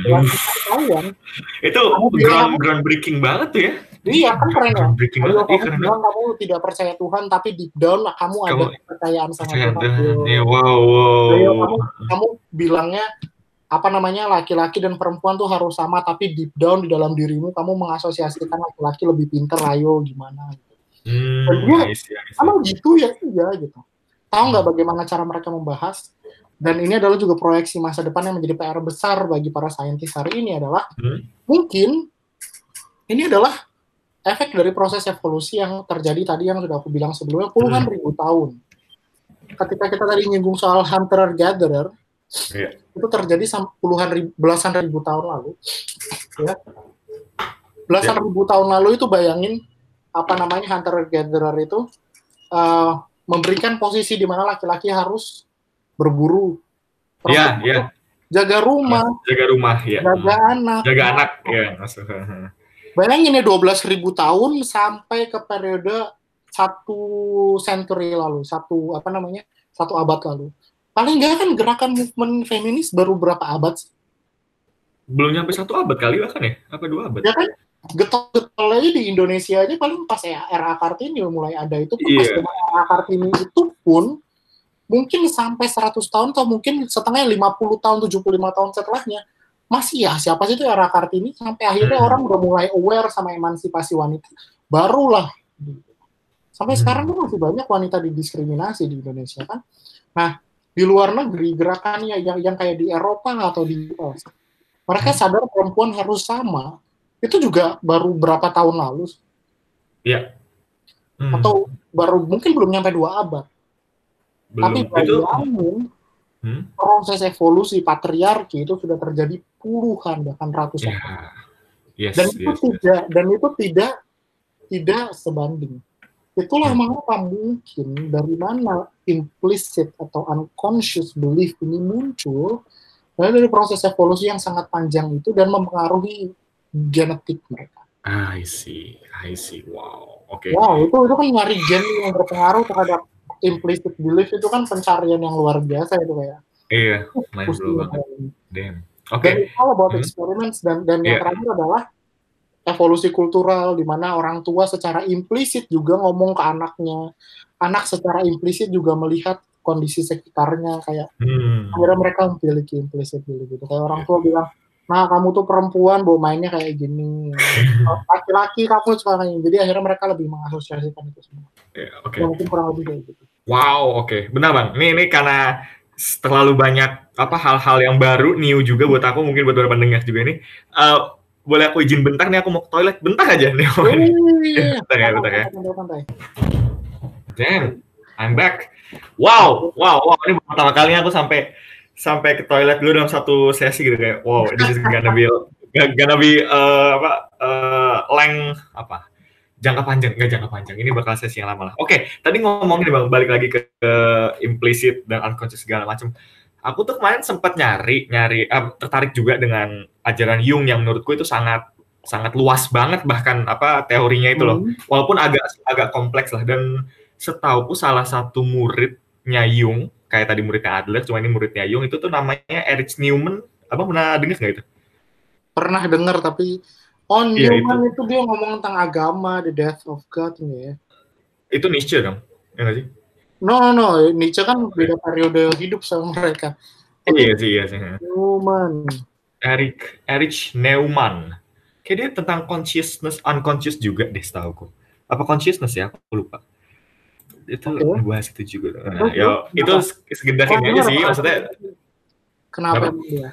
[SPEAKER 1] Itu ground, groundbreaking banget tuh ya.
[SPEAKER 2] Iya kan keren ya. Breaking Ayo, kamu keren bilang kamu tidak percaya Tuhan, tapi deep down kamu, kamu ada kepercayaan sama Tuhan.
[SPEAKER 1] Ya, wow, wow.
[SPEAKER 2] Ayo, kamu, kamu bilangnya apa namanya laki-laki dan perempuan tuh harus sama, tapi deep down di dalam dirimu kamu mengasosiasikan laki-laki lebih pinter, ayo gimana gitu.
[SPEAKER 1] Hmm, dan dia
[SPEAKER 2] emang gitu ya iya gitu. Tahu nggak hmm. bagaimana cara mereka membahas? Dan ini adalah juga proyeksi masa depan yang menjadi PR besar bagi para saintis hari ini adalah hmm. mungkin ini adalah efek dari proses evolusi yang terjadi tadi yang sudah aku bilang sebelumnya puluhan hmm. ribu tahun. Ketika kita tadi nyinggung soal hunter gatherer, yeah. itu terjadi puluhan ribu, belasan ribu tahun lalu. Ya. Belasan yeah. ribu tahun lalu itu bayangin apa namanya hunter gatherer itu uh, memberikan posisi di mana laki-laki harus berburu.
[SPEAKER 1] Iya, iya.
[SPEAKER 2] Jaga rumah.
[SPEAKER 1] Jaga rumah, ya.
[SPEAKER 2] Jaga anak.
[SPEAKER 1] Jaga anak, ya.
[SPEAKER 2] Bayangin ya 12 ribu tahun sampai ke periode satu century lalu, satu apa namanya, satu abad lalu. Paling nggak kan gerakan movement feminis baru berapa abad sih?
[SPEAKER 1] Belum nyampe satu abad kali bahkan ya? Apa dua abad?
[SPEAKER 2] Ya kan, getol-getol aja di Indonesia aja paling pas ya era Kartini mulai ada itu pun yeah. pas era Kartini itu pun mungkin sampai 100 tahun atau mungkin setengah 50 tahun 75 tahun setelahnya masih ya siapa sih itu era Kartini sampai akhirnya hmm. orang udah mulai aware sama emansipasi wanita barulah sampai hmm. sekarang kan masih banyak wanita didiskriminasi di Indonesia kan nah di luar negeri gerakannya yang yang kayak di Eropa atau di US mereka hmm. sadar perempuan harus sama itu juga baru berapa tahun lalu
[SPEAKER 1] ya
[SPEAKER 2] hmm. atau baru mungkin belum nyampe dua abad. Belum. Tapi bayangin hmm? proses evolusi patriarki itu sudah terjadi puluhan bahkan ratusan yeah. yes, dan itu yes, tidak yes. dan itu tidak tidak sebanding. Itulah hmm. mengapa mungkin dari mana implicit atau unconscious belief ini muncul dari proses evolusi yang sangat panjang itu dan mempengaruhi genetik mereka.
[SPEAKER 1] I see, I see. Wow, oke. Okay.
[SPEAKER 2] Wow, itu itu kan nyari gen yang berpengaruh terhadap implicit belief itu kan pencarian yang luar biasa itu kayak.
[SPEAKER 1] Iya, main dulu banget. Damn. Oke. Okay.
[SPEAKER 2] Dan all about hmm. experiments dan dan yeah. yang iya. terakhir adalah evolusi kultural di mana orang tua secara implisit juga ngomong ke anaknya. Anak secara implisit juga melihat kondisi sekitarnya kayak hmm. akhirnya mereka memiliki implisit gitu kayak orang tua bilang nah kamu tuh perempuan bawa mainnya kayak gini laki-laki kamu kayak jadi akhirnya mereka lebih mengasosiasikan itu semua
[SPEAKER 1] yeah, okay. ya, mungkin kurang lebih kayak gitu wow oke okay. benar bang ini ini karena terlalu banyak apa hal-hal yang baru new juga buat aku mungkin buat para pendengar juga ini uh, boleh aku izin bentar nih aku mau ke toilet. Bentar aja nih. Oh, iya. bentar ya bentar ya. Damn, I'm back. Wow, wow, wow. Ini pertama kalinya aku sampai sampai ke toilet dulu dalam satu sesi gitu kayak wow this is gonna be gonna be uh, apa uh, leng apa? Jangka panjang nggak jangka panjang. Ini bakal sesi yang lama lah. Oke okay, tadi ngomongin bang balik lagi ke, ke implicit dan unconscious segala macam aku tuh kemarin sempat nyari nyari uh, tertarik juga dengan ajaran Jung yang menurutku itu sangat sangat luas banget bahkan apa teorinya itu loh hmm. walaupun agak agak kompleks lah dan setauku salah satu muridnya Jung kayak tadi muridnya Adler, cuma ini muridnya Jung itu tuh namanya Erich Newman. Apa pernah dengar nggak itu?
[SPEAKER 2] Pernah dengar tapi on ya, Newman itu. itu dia ngomong tentang agama, the death of God ini ya.
[SPEAKER 1] Itu Nietzsche dong, ya nggak sih?
[SPEAKER 2] No, no, no, Nietzsche kan beda periode hidup sama mereka.
[SPEAKER 1] Oh, iya sih, iya sih.
[SPEAKER 2] Newman.
[SPEAKER 1] Erich Erich Neumann. Kayak dia tentang consciousness, unconscious juga deh setahu Apa consciousness ya? Aku lupa itu okay. bahas itu juga. Nah, ya itu sekedar ini aja sih maksudnya.
[SPEAKER 2] Kenapa, dia?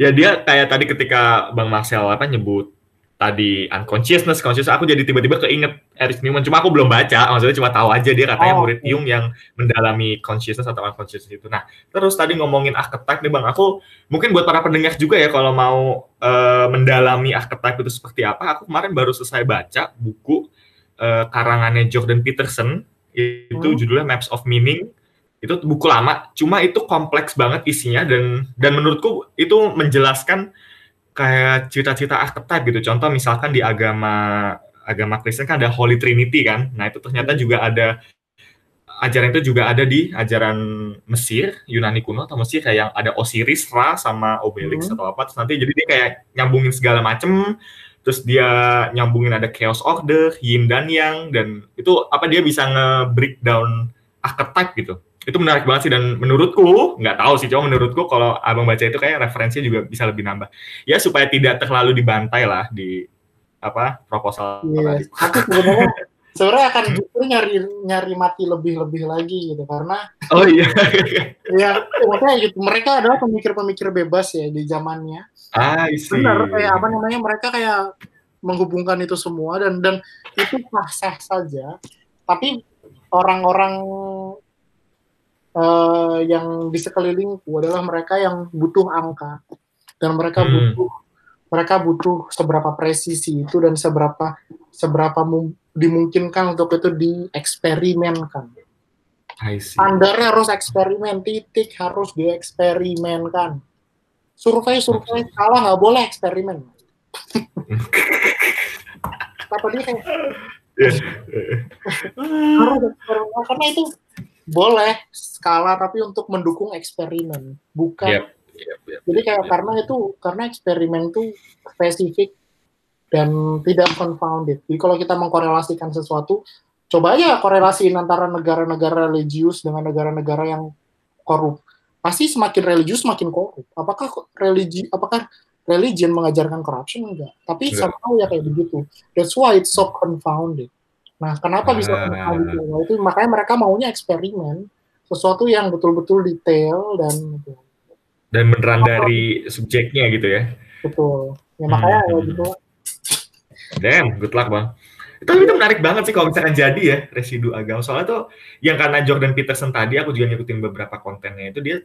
[SPEAKER 1] Ya dia kayak tadi ketika Bang Marcel apa nyebut tadi unconsciousness, conscious, aku jadi tiba-tiba keinget Erich Newman. Cuma aku belum baca, maksudnya cuma tahu aja dia katanya oh, murid okay. Jung yang mendalami consciousness atau unconsciousness itu. Nah, terus tadi ngomongin archetype nih Bang, aku mungkin buat para pendengar juga ya kalau mau uh, mendalami archetype itu seperti apa, aku kemarin baru selesai baca buku uh, karangannya Jordan Peterson itu hmm. judulnya Maps of Meaning itu buku lama cuma itu kompleks banget isinya dan dan menurutku itu menjelaskan kayak cerita-cerita archetype gitu contoh misalkan di agama agama Kristen kan ada Holy Trinity kan nah itu ternyata hmm. juga ada ajaran itu juga ada di ajaran Mesir Yunani kuno atau Mesir kayak yang ada Osiris Ra sama Obelix hmm. atau apa terus nanti jadi dia kayak nyambungin segala macem terus dia nyambungin ada chaos order, yin dan yang dan itu apa dia bisa nge-breakdown archetype gitu. Itu menarik banget sih dan menurutku, nggak tahu sih, cuma menurutku kalau abang baca itu kayak referensinya juga bisa lebih nambah. Ya supaya tidak terlalu dibantai lah di apa proposal
[SPEAKER 2] yes. Iya. Aku sebenarnya sebenarnya akan justru nyari nyari mati lebih lebih lagi gitu karena
[SPEAKER 1] oh iya
[SPEAKER 2] ya maksudnya gitu mereka adalah pemikir-pemikir bebas ya di zamannya
[SPEAKER 1] Ah,
[SPEAKER 2] Benar, kayak apa namanya mereka kayak menghubungkan itu semua dan dan itu sah saja. Tapi orang-orang uh, yang di sekelilingku adalah mereka yang butuh angka. Dan mereka hmm. butuh mereka butuh seberapa presisi itu dan seberapa seberapa dimungkinkan untuk itu dieksperimenkan. Standarnya harus eksperimen, titik harus dieksperimenkan. Survei survei salah nggak boleh eksperimen. Apa dia kayak karena itu boleh skala tapi untuk mendukung eksperimen bukan yep, yep, yep, jadi kayak yep. karena itu karena eksperimen itu spesifik dan tidak confounded jadi kalau kita mengkorelasikan sesuatu coba aja korelasiin antara negara-negara religius dengan negara-negara yang korup pasti semakin religius semakin korup. Apakah religi apakah religion mengajarkan corruption enggak? Tapi yeah. somehow ya kayak begitu. That's why it's so confounded. Nah, kenapa bisa uh, confounded? Nah, itu makanya mereka maunya eksperimen sesuatu yang betul-betul detail dan
[SPEAKER 1] dan beneran dari subjeknya gitu ya.
[SPEAKER 2] Betul. Ya makanya hmm. ya gitu.
[SPEAKER 1] Damn, good luck, Bang. Tapi itu menarik banget sih kalau misalkan jadi ya residu agama. Soalnya tuh yang karena Jordan Peterson tadi aku juga ngikutin beberapa kontennya itu dia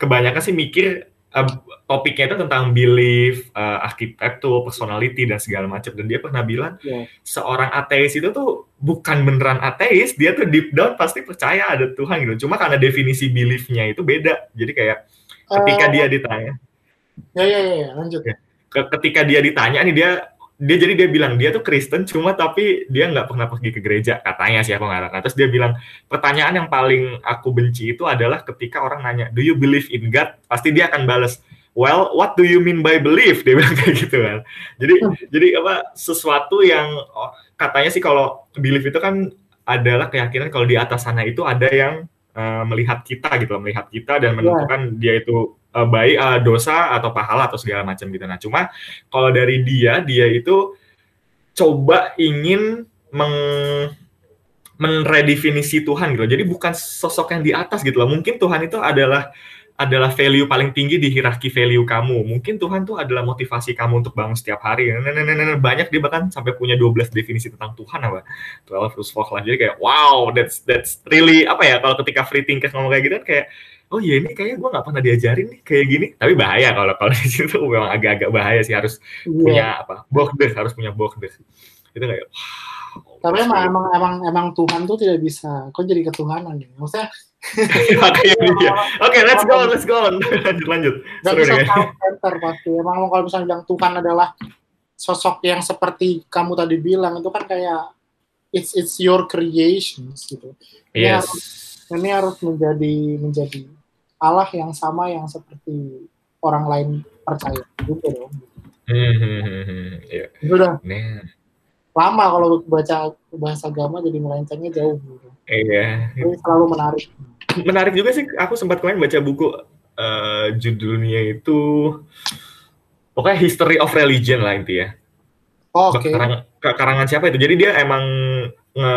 [SPEAKER 1] kebanyakan sih mikir uh, topiknya itu tentang belief, uh, arsitektur, personality dan segala macam. Dan dia pernah bilang yeah. seorang ateis itu tuh bukan beneran ateis, dia tuh deep down pasti percaya ada Tuhan gitu. Cuma karena definisi beliefnya itu beda. Jadi kayak ketika uh, dia ditanya,
[SPEAKER 2] ya ya ya, lanjut. Ya,
[SPEAKER 1] ketika dia ditanya nih dia dia jadi dia bilang dia tuh Kristen cuma tapi dia nggak pernah pergi ke gereja katanya siapa nggak nah, terus dia bilang pertanyaan yang paling aku benci itu adalah ketika orang nanya do you believe in God pasti dia akan balas well what do you mean by believe dia bilang kayak gitu kan. Jadi hmm. jadi apa sesuatu yang oh, katanya sih kalau believe itu kan adalah keyakinan kalau di atas sana itu ada yang uh, melihat kita gitu melihat kita dan menentukan yeah. dia itu uh, baik uh, dosa atau pahala atau segala macam gitu. Nah, cuma kalau dari dia dia itu coba ingin meng menredefinisi Tuhan gitu. Jadi bukan sosok yang di atas gitu loh. Mungkin Tuhan itu adalah adalah value paling tinggi di hierarki value kamu. Mungkin Tuhan tuh adalah motivasi kamu untuk bangun setiap hari. Nah, nah, nah, banyak dia bahkan sampai punya 12 definisi tentang Tuhan apa. 12 rules for life. Jadi kayak wow, that's that's really apa ya kalau ketika free thinker ngomong kayak gitu kan kayak oh iya ini kayaknya gue nggak pernah diajarin nih kayak gini tapi bahaya kalau kalau di situ memang agak-agak bahaya sih harus yeah. punya apa border harus punya border itu kayak
[SPEAKER 2] wow, tapi emang, emang emang emang Tuhan tuh tidak bisa kok jadi ketuhanan nih maksudnya
[SPEAKER 1] makanya dia oke okay, let's go let's go lanjut lanjut
[SPEAKER 2] Gak bisa center pasti emang kalau misalnya bilang Tuhan adalah sosok yang seperti kamu tadi bilang itu kan kayak it's it's your creations gitu ini yes. harus ini harus menjadi menjadi Allah yang sama yang seperti orang lain percaya gitu dong. Hmm, hmm, hmm, hmm. Yeah. Udah. Nah. Lama kalau baca bahasa agama jadi melencengnya jauh gitu.
[SPEAKER 1] Iya.
[SPEAKER 2] Jadi selalu menarik.
[SPEAKER 1] Menarik juga sih. Aku sempat kemarin baca buku uh, judulnya itu pokoknya History of Religion lah intinya.
[SPEAKER 2] Oh, Oke. Okay.
[SPEAKER 1] Karang, karangan siapa itu? Jadi dia emang nge,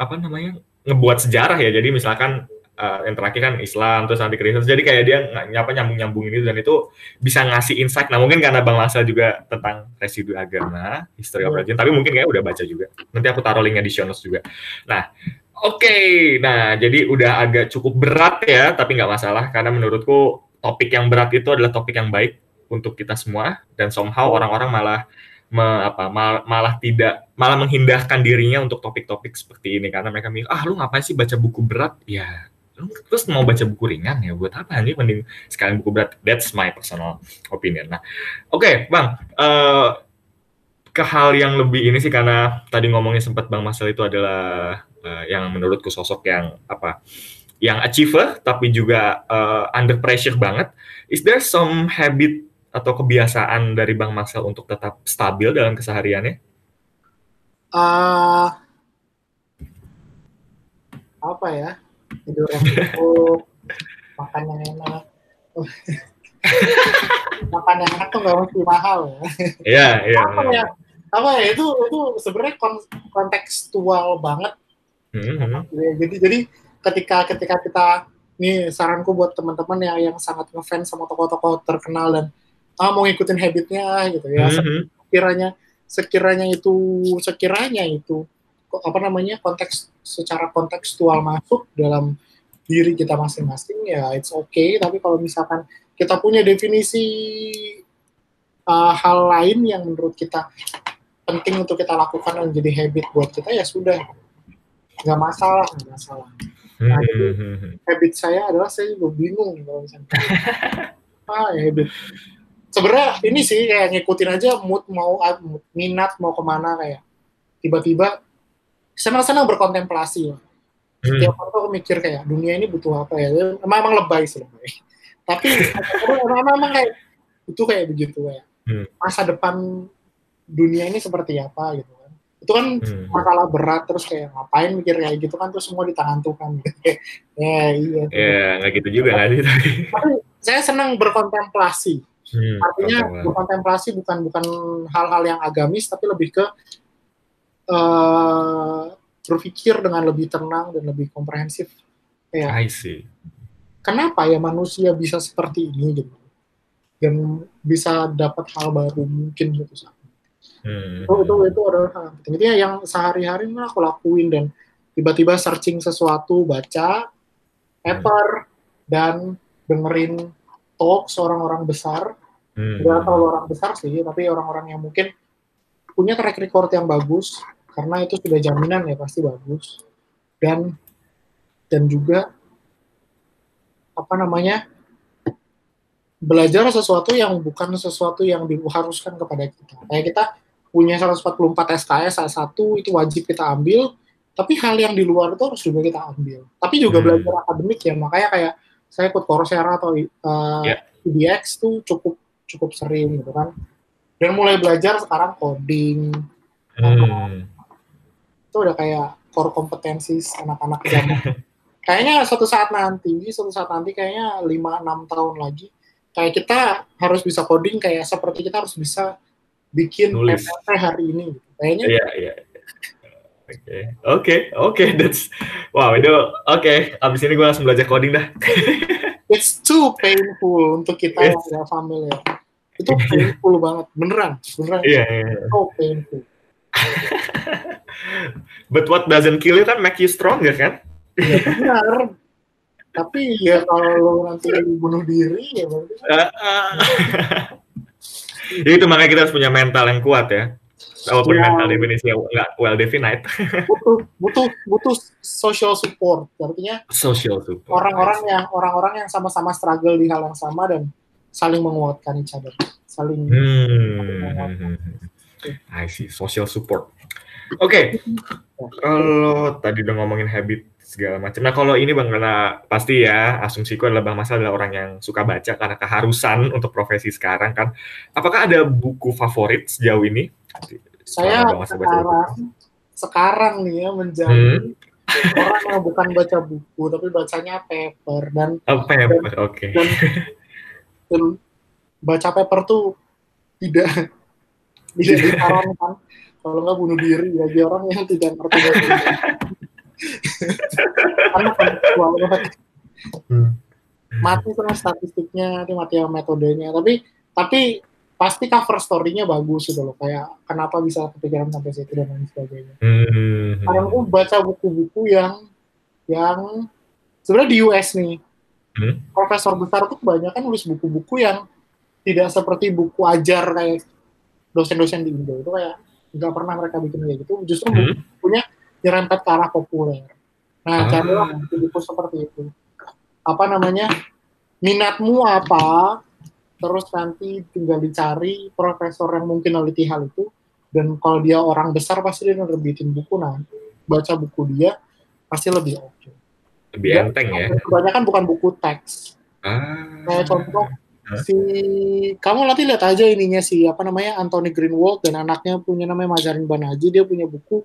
[SPEAKER 1] apa namanya ngebuat sejarah ya. Jadi misalkan uh, yang terakhir kan Islam terus nanti Kristen jadi kayak dia nyapa nyambung nyambungin itu dan itu bisa ngasih insight. Nah mungkin karena bang Masal juga tentang residu agama history of religion tapi mungkin kayak udah baca juga. Nanti aku taruh linknya di show notes juga. Nah oke. Okay. nah jadi udah agak cukup berat ya tapi nggak masalah karena menurutku topik yang berat itu adalah topik yang baik untuk kita semua dan somehow orang-orang malah me, apa mal, malah tidak malah menghindarkan dirinya untuk topik-topik seperti ini karena mereka mikir ah lu ngapain sih baca buku berat? Ya terus mau baca buku ringan ya buat apa nih? Mending sekalian buku berat. That's my personal opinion. Nah oke okay, bang. Uh, ke hal yang lebih ini sih karena tadi ngomongnya sempat bang Masal itu adalah uh, yang menurutku sosok yang apa? Yang achiever tapi juga uh, under pressure banget. Is there some habit atau kebiasaan dari bang Masal untuk tetap stabil dalam kesehariannya?
[SPEAKER 2] Uh, apa ya tidur yang cukup makan yang enak. Makan yang enak tuh nggak mesti mahal. Ya
[SPEAKER 1] iya iya
[SPEAKER 2] apa ya? Apa ya? Itu itu sebenarnya kontekstual banget. Mm-hmm. jadi jadi ketika ketika kita nih saranku buat teman-teman yang yang sangat ngefans sama tokoh-tokoh terkenal dan ah mau ngikutin habitnya gitu ya. Mm-hmm. sekiranya sekiranya itu sekiranya itu apa namanya konteks secara kontekstual masuk dalam diri kita masing-masing ya it's okay. Tapi kalau misalkan kita punya definisi uh, hal lain yang menurut kita penting untuk kita lakukan dan jadi habit buat kita ya sudah. Nggak masalah nggak masalah. Nah hmm, jadi hmm, hmm, habit saya adalah saya juga bingung kalau misalnya ah ya habit. Sebenarnya ini sih kayak ngikutin aja mood mau mood, minat mau ke mana kayak. Tiba-tiba senang-senang berkontemplasi lah. Hmm. Setiap waktu aku mikir kayak dunia ini butuh apa ya? Emang, emang lebay sih lebay. Tapi emang, emang, emang kayak itu kayak begitu ya. Hmm. Masa depan dunia ini seperti apa gitu kan? Itu kan hmm. masalah berat terus kayak ngapain mikir kayak gitu kan terus semua di tangan Tuhan. ya iya.
[SPEAKER 1] Ya nggak gitu juga nggak sih tapi.
[SPEAKER 2] Tapi saya senang berkontemplasi. Hmm, Artinya berkontemplasi bukan bukan hal-hal yang agamis tapi lebih ke uh, berpikir dengan lebih tenang dan lebih komprehensif.
[SPEAKER 1] Ya. I see.
[SPEAKER 2] Kenapa ya manusia bisa seperti ini gitu? Dan bisa dapat hal baru mungkin gitu hmm. itu itu itu adalah hal penting itu yang sehari-hari aku lakuin dan tiba-tiba searching sesuatu baca paper hmm. dan dengerin talk seorang orang besar hmm. Gak terlalu orang besar sih tapi orang-orang yang mungkin punya track record yang bagus karena itu sudah jaminan ya pasti bagus dan dan juga apa namanya belajar sesuatu yang bukan sesuatu yang diharuskan kepada kita. Kayak kita punya 144 SKS salah satu itu wajib kita ambil, tapi hal yang di luar itu harus juga kita ambil. Tapi juga hmm. belajar akademik ya, makanya kayak saya ikut Coursera atau uh, yeah. EDX tuh cukup cukup sering gitu kan. Dan mulai belajar sekarang coding. Hmm. Itu udah kayak core kompetensi anak-anak zaman. kayaknya suatu saat nanti, suatu saat nanti kayaknya 5 6 tahun lagi kayak kita harus bisa coding kayak seperti kita harus bisa bikin PPT hari ini gitu. kayaknya
[SPEAKER 1] iya iya Oke, oke, oke, that's wow itu oke. Okay. Abis ini gue langsung belajar coding dah.
[SPEAKER 2] It's too painful untuk kita yang familiar. Itu painful banget, beneran, beneran.
[SPEAKER 1] Iya, yeah, yeah,
[SPEAKER 2] yeah. So painful.
[SPEAKER 1] But what doesn't kill you kan make you stronger kan?
[SPEAKER 2] Iya benar, tapi ya kalau nanti bunuh diri ya berarti
[SPEAKER 1] ya itu makanya kita harus punya mental yang kuat ya. Walaupun ya. mental definisi nggak well defined
[SPEAKER 2] butuh butuh butuh social support. Artinya
[SPEAKER 1] social support.
[SPEAKER 2] orang-orang yang orang-orang yang sama-sama struggle di hal yang sama dan saling menguatkan each other. Saling
[SPEAKER 1] hmm. I see social support oke okay. kalau tadi udah ngomongin habit segala macam. Nah kalau ini bang karena pasti ya asumsiku adalah bang Mas adalah orang yang suka baca karena keharusan untuk profesi sekarang kan. Apakah ada buku favorit sejauh ini?
[SPEAKER 2] Saya sekarang baca sekarang nih ya menjadi hmm. orang yang bukan baca buku tapi bacanya paper dan
[SPEAKER 1] oh, paper oke okay. dan,
[SPEAKER 2] dan baca paper tuh tidak tidak disarankan kalau nggak bunuh diri bagi orang yang tidak ngerti hmm. mati sama statistiknya nanti mati sama metodenya. Tapi tapi pasti cover story-nya bagus gitu loh. Kayak kenapa bisa kepikiran sampai situ dan lain sebagainya. Hmm. karena aku baca buku-buku yang yang sebenarnya di US nih. Hmm. profesor besar tuh kebanyakan nulis buku-buku yang tidak seperti buku ajar kayak dosen-dosen di Indo itu kayak nggak pernah mereka bikin kayak gitu justru hmm. bukunya nyerempet ke arah populer. Nah, ah. carilah buku seperti itu. Apa namanya? Minatmu apa? Terus nanti tinggal dicari profesor yang mungkin neliti hal itu. Dan kalau dia orang besar pasti dia nerbitin buku. Nah, baca buku dia pasti lebih oke. Okay.
[SPEAKER 1] Lebih enteng ya?
[SPEAKER 2] Kebanyakan bukan buku teks. Ah. Kayak contoh si kamu nanti lihat aja ininya si apa namanya Anthony Greenwald dan anaknya punya namanya Mazarin Banaji dia punya buku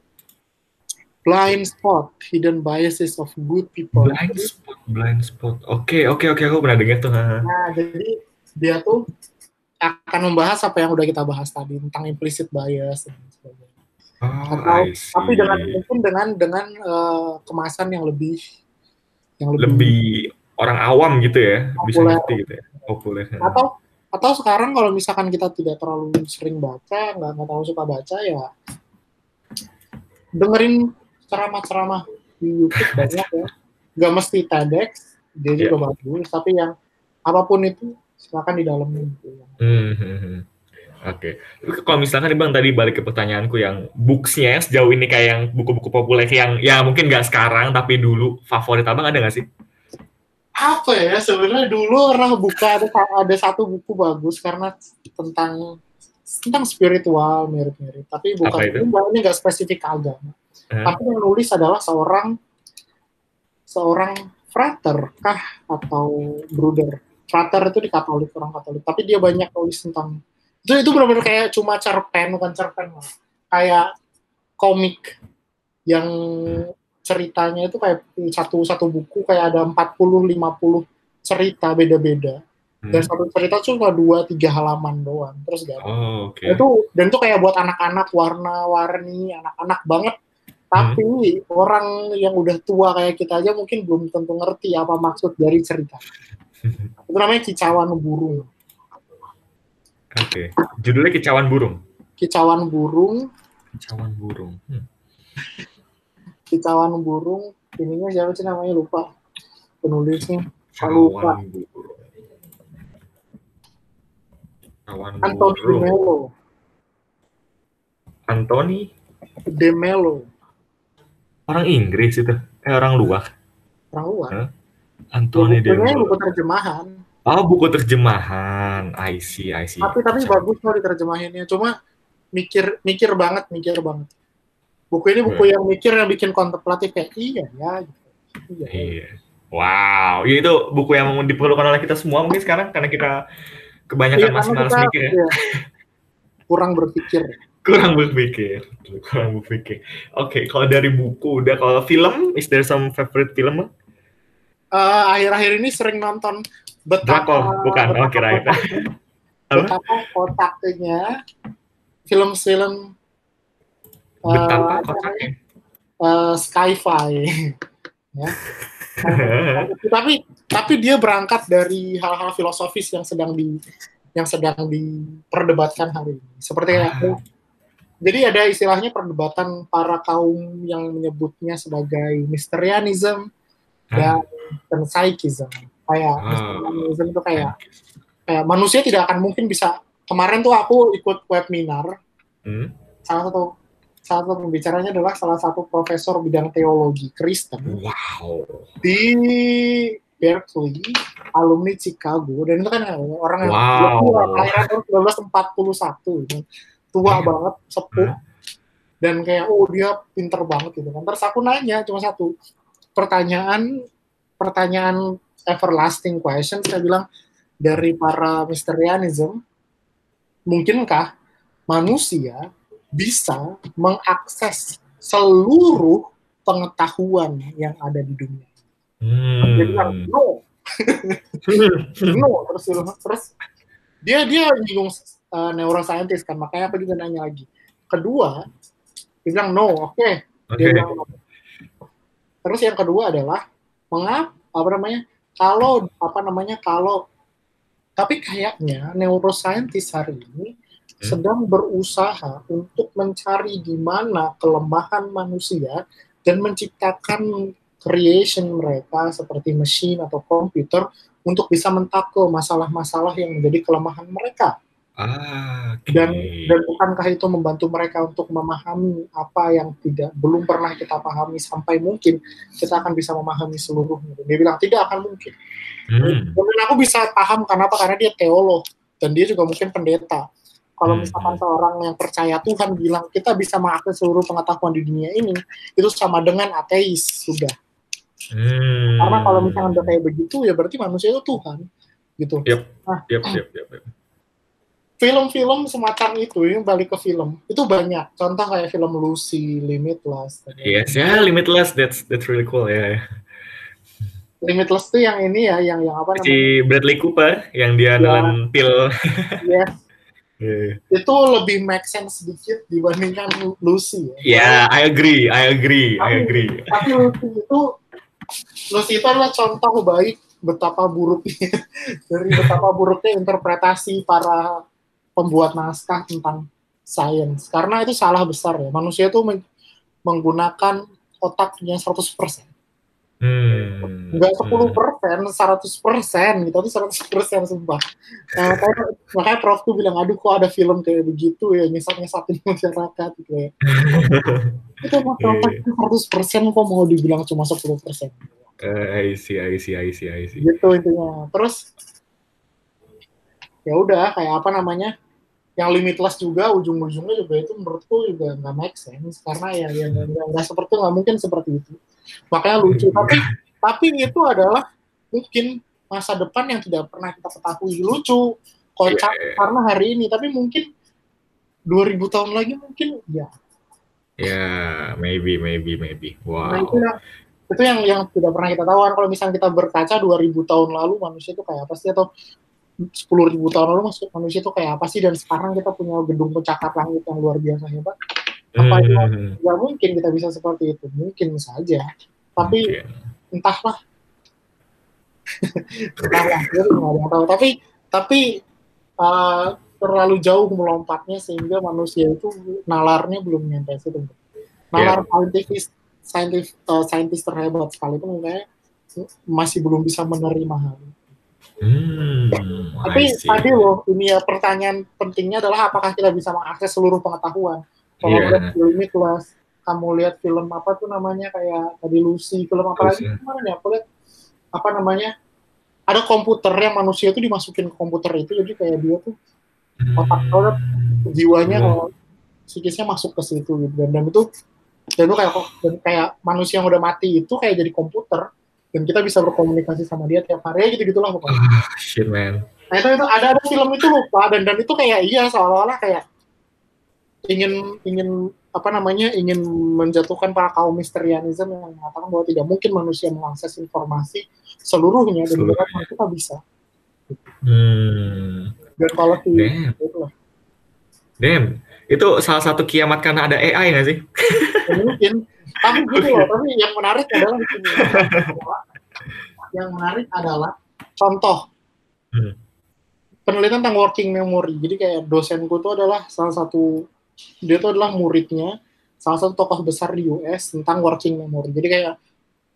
[SPEAKER 2] blind spot, hidden biases of good people.
[SPEAKER 1] Blind spot, blind spot. Oke, okay, oke, okay, oke, okay. aku pernah dengar tuh.
[SPEAKER 2] Nah, jadi dia tuh akan membahas apa yang udah kita bahas tadi tentang implicit bias dan sebagainya. Oh, Atau, tapi dengan mungkin dengan dengan uh, kemasan yang lebih
[SPEAKER 1] yang lebih, lebih orang awam gitu ya, populer. bisa ngerti gitu ya, populer.
[SPEAKER 2] Atau atau sekarang kalau misalkan kita tidak terlalu sering baca, nggak nggak terlalu suka baca ya dengerin ceramah-ceramah di YouTube banyak ya. Gak mesti TEDx, dia juga yeah. bagus, tapi yang apa pun itu silakan di dalamnya gitu.
[SPEAKER 1] Hmm, hmm, hmm. Oke, okay. kalau misalkan nih bang tadi balik ke pertanyaanku yang booksnya sejauh ini kayak yang buku-buku populer yang ya mungkin nggak sekarang tapi dulu favorit abang ada nggak sih?
[SPEAKER 2] Apa ya sebenarnya dulu orang buka ada ada satu buku bagus karena tentang tentang spiritual mirip-mirip tapi bukan ini nggak spesifik agama Hmm. Tapi yang nulis adalah seorang seorang frater kah atau brother. Frater itu di Katolik orang Katolik, tapi dia banyak nulis tentang itu itu benar-benar kayak cuma cerpen bukan cerpen lah. Kayak komik yang ceritanya itu kayak satu satu buku kayak ada 40 50 cerita beda-beda. Dan hmm. satu cerita cuma dua tiga halaman doang terus
[SPEAKER 1] gak oh,
[SPEAKER 2] okay. itu dan itu kayak buat anak-anak warna-warni anak-anak banget tapi hmm. orang yang udah tua kayak kita aja mungkin belum tentu ngerti apa maksud dari cerita. Itu namanya kicauan burung.
[SPEAKER 1] Oke, okay. judulnya kicauan burung.
[SPEAKER 2] kicauan burung
[SPEAKER 1] kicauan burung hmm.
[SPEAKER 2] Kicauan burung ininya siapa sih namanya? Lupa. Penulisnya. Lupa.
[SPEAKER 1] Kawan
[SPEAKER 2] Anthony De Mello
[SPEAKER 1] Anthony?
[SPEAKER 2] De Mello
[SPEAKER 1] orang Inggris itu. Eh orang luar.
[SPEAKER 2] Orang luar? Huh?
[SPEAKER 1] Anthony De Mello
[SPEAKER 2] buku terjemahan.
[SPEAKER 1] Oh buku terjemahan. I see I see.
[SPEAKER 2] Tapi tapi Cuma. bagus loh diterjemahinnya cuma mikir mikir banget mikir banget buku ini buku hmm. yang mikir yang bikin kontemplatif kayak iya ya gitu.
[SPEAKER 1] iya, iya. Wow, ya itu buku yang diperlukan oleh kita semua mungkin sekarang karena kita kebanyakan iya, masih malas mikir ya. Iya.
[SPEAKER 2] Kurang berpikir.
[SPEAKER 1] Kurang berpikir, kurang berpikir. Oke, okay, kalau dari buku udah kalau film, is there some favorite film?
[SPEAKER 2] Uh, akhir-akhir ini sering nonton
[SPEAKER 1] betapa bukan, betapa oh kirain.
[SPEAKER 2] betapa kotaknya film-film
[SPEAKER 1] betapa uh, kotaknya
[SPEAKER 2] uh, sci-fi ya tapi tapi dia berangkat dari hal-hal filosofis yang sedang di yang sedang diperdebatkan hari ini. Seperti ah. jadi ada istilahnya perdebatan para kaum yang menyebutnya sebagai Mysterianism dan ah. Psychism. Kayak ah. Mysterianism itu kayak kayak manusia tidak akan mungkin bisa kemarin tuh aku ikut webinar. Hmm? Salah satu salah satu pembicaranya adalah salah satu profesor bidang teologi Kristen
[SPEAKER 1] wow.
[SPEAKER 2] di Berkeley, alumni Chicago, dan itu kan orang yang
[SPEAKER 1] wow.
[SPEAKER 2] kelahiran tahun 1941, gitu. tua yeah. banget, sepuh, hmm. dan kayak oh dia pinter banget gitu kan. Terus aku nanya cuma satu pertanyaan, pertanyaan everlasting question, saya bilang dari para Mysterianism, mungkinkah manusia bisa mengakses seluruh pengetahuan yang ada di dunia. Hmm. Dia bilang no, no terus terus dia dia bingung uh, neuroscientist kan makanya apa juga nanya lagi. Kedua dia bilang no, oke. Okay. Okay. no. Terus yang kedua adalah mengapa apa namanya kalau apa namanya kalau tapi kayaknya neuroscientist hari ini Hmm. sedang berusaha untuk mencari di mana kelemahan manusia dan menciptakan creation mereka seperti mesin atau komputer untuk bisa mentakel masalah-masalah yang menjadi kelemahan mereka.
[SPEAKER 1] Ah, okay.
[SPEAKER 2] Dan dan bukankah itu membantu mereka untuk memahami apa yang tidak belum pernah kita pahami sampai mungkin kita akan bisa memahami seluruhnya. Dia bilang tidak akan mungkin. Hmm. Dan aku bisa paham kenapa karena dia teolog dan dia juga mungkin pendeta kalau hmm, misalkan hmm. seorang yang percaya Tuhan bilang kita bisa mengakses seluruh pengetahuan di dunia ini, itu sama dengan ateis sudah.
[SPEAKER 1] Hmm.
[SPEAKER 2] Karena kalau misalnya udah kayak begitu, ya berarti manusia itu Tuhan, gitu.
[SPEAKER 1] Yep. Nah, yep, yep, yep, yep.
[SPEAKER 2] Film-film semacam itu, yang balik ke film, itu banyak. Contoh kayak film Lucy, Limitless.
[SPEAKER 1] Yes, ya yeah, Limitless, that's that's really cool ya. Yeah.
[SPEAKER 2] Limitless tuh yang ini ya, yang yang apa namanya?
[SPEAKER 1] Si Bradley Cooper, yang dia ya. pil.
[SPEAKER 2] Yes, Yeah. Itu lebih make sense sedikit dibandingkan Lucy.
[SPEAKER 1] Ya, yeah, I agree, I agree, tapi, I agree.
[SPEAKER 2] Tapi Lucy itu Lucy itu adalah contoh baik betapa buruknya dari betapa buruknya interpretasi para pembuat naskah tentang sains. Karena itu salah besar ya. Manusia itu menggunakan otaknya 100%.
[SPEAKER 1] Hmm.
[SPEAKER 2] Enggak 10 persen, 100 persen gitu, itu 100 persen sumpah. Nah, makanya, makanya Prof tuh bilang, aduh kok ada film kayak begitu ya, nyesat-nyesatin masyarakat gitu ya. itu masalah yeah. 100 persen kok mau dibilang cuma 10 persen.
[SPEAKER 1] Uh, I see, I see, I see, I see.
[SPEAKER 2] Gitu intinya. Terus, ya udah kayak apa namanya, yang limitless juga ujung-ujungnya juga itu menurutku juga nggak make sense. Karena ya ya nggak seperti nggak mungkin seperti itu. Makanya lucu. Hmm. tapi tapi itu adalah mungkin masa depan yang tidak pernah kita ketahui. Lucu. Kocak yeah. karena hari ini. Tapi mungkin 2000 tahun lagi mungkin ya.
[SPEAKER 1] Ya yeah, maybe maybe maybe. Wow. Nah,
[SPEAKER 2] itu yang itu yang yang tidak pernah kita tahu kan. Kalau misalnya kita berkaca 2000 tahun lalu manusia itu kayak apa sih? Atau sepuluh ribu tahun lalu maksud manusia itu kayak apa sih dan sekarang kita punya gedung pencakar langit yang luar biasa hebat apa hmm. ya, ya mungkin kita bisa seperti itu mungkin saja tapi okay. entahlah entahlah jadi nggak ada yang tahu tapi tapi uh, terlalu jauh melompatnya sehingga manusia itu nalarnya belum nyampe situ. Nalar yeah. saintifis saintis uh, saintis terhebat sekali itu kayak masih belum bisa menerima hal itu. Hmm, Tapi tadi loh, ini ya pertanyaan pentingnya adalah apakah kita bisa mengakses seluruh pengetahuan. Kalau yeah. lihat film kelas, kamu lihat film apa tuh namanya kayak tadi Lucy, film apa lagi kemarin ya? Aku lihat apa namanya? Ada komputer yang manusia itu dimasukin ke komputer itu, jadi kayak dia tuh otak otak jiwanya hmm. kalau psikisnya masuk ke situ gitu dan, dan itu dan itu kayak dan kayak manusia yang udah mati itu kayak jadi komputer dan kita bisa berkomunikasi sama dia tiap hari gitu gitulah pokoknya.
[SPEAKER 1] Oh, shit man.
[SPEAKER 2] Nah itu, itu ada ada film itu lupa dan dan itu kayak iya seolah-olah kayak ingin ingin apa namanya ingin menjatuhkan para kaum misterianisme yang mengatakan bahwa tidak mungkin manusia mengakses informasi seluruhnya dan Seluruhnya. kita bisa. Hmm. Dan kalau si
[SPEAKER 1] Damn. itulah. Damn. Itu salah satu kiamat karena ada AI nggak sih?
[SPEAKER 2] Mungkin. Tapi gitu loh, tapi yang menarik adalah di sini. yang menarik adalah contoh. Hmm. Penelitian tentang working memory. Jadi kayak dosenku itu adalah salah satu dia itu adalah muridnya salah satu tokoh besar di US tentang working memory. Jadi kayak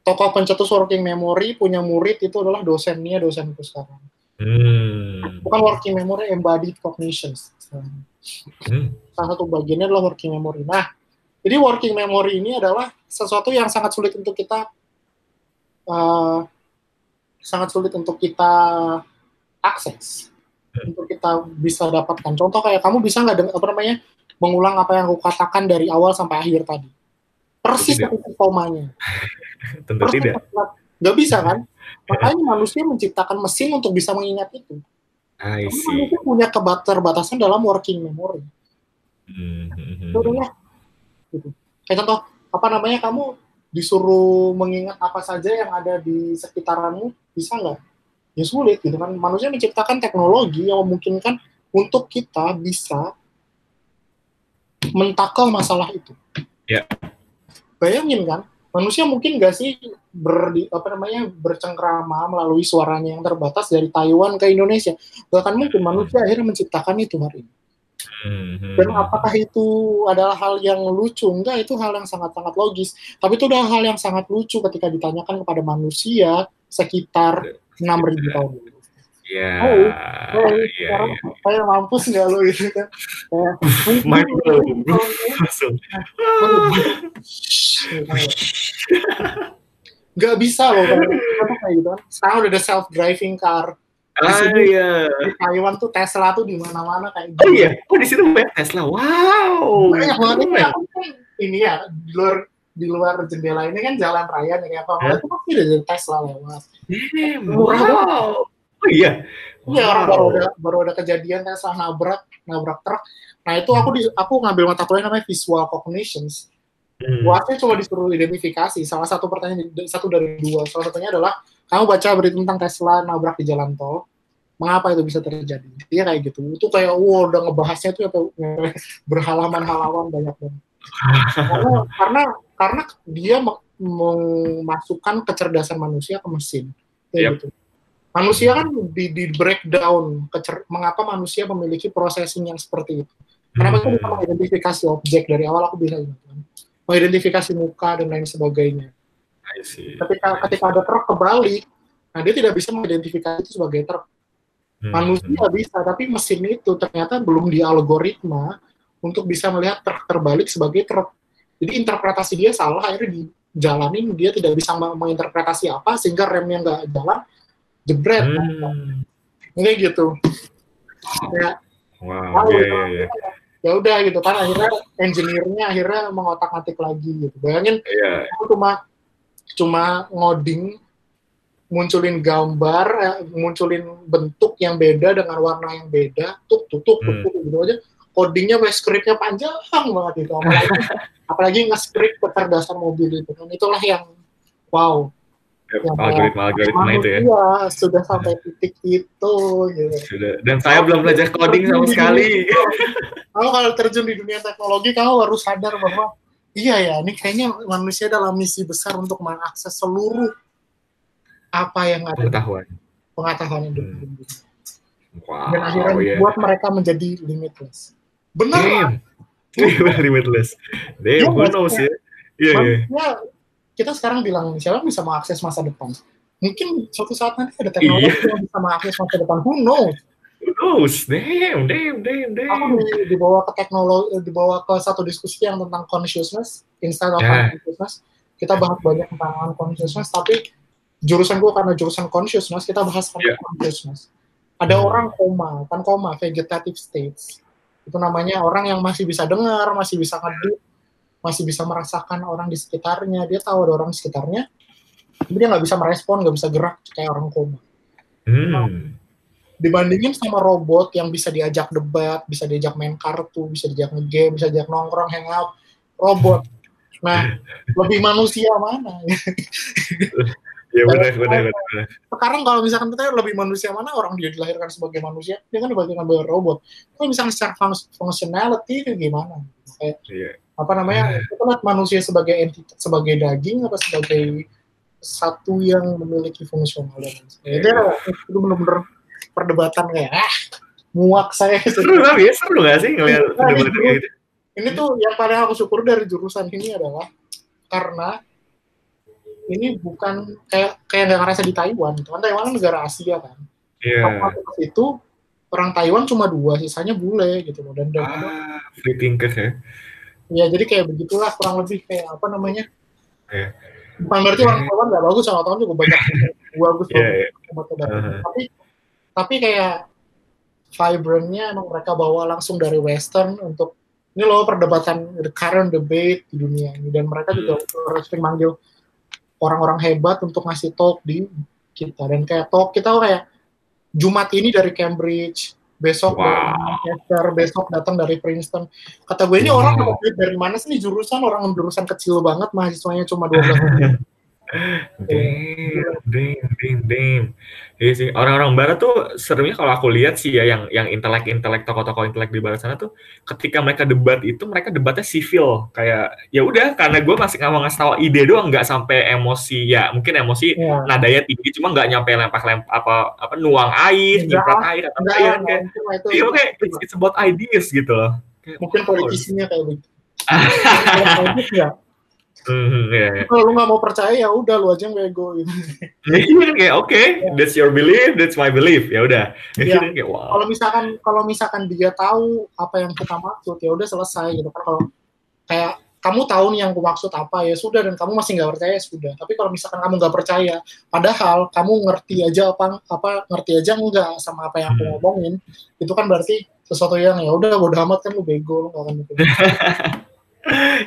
[SPEAKER 2] tokoh pencetus working memory punya murid itu adalah dosennya dosenku sekarang. Hmm. Bukan working memory, embodied cognitions. Hmm. Salah satu bagiannya adalah working memory. Nah, jadi working memory ini adalah sesuatu yang sangat sulit untuk kita uh, sangat sulit untuk kita akses, hmm. untuk kita bisa dapatkan. Contoh kayak kamu bisa nggak apa namanya mengulang apa yang aku katakan dari awal sampai akhir tadi, persis seperti komanya.
[SPEAKER 1] Tentu persis tidak.
[SPEAKER 2] Nggak bisa kan? Makanya manusia menciptakan mesin untuk bisa mengingat itu. I see. Manusia punya keterbatasan dalam working memory. Mm-hmm. ya. Gitu. Kayak contoh, apa namanya kamu disuruh mengingat apa saja yang ada di sekitaranmu, bisa nggak? Ya sulit gitu kan. Manusia menciptakan teknologi yang memungkinkan untuk kita bisa mentakal masalah itu.
[SPEAKER 1] Ya.
[SPEAKER 2] Bayangin kan, manusia mungkin nggak sih ber apa namanya bercengkrama melalui suaranya yang terbatas dari Taiwan ke Indonesia bahkan mungkin manusia akhirnya menciptakan itu hari ini hmm. dan apakah itu adalah hal yang lucu enggak itu hal yang sangat-sangat logis tapi itu adalah hal yang sangat lucu ketika ditanyakan kepada manusia sekitar 6000 tahun dulu
[SPEAKER 1] Iya. Oh, oh
[SPEAKER 2] iya, sekarang iya. saya mampus nggak lo itu kan?
[SPEAKER 1] Main langsung.
[SPEAKER 2] Gak bisa loh kan? kayak gitu kan. Sekarang udah ada self driving car.
[SPEAKER 1] Di ah, sini, iya.
[SPEAKER 2] Di Taiwan tuh Tesla tuh di mana-mana kayak
[SPEAKER 1] gitu. Oh iya, oh di situ banyak Tesla. Wow.
[SPEAKER 2] Banyak banget ini, ya, ini ya di luar di luar jendela ini kan jalan raya nih kayak apa? Itu pasti ada Tesla lewat.
[SPEAKER 1] Damn, wow. Oh iya.
[SPEAKER 2] Iya wow. orang baru ada baru ada kejadian Tesla nabrak nabrak truk. Nah itu aku di aku ngambil mata kuliah namanya visual cognitions. Hmm. Buatnya cuma disuruh identifikasi. Salah satu pertanyaan satu dari dua. Salah satunya adalah kamu baca berita tentang Tesla nabrak di jalan tol. Mengapa itu bisa terjadi? Iya kayak gitu. Itu kayak wow udah ngebahasnya tuh apa berhalaman-halaman banyak banget. karena karena karena dia memasukkan kecerdasan manusia ke mesin. Kayak yep. gitu Manusia kan di, di breakdown kecer mengapa manusia memiliki processing yang seperti itu. Kenapa kita bisa mengidentifikasi objek dari awal aku bisa gitu kan. Mengidentifikasi muka dan lain sebagainya. Ketika ketika ada truk kebalik, nah dia tidak bisa mengidentifikasi itu sebagai truk. Hmm. Manusia bisa, tapi mesin itu ternyata belum di algoritma untuk bisa melihat truk terbalik sebagai truk. Jadi interpretasi dia salah, akhirnya dijalanin dia tidak bisa menginterpretasi apa sehingga remnya nggak jalan, jebret hmm. ini gitu ya
[SPEAKER 1] wow, yeah, yeah, yeah.
[SPEAKER 2] ya udah gitu kan akhirnya engineer-nya akhirnya mengotak-atik lagi gitu bayangin yeah. cuma cuma ngoding munculin gambar eh, munculin bentuk yang beda dengan warna yang beda tuk tuk tuk, tuk, tuk hmm. gitu aja codingnya wes scriptnya panjang banget itu apalagi apalagi nge-script kecerdasan mobil itu kan itulah yang wow
[SPEAKER 1] algoritma-algoritma itu ya.
[SPEAKER 2] Iya, sudah sampai titik itu gitu.
[SPEAKER 1] Sudah. Dan saya belum belajar coding sama sekali.
[SPEAKER 2] Kamu kalau terjun di dunia teknologi, kamu harus sadar bahwa iya ya, ini kayaknya manusia dalam misi besar untuk mengakses seluruh apa yang ada
[SPEAKER 1] pengetahuan
[SPEAKER 2] pengetahuan hidup. Hmm. Wow, dan akhirnya yeah. buat mereka menjadi limitless. Benar.
[SPEAKER 1] Damn. limitless. Damn, who knows ya. Iya, yeah,
[SPEAKER 2] yeah. kita sekarang bilang siapa bisa mengakses masa depan. Mungkin suatu saat nanti ada teknologi yeah. yang bisa mengakses masa depan. Who knows?
[SPEAKER 1] Knows? Damn, damn, damn, damn.
[SPEAKER 2] Aku dibawa ke teknologi, dibawa ke satu diskusi yang tentang consciousness, instead of yeah. consciousness. Kita bahas banyak tentang consciousness, tapi jurusan gue karena jurusan consciousness, kita bahas tentang yeah. consciousness ada hmm. orang koma, kan koma, vegetative states. Itu namanya orang yang masih bisa dengar, masih bisa ngedip, masih bisa merasakan orang di sekitarnya. Dia tahu ada orang di sekitarnya, tapi dia nggak bisa merespon, nggak bisa gerak kayak orang koma. Hmm. Nah, dibandingin sama robot yang bisa diajak debat, bisa diajak main kartu, bisa diajak ngegame, bisa diajak nongkrong, hangout, robot. Nah, lebih manusia mana?
[SPEAKER 1] Iya benar, benar, benar.
[SPEAKER 2] Sekarang kalau misalkan kita lebih manusia mana orang dia dilahirkan sebagai manusia, dia kan dibandingkan sebagai robot. Kalau misalkan secara functionality itu gimana? Kayak, yeah. apa namanya? Kita lihat manusia sebagai entitas, sebagai daging apa sebagai satu yang memiliki fungsional dan sebagainya. Yeah. Itu benar-benar perdebatan kayak ah muak saya.
[SPEAKER 1] Seru tapi ya, seru gak sih ngeliat nah, perdebatan kayak gitu?
[SPEAKER 2] Ini tuh yang paling aku syukur dari jurusan ini adalah karena ini bukan kayak kayak nggak ngerasa di Taiwan gitu kan Taiwan kan negara Asia kan
[SPEAKER 1] yeah.
[SPEAKER 2] itu orang Taiwan cuma dua sisanya bule gitu loh dan dan
[SPEAKER 1] ah, free thinker ya
[SPEAKER 2] ya jadi kayak begitulah kurang lebih kayak apa namanya yeah. bukan berarti yeah. orang Taiwan nggak bagus orang Taiwan juga banyak bagus yeah, yeah. Uh-huh. tapi tapi kayak vibrantnya emang mereka bawa langsung dari Western untuk ini loh perdebatan the current debate di dunia ini dan mereka juga hmm. sering manggil orang-orang hebat untuk ngasih talk di kita dan kayak talk kita kayak Jumat ini dari Cambridge besok wow. dari Manchester besok datang dari Princeton kata gue ini wow. orang dari mana sih jurusan orang jurusan kecil banget mahasiswanya cuma 12
[SPEAKER 1] damn, damn, damn, damn. Iya sih, orang-orang barat tuh serunya kalau aku lihat sih ya yang yang intelek-intelek tokoh-tokoh intelek di barat sana tuh ketika mereka debat itu mereka debatnya sivil. Kayak ya udah karena gue masih nggak mau ngasih tahu ide doang nggak sampai emosi ya mungkin emosi yeah. nadanya tinggi cuma nggak nyampe lempar-lempar apa apa nuang air nyemprot air atau apa ya kayak iya oke it's, it's about ideas gitu loh.
[SPEAKER 2] Mungkin politisinya kayak begitu
[SPEAKER 1] Mm, yeah,
[SPEAKER 2] yeah. Kalau lu nggak mau percaya ya udah lu aja bego gitu.
[SPEAKER 1] Iya kayak oke, okay, yeah. that's your belief, that's my belief. Ya udah.
[SPEAKER 2] Yeah. kayak wow. Kalau misalkan kalau misalkan dia tahu apa yang kita maksud ya udah selesai gitu kan kalau kayak kamu tahu nih yang aku maksud apa ya sudah dan kamu masih nggak percaya ya sudah. Tapi kalau misalkan kamu nggak percaya, padahal kamu ngerti aja apa apa ngerti aja enggak sama apa yang aku hmm. ngomongin, itu kan berarti sesuatu yang ya udah bodo amat kan lu bego lu gak akan.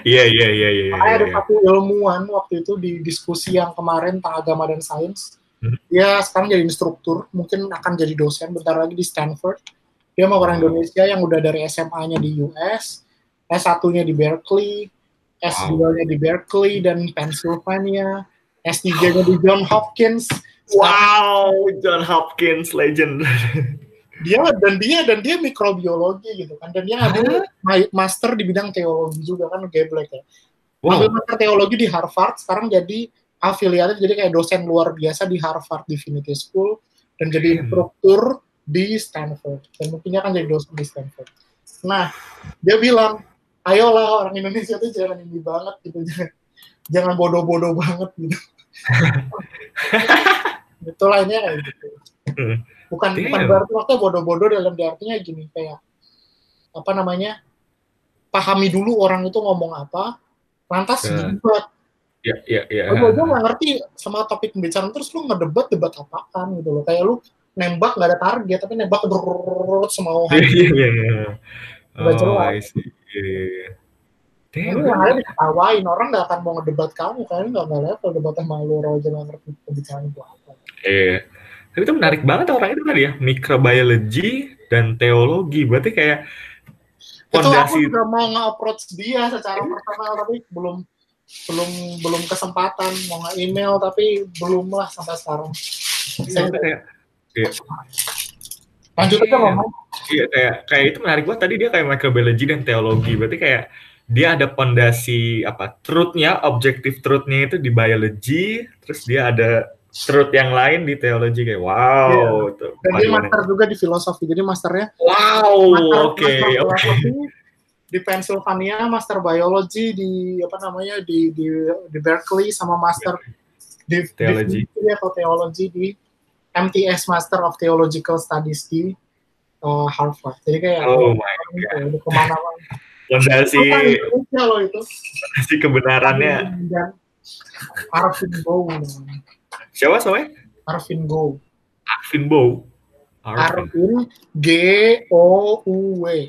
[SPEAKER 1] Iya iya iya iya.
[SPEAKER 2] Ada ya, satu ilmuwan waktu itu di diskusi yang kemarin tentang agama dan sains. Hmm. Dia sekarang jadi instruktur, mungkin akan jadi dosen bentar lagi di Stanford. Dia mau orang Indonesia yang udah dari SMA-nya di US, S1-nya di Berkeley, S2-nya di Berkeley dan Pennsylvania, S3-nya di John Hopkins.
[SPEAKER 1] Wow, John Hopkins legend.
[SPEAKER 2] dia dan dia dan dia mikrobiologi gitu kan. Dan dia ngambil master di bidang teologi juga kan geblek ya. Wow. ambil master teologi di Harvard sekarang jadi afiliatif jadi kayak dosen luar biasa di Harvard Divinity School dan jadi instruktur di Stanford. Dan mungkin akan jadi dosen di Stanford. Nah dia bilang ayolah orang Indonesia tuh jangan ini banget gitu. Jangan bodoh-bodoh banget gitu. Itulah ini kayak gitu. Hmm bukan Damn. bukan berarti waktu bodoh-bodoh dalam artinya gini kayak apa namanya pahami dulu orang itu ngomong apa lantas
[SPEAKER 1] yeah. debat ya ya ya
[SPEAKER 2] gue nggak ngerti sama topik pembicaraan terus lu ngedebat debat apaan gitu loh kayak lu nembak nggak ada target tapi nembak berurut semua
[SPEAKER 1] orang iya iya iya oh jelas iya
[SPEAKER 2] Damn, yang ada diketawain orang nggak akan mau ngedebat kamu kalian nggak nggak level debat sama lu orang aja nggak ngerti pembicaraan itu apa
[SPEAKER 1] iya tapi itu menarik banget orang itu tadi ya, mikrobiologi dan teologi. Berarti kayak
[SPEAKER 2] fondasi. Itu aku juga mau nge-approach dia secara personal tapi belum belum belum kesempatan mau nge-email tapi belum lah sampai sekarang.
[SPEAKER 1] Iya, kayak, kayak
[SPEAKER 2] lanjut aja ngomong.
[SPEAKER 1] Iya kayak kayak itu menarik banget tadi dia kayak microbiology dan teologi. Berarti kayak dia ada pondasi apa truthnya objektif truthnya itu di biology terus dia ada strut yang lain di teologi kayak wow
[SPEAKER 2] yeah. tuh. Dan dia master juga di filosofi. Jadi masternya
[SPEAKER 1] wow oke okay, oke okay.
[SPEAKER 2] di Pennsylvania, master biology di apa namanya di di di Berkeley sama master di
[SPEAKER 1] teologi
[SPEAKER 2] di, atau teologi di MTS Master of Theological Studies di uh, Harvard. Jadi kayak
[SPEAKER 1] oh my god. ke
[SPEAKER 2] mana-mana. Fondasi.
[SPEAKER 1] Fondasi kebenarannya.
[SPEAKER 2] Dan Arvin Bow.
[SPEAKER 1] Siapa soalnya?
[SPEAKER 2] Arvin Go.
[SPEAKER 1] Arvin Bow.
[SPEAKER 2] Arvin G O U W.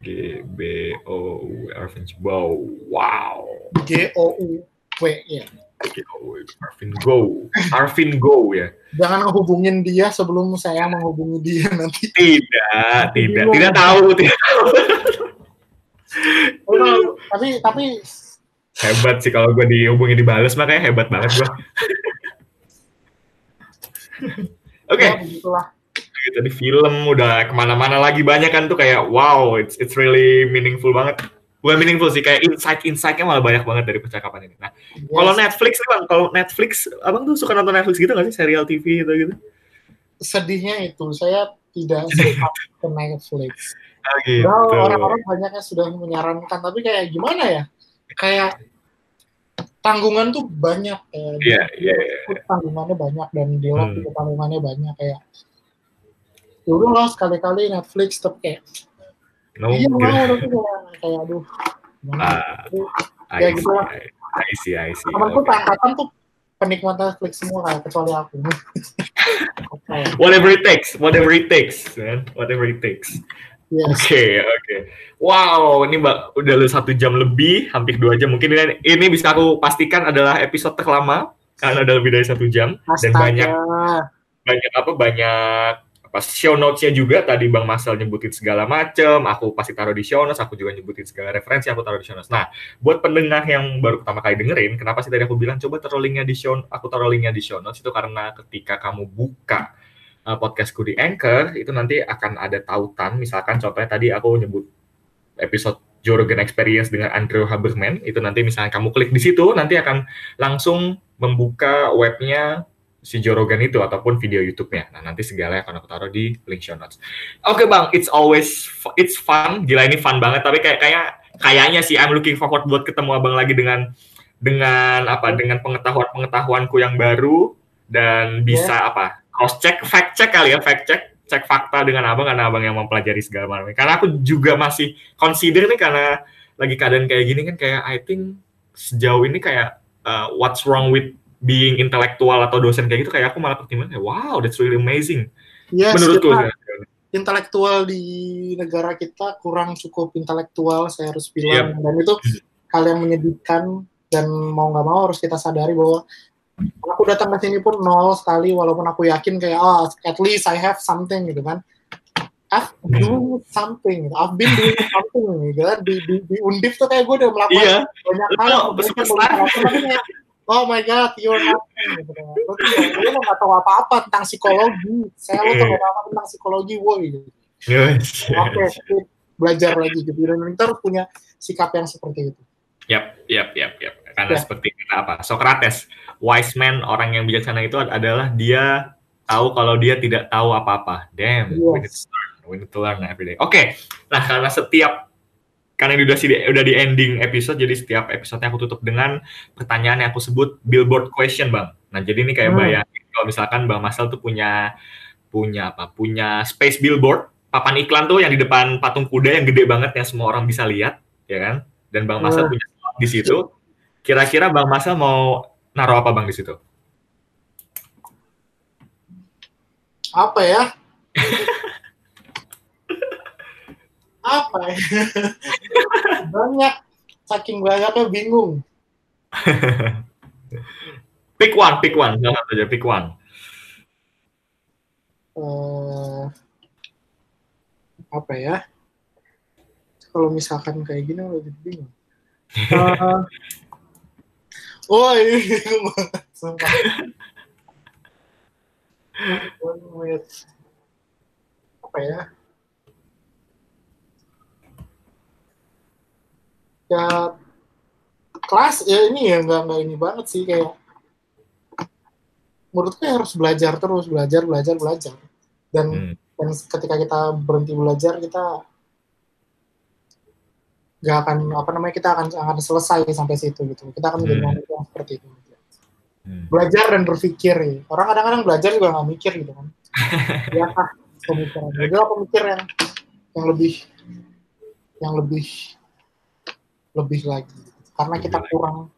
[SPEAKER 1] G B O U Arvin Bow. Wow.
[SPEAKER 2] G O U W ya.
[SPEAKER 1] G O U Arvin Go. Arvin Go ya.
[SPEAKER 2] Jangan hubungin dia sebelum saya menghubungi dia nanti.
[SPEAKER 1] Tidak, tidak, tidak tahu, tidak tahu.
[SPEAKER 2] Oh, tapi tapi
[SPEAKER 1] hebat sih kalau gue dihubungi dibales makanya hebat banget gue. Oke. Okay. Ya, Tadi film udah ke mana-mana lagi banyak kan tuh kayak wow, it's it's really meaningful banget. Bukan meaningful sih, kayak insight-insightnya malah banyak banget dari percakapan ini. Nah, yes. kalau Netflix nih bang, kalau Netflix, abang tuh suka nonton Netflix gitu nggak sih, serial TV gitu gitu?
[SPEAKER 2] Sedihnya itu, saya tidak suka ke Netflix.
[SPEAKER 1] Oh, gitu.
[SPEAKER 2] orang-orang banyak yang sudah menyarankan, tapi kayak gimana ya? Kayak tanggungan tuh banyak kayak
[SPEAKER 1] yeah, yeah, yeah.
[SPEAKER 2] tanggungannya banyak dan di hmm. juga tanggungannya banyak kayak dulu ya lah sekali-kali Netflix tapi kayak
[SPEAKER 1] no,
[SPEAKER 2] iya mau tapi kayak, kayak aduh
[SPEAKER 1] ah, ya gitu lah I see, I see.
[SPEAKER 2] Temanku okay. angkatan tuh penikmat Netflix semua kayak kecuali aku.
[SPEAKER 1] okay. Whatever it takes, whatever it takes, man. Whatever it takes. Oke, yes. oke. Okay, okay. Wow, ini mbak udah lu satu jam lebih, hampir dua jam. Mungkin ini, ini bisa aku pastikan adalah episode terlama karena ada lebih dari satu jam
[SPEAKER 2] Astaga.
[SPEAKER 1] dan banyak banyak apa banyak apa show notes-nya juga tadi Bang Masal nyebutin segala macam, aku pasti taruh di show notes, aku juga nyebutin segala referensi aku taruh di show notes. Nah, buat pendengar yang baru pertama kali dengerin, kenapa sih tadi aku bilang coba taruh linknya di show, aku taruh linknya di show notes itu karena ketika kamu buka uh, podcastku di Anchor itu nanti akan ada tautan misalkan contohnya tadi aku nyebut episode Joe Rogan Experience dengan Andrew Haberman itu nanti misalnya kamu klik di situ nanti akan langsung membuka webnya si Joe Rogan itu ataupun video YouTube-nya. Nah, nanti segala akan aku taruh di link show notes. Oke, okay, Bang, it's always it's fun. Gila ini fun banget, tapi kayak kayak kayaknya sih I'm looking forward buat ketemu Abang lagi dengan dengan apa? Dengan pengetahuan-pengetahuanku yang baru dan bisa yeah. apa? Cross check, fact check kali ya, fact check, cek fakta dengan abang karena abang yang mempelajari segala macam. Karena aku juga masih consider nih karena lagi keadaan kayak gini kan kayak I think sejauh ini kayak uh, what's wrong with being intelektual atau dosen kayak gitu kayak aku malah pertimbangan kayak wow that's really amazing.
[SPEAKER 2] Yes, menurutku. Kita, intelektual di negara kita kurang cukup intelektual saya harus bilang yep. dan itu hal yang menyedihkan dan mau nggak mau harus kita sadari bahwa aku datang ke sini pun nol sekali walaupun aku yakin kayak oh at least I have something gitu kan. I've hmm. doing something. I've been doing something gitu kan. Di, di, di undip tuh kayak gue udah melakukan
[SPEAKER 1] iya.
[SPEAKER 2] banyak hal. oh my god you're nothing gitu kan. Lo lo nggak tahu apa-apa tentang psikologi. Saya lo tahu apa tentang psikologi woi. Gitu oke okay, belajar lagi gitu. Dan kita punya sikap yang seperti itu.
[SPEAKER 1] Yap, yap, yap, yap. Karena ya. seperti kita apa? Socrates, wise man, orang yang bijaksana itu adalah dia tahu kalau dia tidak tahu apa-apa. Damn, yes. we need to learn, we need to learn every day. Oke, okay. nah karena setiap karena ini udah, udah di ending episode, jadi setiap episode aku tutup dengan pertanyaan yang aku sebut billboard question, bang. Nah jadi ini kayak hmm. bayangin kalau misalkan bang Masal tuh punya punya apa? Punya space billboard, papan iklan tuh yang di depan patung kuda yang gede banget yang semua orang bisa lihat, ya kan? Dan bang Masal hmm. punya di situ. Kira-kira Bang Masal mau naruh apa Bang di situ?
[SPEAKER 2] Apa ya? apa ya? Banyak. Saking banyaknya bingung.
[SPEAKER 1] pick one, pick one. Jangan saja, pick one.
[SPEAKER 2] Uh, apa ya? Kalau misalkan kayak gini, lebih bingung. Uh, oh ini sumpah. apa ya? Ya kelas ya ini ya nggak nggak ini banget sih kayak menurutku ya harus belajar terus belajar belajar belajar dan hmm. dan ketika kita berhenti belajar kita nggak akan apa namanya kita akan akan selesai sampai situ gitu. Kita akan menjadi hmm. manusia yang seperti itu. Hmm. belajar dan berpikir ya. orang kadang-kadang belajar juga nggak mikir gitu kan. Ya pemikiran jadi apa mikir yang yang lebih yang lebih lebih lagi? Karena kita kurang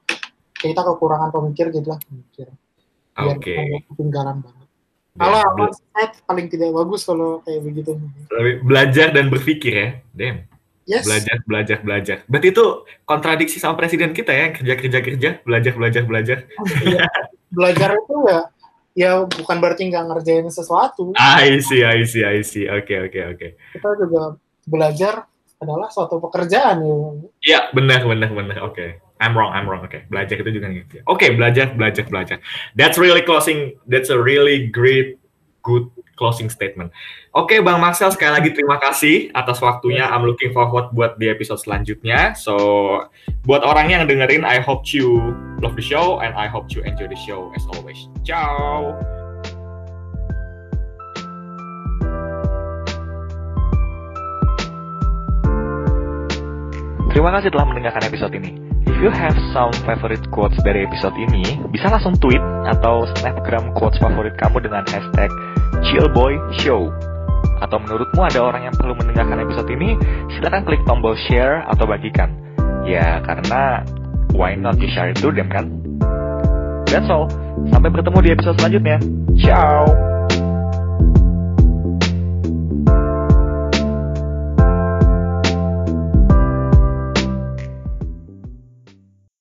[SPEAKER 2] kita kekurangan pemikir gitu lah pemikir.
[SPEAKER 1] Biar okay.
[SPEAKER 2] ketinggalan banget. Kalau amat saya paling tidak bagus kalau kayak begitu.
[SPEAKER 1] Belajar dan berpikir ya. Dem
[SPEAKER 2] yes.
[SPEAKER 1] belajar belajar belajar berarti itu kontradiksi sama presiden kita ya kerja kerja kerja belajar belajar belajar
[SPEAKER 2] iya. belajar itu ya ya bukan berarti nggak ngerjain sesuatu
[SPEAKER 1] I see I see I see oke okay, oke okay, oke okay.
[SPEAKER 2] kita juga belajar adalah suatu pekerjaan ya.
[SPEAKER 1] Iya, benar benar benar. Oke. Okay. I'm wrong, I'm wrong. Oke, okay. belajar itu juga gitu. Oke, okay, belajar, belajar, belajar. That's really closing. That's a really great, good closing statement. Oke, okay, Bang Marcel, sekali lagi terima kasih atas waktunya. I'm looking forward buat di episode selanjutnya. So, buat orang yang dengerin, I hope you love the show and I hope you enjoy the show as always. Ciao. Terima kasih telah mendengarkan episode ini. If you have some favorite quotes dari episode ini, bisa langsung tweet atau snapgram quotes favorit kamu dengan hashtag chillboyshow. Atau menurutmu ada orang yang perlu mendengarkan episode ini, silahkan klik tombol share atau bagikan. Ya, karena why not you share it to them kan? That's all. Sampai bertemu di episode selanjutnya. Ciao!